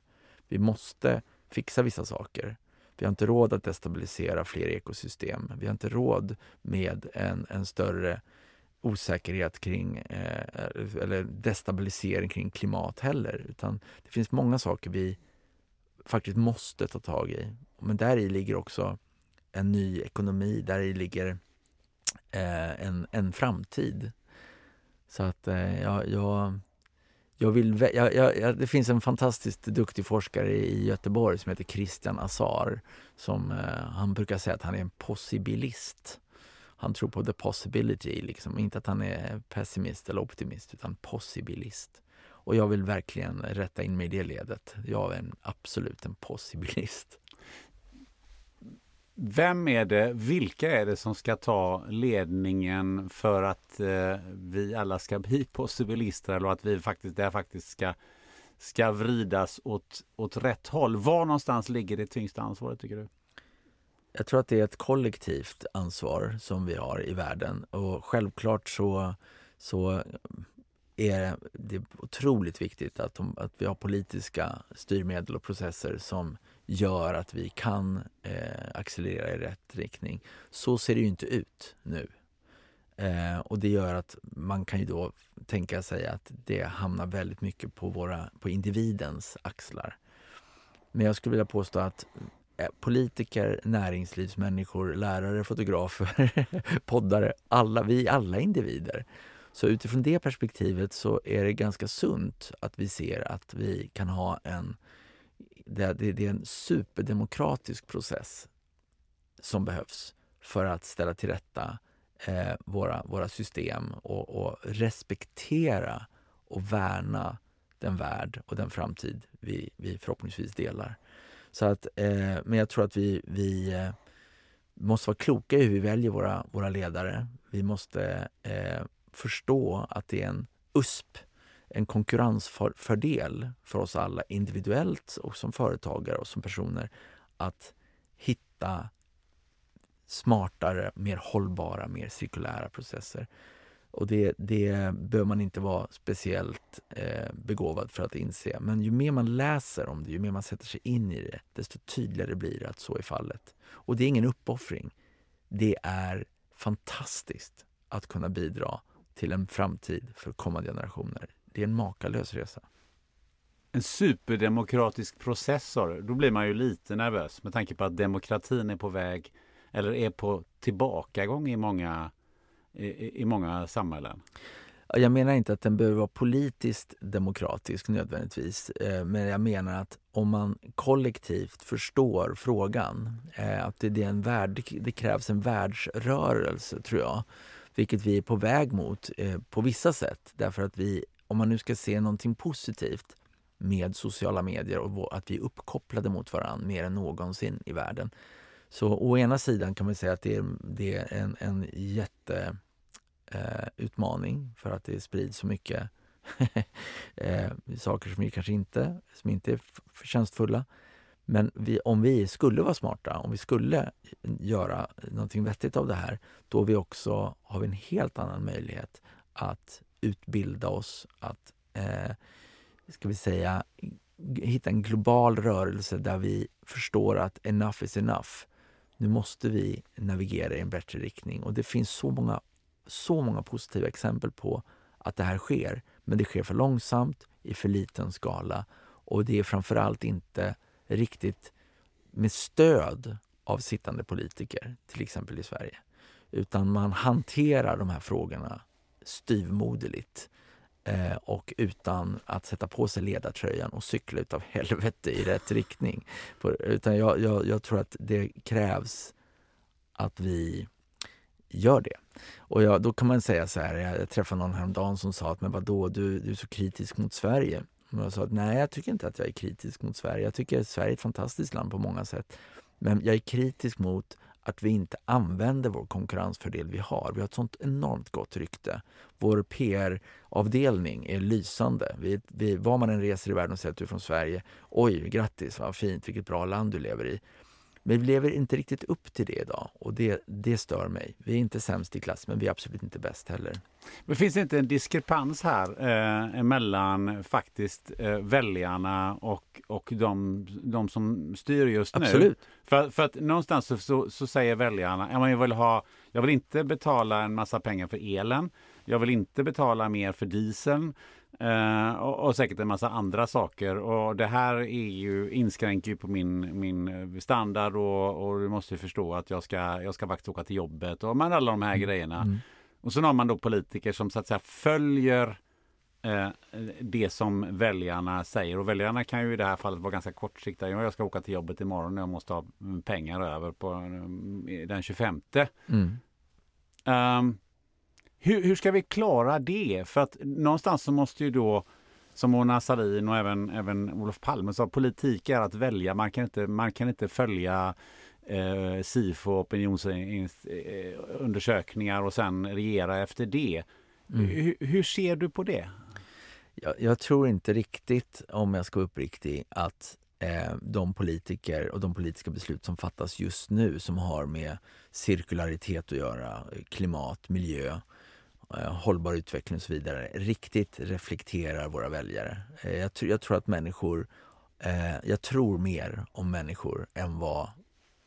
Vi måste fixa vissa saker. Vi har inte råd att destabilisera fler ekosystem. Vi har inte råd med en, en större osäkerhet kring, eh, eller destabilisering kring klimat heller. Utan det finns många saker vi faktiskt måste ta tag i. Men där i ligger också en ny ekonomi, där i ligger eh, en, en framtid. Så att eh, jag, jag jag vill, jag, jag, det finns en fantastiskt duktig forskare i Göteborg som heter Christian Azar. Som, eh, han brukar säga att han är en possibilist. Han tror på the possibility, liksom. inte att han är pessimist eller optimist utan possibilist. Och jag vill verkligen rätta in mig i det ledet. Jag är en, absolut en possibilist. Vem är det, vilka är det som ska ta ledningen för att eh, vi alla ska bli possibilister eller att vi faktiskt, det faktiskt ska, ska vridas åt, åt rätt håll? Var någonstans ligger det tyngsta ansvaret tycker du? Jag tror att det är ett kollektivt ansvar som vi har i världen och självklart så, så är det otroligt viktigt att, de, att vi har politiska styrmedel och processer som gör att vi kan eh, accelerera i rätt riktning. Så ser det ju inte ut nu. Eh, och det gör att man kan ju då tänka sig att det hamnar väldigt mycket på, våra, på individens axlar. Men jag skulle vilja påstå att eh, politiker, näringslivsmänniskor, lärare, fotografer, poddare, alla, vi alla individer. Så utifrån det perspektivet så är det ganska sunt att vi ser att vi kan ha en det, det, det är en superdemokratisk process som behövs för att ställa till rätta eh, våra, våra system och, och, respektera och värna den värld och den framtid vi, vi förhoppningsvis delar. Så att, eh, men jag tror att vi, vi eh, måste vara kloka i hur vi väljer våra, våra ledare. Vi måste eh, förstå att det är en USP en konkurrensfördel för oss alla individuellt och som företagare och som personer att hitta smartare, mer hållbara, mer cirkulära processer. Och det, det behöver man inte vara speciellt eh, begåvad för att inse. Men ju mer man läser om det, ju mer man sätter sig in i det, desto tydligare blir det att så är fallet. Och det är ingen uppoffring. Det är fantastiskt att kunna bidra till en framtid för kommande generationer. Det är en makalös resa. En superdemokratisk processor, då blir man ju lite nervös med tanke på att demokratin är på väg eller är på tillbakagång i många, i, i många samhällen. Jag menar inte att den behöver vara politiskt demokratisk nödvändigtvis. Eh, men jag menar att om man kollektivt förstår frågan, eh, att det, är en värld, det krävs en världsrörelse tror jag. Vilket vi är på väg mot eh, på vissa sätt. Därför att vi, om man nu ska se någonting positivt med sociala medier och att vi är uppkopplade mot varandra mer än någonsin i världen. Så å ena sidan kan man säga att det är, det är en, en jätteutmaning eh, för att det sprids så mycket eh, saker som kanske inte, som inte är förtjänstfulla. Men vi, om vi skulle vara smarta, om vi skulle göra någonting vettigt av det här, då vi också, har vi en helt annan möjlighet att utbilda oss, att eh, ska vi säga, hitta en global rörelse där vi förstår att enough is enough. Nu måste vi navigera i en bättre riktning och det finns så många så många positiva exempel på att det här sker. Men det sker för långsamt, i för liten skala och det är framförallt inte riktigt med stöd av sittande politiker, till exempel i Sverige. Utan man hanterar de här frågorna styvmoderligt eh, och utan att sätta på sig ledartröjan och cykla utav helvete i rätt riktning. Utan jag, jag, jag tror att det krävs att vi gör det. Och jag, då kan man säga så här, jag träffade någon häromdagen som sa att men vadå, du, du är så kritisk mot Sverige. Och jag sa att nej, jag tycker inte att jag är kritisk mot Sverige. Jag tycker att Sverige är ett fantastiskt land på många sätt. Men jag är kritisk mot att vi inte använder vår konkurrensfördel vi har. Vi har ett sånt enormt gott rykte. Vår PR-avdelning är lysande. Vi, vi, var man än reser i världen och säger att du är från Sverige, oj, grattis, vad fint, vilket bra land du lever i. Men vi lever inte riktigt upp till det idag och det, det stör mig. Vi är inte sämst i klass men vi är absolut inte bäst heller. Men finns det inte en diskrepans här eh, mellan faktiskt eh, väljarna och, och de, de som styr just nu? Absolut. För, för att någonstans så, så, så säger väljarna, jag vill, ha, jag vill inte betala en massa pengar för elen. Jag vill inte betala mer för dieseln. Uh, och, och, säkert en massa andra saker. Och det här är ju, inskränker ju på min, min standard och, och du måste förstå att jag ska, jag ska faktiskt åka till jobbet och men alla de här mm. grejerna. Mm. Och så har man då politiker som så att säga följer eh, det som väljarna säger. Och väljarna kan ju i det här fallet vara ganska kortsiktiga. Jag ska åka till jobbet imorgon och jag måste ha pengar över på eh, den 25. Mm. Um, hur, hur ska vi klara det? För att någonstans så måste ju då som Mona Sahlin och även, även Olof Palme sa, politik är att välja. Man kan inte, man kan inte följa eh, SIFO opinionsundersökningar och sen regera efter det. Mm. Hur, hur, ser du på det? Jag, jag, tror inte riktigt, om jag ska vara uppriktig, att eh, de politiker och de politiska beslut som fattas just nu som har med cirkularitet att göra, klimat, miljö, Eh, hållbar utveckling och så vidare riktigt reflekterar våra väljare. Eh, jag, jag, jag tror att människor, eh, jag tror mer om människor än vad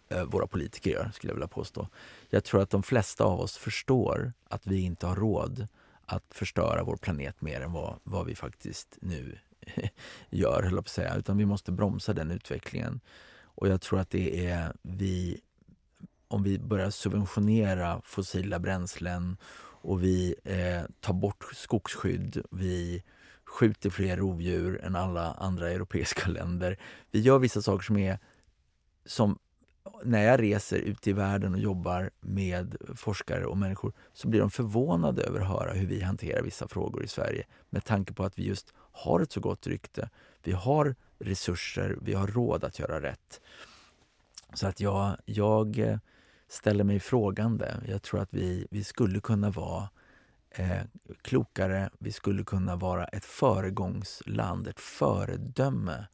eh, våra politiker gör, skulle jag vilja påstå. Jag tror att de flesta av oss förstår att vi inte har råd att förstöra vår planet mer än vad, vad vi faktiskt nu gör, höll på att säga. Utan vi måste bromsa den utvecklingen. Och jag tror att det är vi, om vi börjar subventionera fossila bränslen och vi eh, tar bort skogsskydd. Vi skjuter fler rovdjur än alla andra europeiska länder. Vi gör vissa saker som är som när jag reser ut i världen och jobbar med forskare och människor så blir de förvånade över att höra hur vi hanterar vissa frågor i Sverige med tanke på att vi just har ett så gott rykte. Vi har resurser, vi har råd att göra rätt. Så att jag, jag eh, ställer mig frågande. Jag tror att vi, vi skulle kunna vara eh, klokare, vi skulle kunna vara ett föregångsland, ett föredöme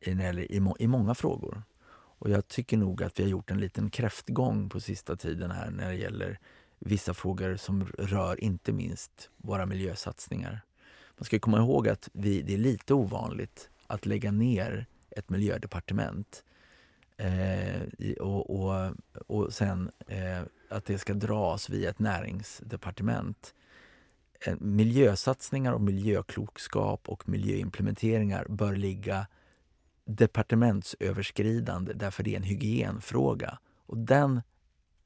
i, i, i många frågor. Och jag tycker nog att vi har gjort en liten kräftgång på sista tiden här när det gäller vissa frågor som rör inte minst våra miljösatsningar. Man ska komma ihåg att vi, det är lite ovanligt att lägga ner ett miljödepartement Eh, och, och, och sen eh, att det ska dras via ett näringsdepartement. Eh, miljösatsningar och miljöklokskap och miljöimplementeringar bör ligga departementsöverskridande därför det är en hygienfråga. Och den,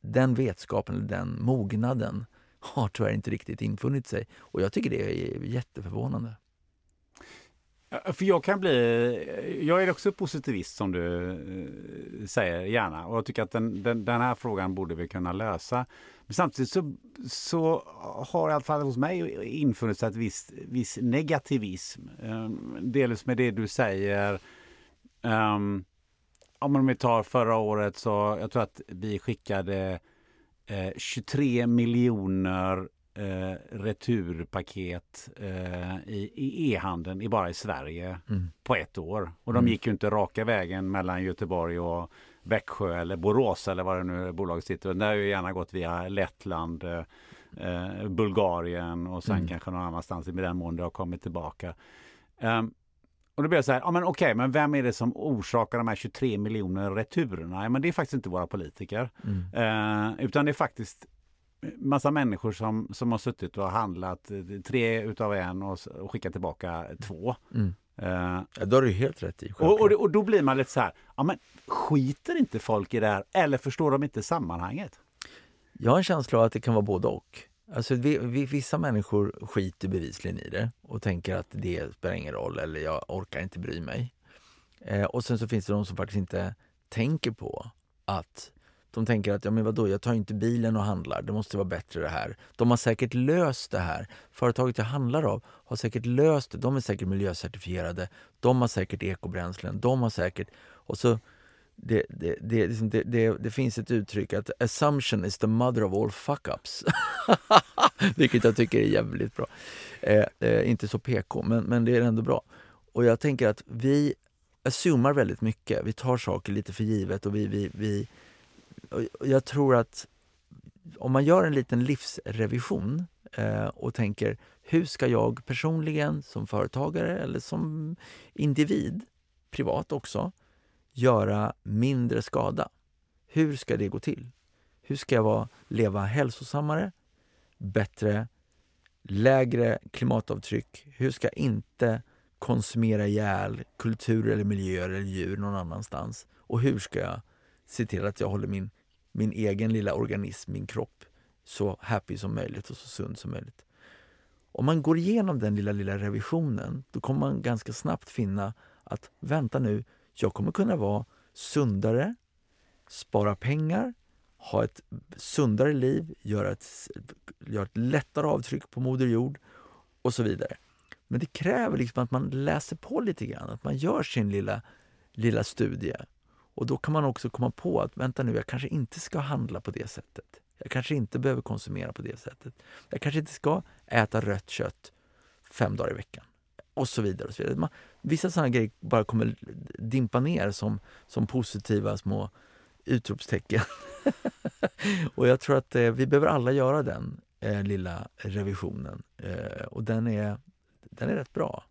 den vetskapen, den mognaden har tyvärr inte riktigt infunnit sig. Och jag tycker det är jätteförvånande. För jag kan bli, jag är också positivist som du eh, säger gärna och jag tycker att den, den, den, här frågan borde vi kunna lösa. Men samtidigt så, så har i alla fall hos mig infunnit sig ett viss, viss negativism. Ehm, um, dels med det du säger. Um, om vi tar förra året så jag tror att vi skickade eh, 23 miljoner eh, returpaket eh, i e-handeln i bara i Sverige mm. på ett år. Och de mm. gick ju inte raka vägen mellan Göteborg och Växjö eller Borås eller vad det nu bolaget sitter. Det har ju gärna gått via Lettland, eh, eh, Bulgarien och sen mm. kanske någon annanstans i den mån det har kommit tillbaka. Um, och då blir jag så här, ja men okej, okay, men vem är det som orsakar de här 23 miljoner returerna? Ja, men det är faktiskt inte våra politiker. Mm. Uh, utan det är faktiskt massa människor som, som har suttit och handlat tre utav en och, och skickat tillbaka två. Mm. Uh, ja, då har du helt rätt i. Och, och, och, då blir man lite så här, ja men skiter inte folk i det här eller förstår de inte sammanhanget? Jag har en känsla av att det kan vara både och. Alltså, vi, vi, vissa människor skiter bevisligen i det och tänker att det spelar ingen roll eller jag orkar inte bry mig. Eh, och sen så finns det de som faktiskt inte tänker på att de tänker att ja, men vadå, jag tar inte bilen och handlar, det måste vara bättre det här. De har säkert löst det här. Företaget jag handlar av har säkert löst det. De är säkert miljöcertifierade. De har säkert ekobränslen. De har säkert... Och så det, det, det, det, liksom, det, det, finns ett uttryck att assumption is the mother of all fuck-ups. Vilket jag tycker är jävligt bra. Eh, eh, inte så PK, men, men det är ändå bra. Och jag tänker att vi assumar väldigt mycket. Vi tar saker lite för givet och vi, vi, vi jag tror att om man gör en liten livsrevision eh, och tänker hur ska jag personligen som företagare eller som individ, privat också, göra mindre skada? Hur ska det gå till? Hur ska jag vara, leva hälsosammare, bättre, lägre klimatavtryck? Hur ska jag inte konsumera ihjäl kultur eller miljöer eller djur någon annanstans? Och hur ska jag se till att jag håller min, min egen lilla organism, min kropp, så happy som möjligt och så sund som möjligt. Om man går igenom den lilla, lilla revisionen, då kommer man ganska snabbt finna att vänta nu, jag kommer kunna vara sundare, spara pengar, ha ett sundare liv, göra ett, göra ett lättare avtryck på Moder Jord och så vidare. Men det kräver liksom att man läser på lite grann, att man gör sin lilla, lilla studie. Och då kan man också komma på att vänta nu, jag kanske inte ska handla på det sättet. Jag kanske inte behöver konsumera på det sättet. Jag kanske inte ska äta rött kött fem dagar i veckan. Och så vidare. Och så vidare. Man, vissa sådana grejer bara kommer dimpa ner som, som positiva små utropstecken. och jag tror att eh, vi behöver alla göra den eh, lilla revisionen. Eh, och den är, den är rätt bra.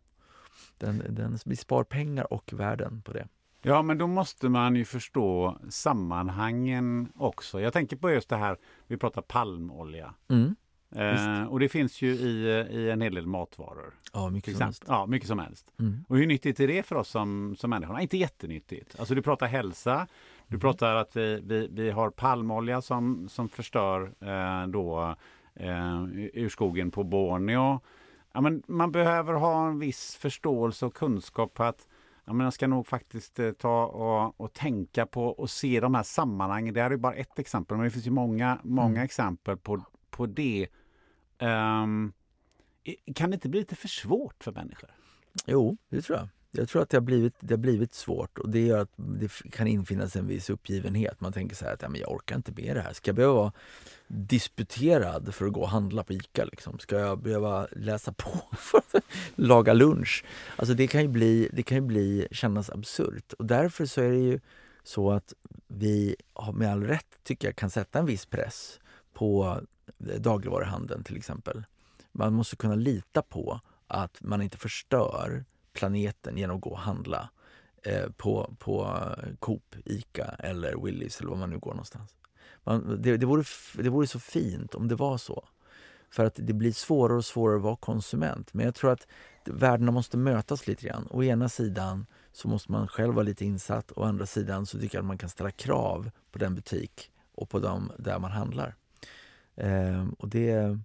Den, den, vi spar pengar och värden på det. Ja, men då måste man ju förstå sammanhangen också. Jag tänker på just det här, vi pratar palmolja. Mm. Eh, och det finns ju i, i en hel del matvaror. Ja, mycket som helst. Ja, mycket som helst. Mm. Och hur nyttigt är det för oss som, som människor? Inte jättenyttigt. Alltså du pratar hälsa, du mm. pratar att vi, vi, vi har palmolja som, som förstör eh, då eh, ur skogen på Borneo. Ja, men man behöver ha en viss förståelse och kunskap på att Ja, men jag ska nog faktiskt eh, ta och, och, tänka på och se de här sammanhangen. Det här är bara ett exempel, men det finns ju många, många mm. exempel på, på det. Um, kan det inte bli lite för svårt för människor? Jo, det tror jag. Jag tror att det har blivit, det har blivit svårt och det gör att det kan infinnas en viss uppgivenhet. Man tänker så här att ja, men jag orkar inte med det här. Ska jag behöva vara disputerad för att gå och handla på ICA? Liksom? Ska jag behöva läsa på för att laga lunch? Alltså det kan ju bli, det kan ju bli, kännas absurt och därför så är det ju så att vi med all rätt tycker jag kan sätta en viss press på eh, dagligvaruhandeln till exempel. Man måste kunna lita på att man inte förstör planeten genom att gå och handla eh, på, på Coop, Ica eller Willys eller var man nu går någonstans. Man, det, det, vore, det vore så fint om det var så. För att det blir svårare och svårare att vara konsument. Men jag tror att värdena måste mötas lite grann. Å ena sidan så måste man själv vara lite insatt. Å andra sidan så tycker jag att man kan ställa krav på den butik och på dem där man handlar. Eh, och det,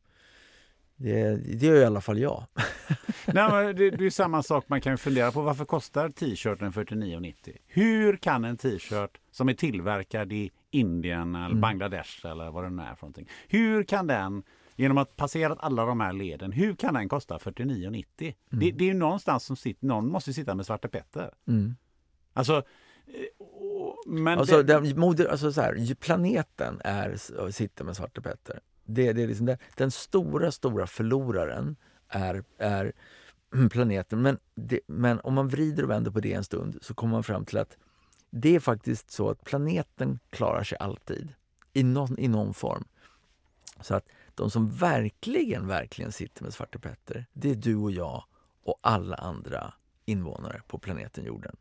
det, det gör i alla fall jag. Nej, det, det är samma sak, man kan fundera på varför kostar t-shirten 49,90? Hur kan en t-shirt som är tillverkad i Indien eller mm. Bangladesh eller vad det nu är för någonting. Hur kan den genom att passera alla de här leden, hur kan den kosta 49,90? Mm. Det, det, är ju någonstans som sitter, någon måste sitta med Svarte Petter. Mm. Alltså, eh, men alltså, det... den, moder, alltså så här, planeten är, sitter med Svarte Petter. Det, det är liksom det, den stora, stora förloraren är, är planeten. Men, det, men om man vrider och vänder på det en stund så kommer man fram till att det är faktiskt så att planeten klarar sig alltid i någon, i någon form. Så att de som verkligen, verkligen sitter med Svarte Petter, det är du och jag och alla andra invånare på planeten jorden.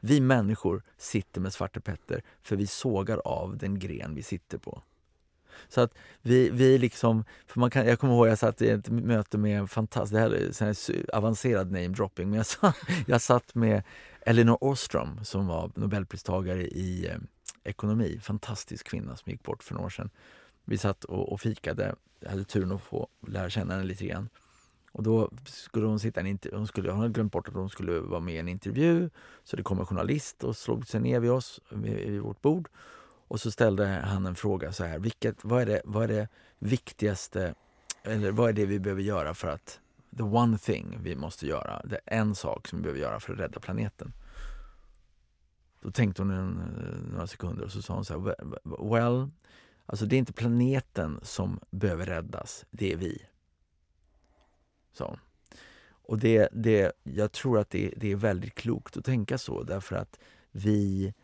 Vi människor sitter med Svarte Petter för vi sågar av den gren vi sitter på. Så att vi, vi liksom, för man kan, jag kommer ihåg jag satt i ett möte med en fantastisk, det här är avancerad namedropping, men jag satt, jag satt med Elinor Ostrom som var nobelpristagare i eh, ekonomi, fantastisk kvinna som gick bort för några år sedan. Vi satt och, och fikade, jag hade turen att få lära känna henne lite grann. Och då skulle hon sitta en hon, skulle, hon hade glömt bort att hon skulle vara med i en intervju. Så det kom en journalist och slog sig ner vid oss, vid, vid vårt bord. Och så ställde han en fråga så här, vilket, vad, är det, vad är det viktigaste, eller vad är det vi behöver göra för att, the one thing vi måste göra, det är en sak som vi behöver göra för att rädda planeten. Då tänkte hon en, några sekunder och så sa hon så här, well, alltså det är inte planeten som behöver räddas, det är vi. Så. Och det, det, jag tror att det, det är väldigt klokt att tänka så därför att vi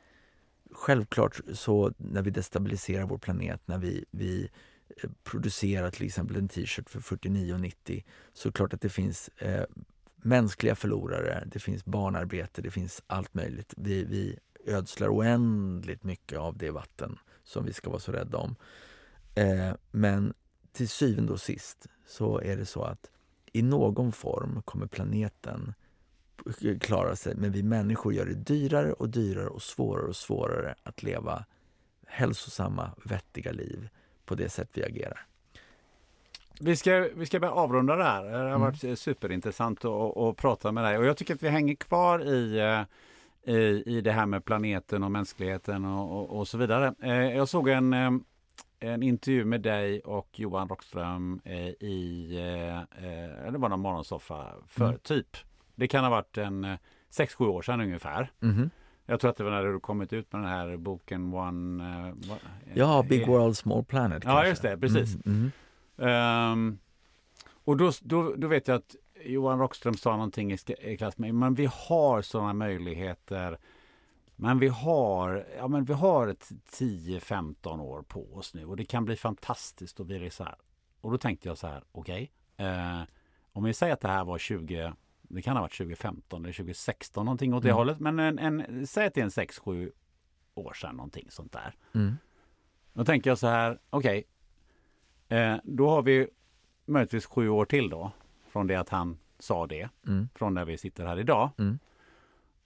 Självklart så när vi destabiliserar vår planet, när vi, vi eh, producerar till exempel en t-shirt för 49,90 så är det klart att det finns eh, mänskliga förlorare, det finns barnarbete, det finns allt möjligt. Vi, vi ödslar oändligt mycket av det vatten som vi ska vara så rädda om. Eh, men till syvende och sist så är det så att i någon form kommer planeten klara sig, men vi människor gör det dyrare och dyrare och svårare och svårare att leva hälsosamma, vettiga liv på det sätt vi agerar. Vi ska, vi ska börja avrunda det här. Det har mm. varit superintressant att, att prata med dig och jag tycker att vi hänger kvar i eh, i, i det här med planeten och mänskligheten och, och, och så vidare. Eh, jag såg en, eh, en intervju med dig och Johan Rockström i, det var någon morgonsoffa för mm. typ det kan ha varit en 6-7 år sedan ungefär. Mm. Jag tror att det var när du kommit ut med den här boken One... Uh, ja, Big World Small Planet. Ja, just det, precis. Mm. Um, och då, då, då vet jag att Johan Rockström sa någonting i, i klass med men vi har sådana möjligheter. Men vi har, ja, men vi har ett 10-15 år på oss nu och det kan bli fantastiskt och vi är så här. Och då tänkte jag så här, okej. Okay, eh, om vi säger att det här var 20 det kan ha varit 2015 eller 2016 någonting åt det mm. hållet. Men en, en, säg att det är en 6-7 år sedan någonting sånt där. Mm. Då tänker jag så här, okej. Okay, eh, då har vi möjligtvis sju år till då. Från det att han sa det. Mm. Från när vi sitter här idag. Mm.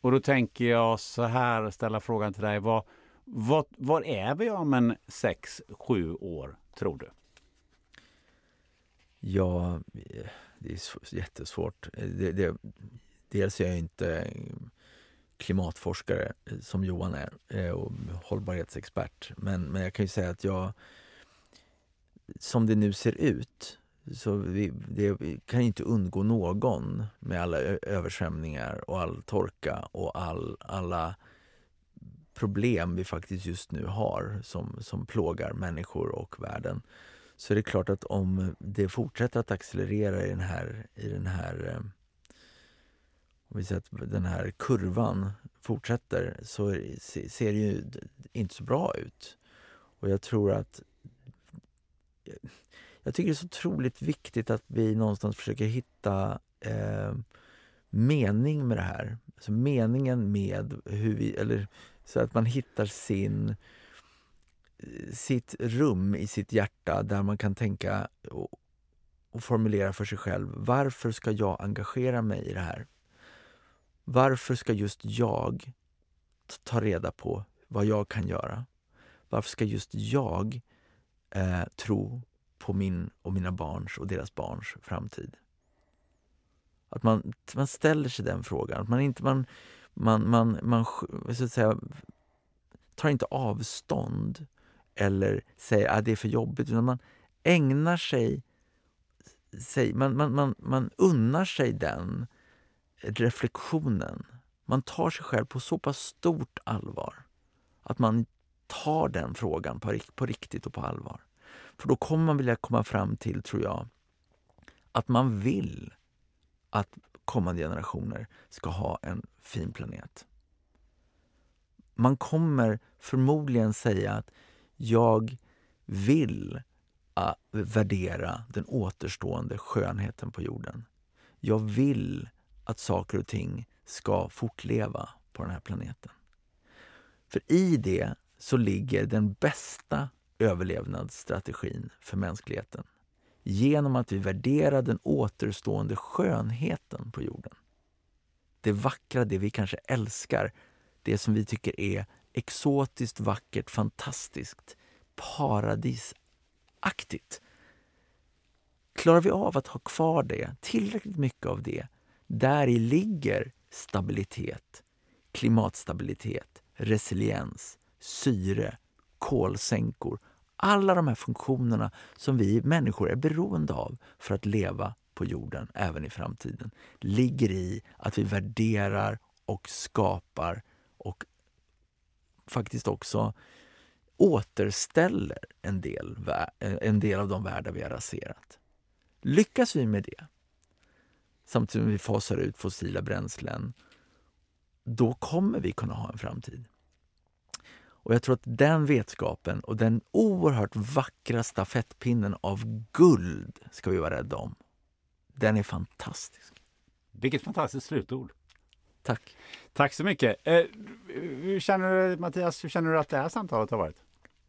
Och då tänker jag så här, ställa frågan till dig. Vad, vad, var är vi om en 6-7 år, tror du? Ja, det är jättesvårt. Eh, det, det, dels är jag inte klimatforskare eh, som Johan är eh, och hållbarhetsexpert. Men, men jag kan ju säga att jag, som det nu ser ut, så vi, det kan inte undgå någon med alla översvämningar och all torka och all, alla problem vi faktiskt just nu har som, som plågar människor och världen så är det klart att om det fortsätter att accelerera i den här, i den här eh, om vi säger att den här kurvan fortsätter så ser det ju inte så bra ut. Och jag tror att jag tycker det är så otroligt viktigt att vi någonstans försöker hitta eh, mening med det här. Alltså meningen med hur vi, eller så att man hittar sin sitt rum i sitt hjärta där man kan tänka och, och formulera för sig själv. Varför ska jag engagera mig i det här? Varför ska just jag ta reda på vad jag kan göra? Varför ska just jag eh, tro på min och mina barns och deras barns framtid? Att man, man ställer sig den frågan. Att man inte man, man, man, man så att säga, tar inte avstånd eller säger att ah, det är för jobbigt. Utan man ägnar sig, sig man, man, man, man unnar sig den reflektionen. Man tar sig själv på så pass stort allvar att man tar den frågan på, på riktigt och på allvar. För då kommer man vilja komma fram till, tror jag, att man vill att kommande generationer ska ha en fin planet. Man kommer förmodligen säga att jag vill ah, värdera den återstående skönheten på jorden. Jag vill att saker och ting ska fortleva på den här planeten. För i det så ligger den bästa överlevnadsstrategin för mänskligheten. Genom att vi värderar den återstående skönheten på jorden. Det vackra, det vi kanske älskar, det som vi tycker är exotiskt, vackert, fantastiskt, paradisaktigt. Klarar vi av att ha kvar det, tillräckligt mycket av det, där i ligger stabilitet, klimatstabilitet, resiliens, syre, kolsänkor. Alla de här funktionerna som vi människor är beroende av för att leva på jorden även i framtiden ligger i att vi värderar och skapar och faktiskt också återställer en del, eh, en del av de världar vi har raserat. Lyckas vi med det, samtidigt som vi fasar ut fossila bränslen, då kommer vi kunna ha en framtid. Och jag tror att den vetskapen och den oerhört vackra stafettpinnen av guld ska vi vara rädda om. Den är fantastisk. Vilket fantastiskt slutord. Tack. Tack så mycket. Eh, hur känner du, Mattias, hur känner du att det här samtalet har varit?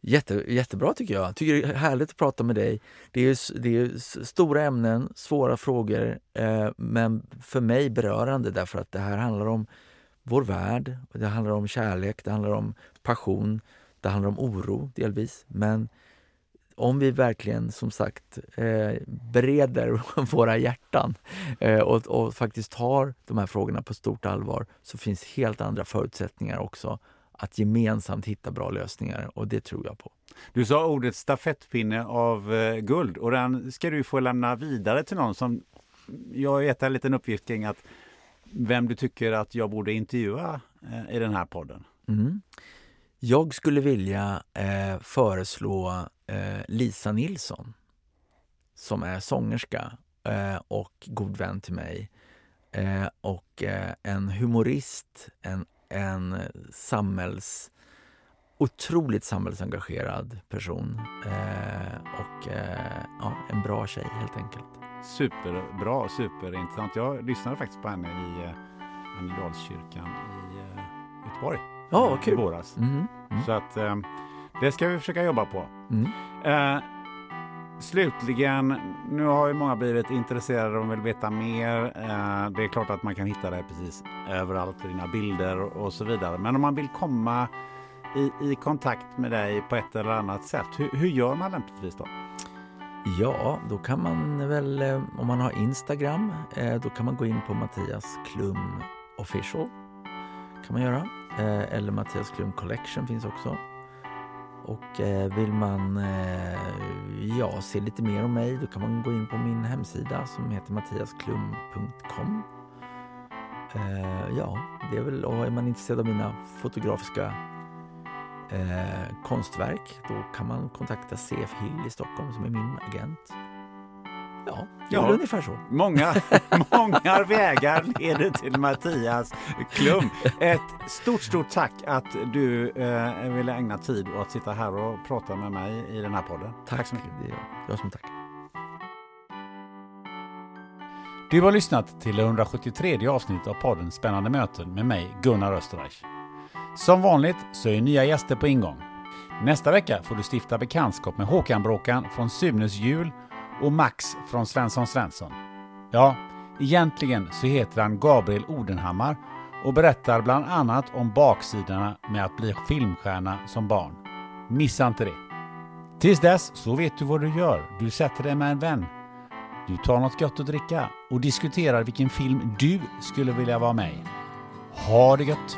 Jätte, jättebra tycker jag. tycker det är härligt att prata med dig. Det är, det är stora ämnen, svåra frågor, eh, men för mig berörande därför att det här handlar om vår värld. Det handlar om kärlek, det handlar om passion, det handlar om oro delvis. Men om vi verkligen som sagt eh, bereder våra hjärtan eh, och, och, faktiskt tar de här frågorna på stort allvar så finns helt andra förutsättningar också att gemensamt hitta bra lösningar och det tror jag på. Du sa ordet stafettpinne av eh, guld och den ska du få lämna vidare till någon som jag gett en liten uppgift kring att vem du tycker att jag borde intervjua eh, i den här podden. Mm. Jag skulle vilja eh, föreslå Lisa Nilsson som är sångerska eh, och god vän till mig. Eh, och eh, en humorist, en, en samhälls otroligt samhällsengagerad person och ja, en bra tjej helt enkelt. Superbra, superintressant. Jag lyssnade faktiskt på henne i Annedalskyrkan i Göteborg Ja, vad kul. I våras. Mm. Mm. Så att eh, det ska vi försöka jobba på. Mm. Eh, slutligen, nu har ju många blivit intresserade och vill veta mer. Eh, det är klart att man kan hitta det precis överallt, dina bilder och så vidare. Men om man vill komma i, i kontakt med dig på ett eller annat sätt, hur, hur gör man lämpligtvis då? Ja, då kan man väl, eh, om man har Instagram, eh, då kan man gå in på Mattias Klum official. kan man göra. Eh, eller Mattias Klum Collection finns också. Och eh, vill man eh, ja, se lite mer om mig då kan man gå in på min hemsida som heter mattiasklum.com. Eh, ja, det är väl, och är man intresserad av mina fotografiska konstverk då kan man kontakta CF Hill i Stockholm som är min agent. Ja, det är ungefär så. Många, många vägar leder till Mattias Klum. Ett stort, stort tack att du eh, ville ägna tid åt att sitta här och prata med mig i den här podden. Tack, tack så mycket. Det är jag. jag som tack. Du har lyssnat till det 173 avsnittet av podden Spännande möten med mig, Gunnar Österreich. Som vanligt så är nya gäster på ingång. Nästa vecka får du stifta bekantskap med Håkan Bråkan från Sunes jul och Max från Svensson Svensson. Ja, egentligen så heter han Gabriel Odenhammar och berättar bland annat om baksidorna med att bli filmstjärna som barn. Missa inte det! Tills dess så vet du vad du gör. Du sätter dig med en vän. Du tar något gott att dricka och diskuterar vilken film du skulle vilja vara med i. Ha det gött!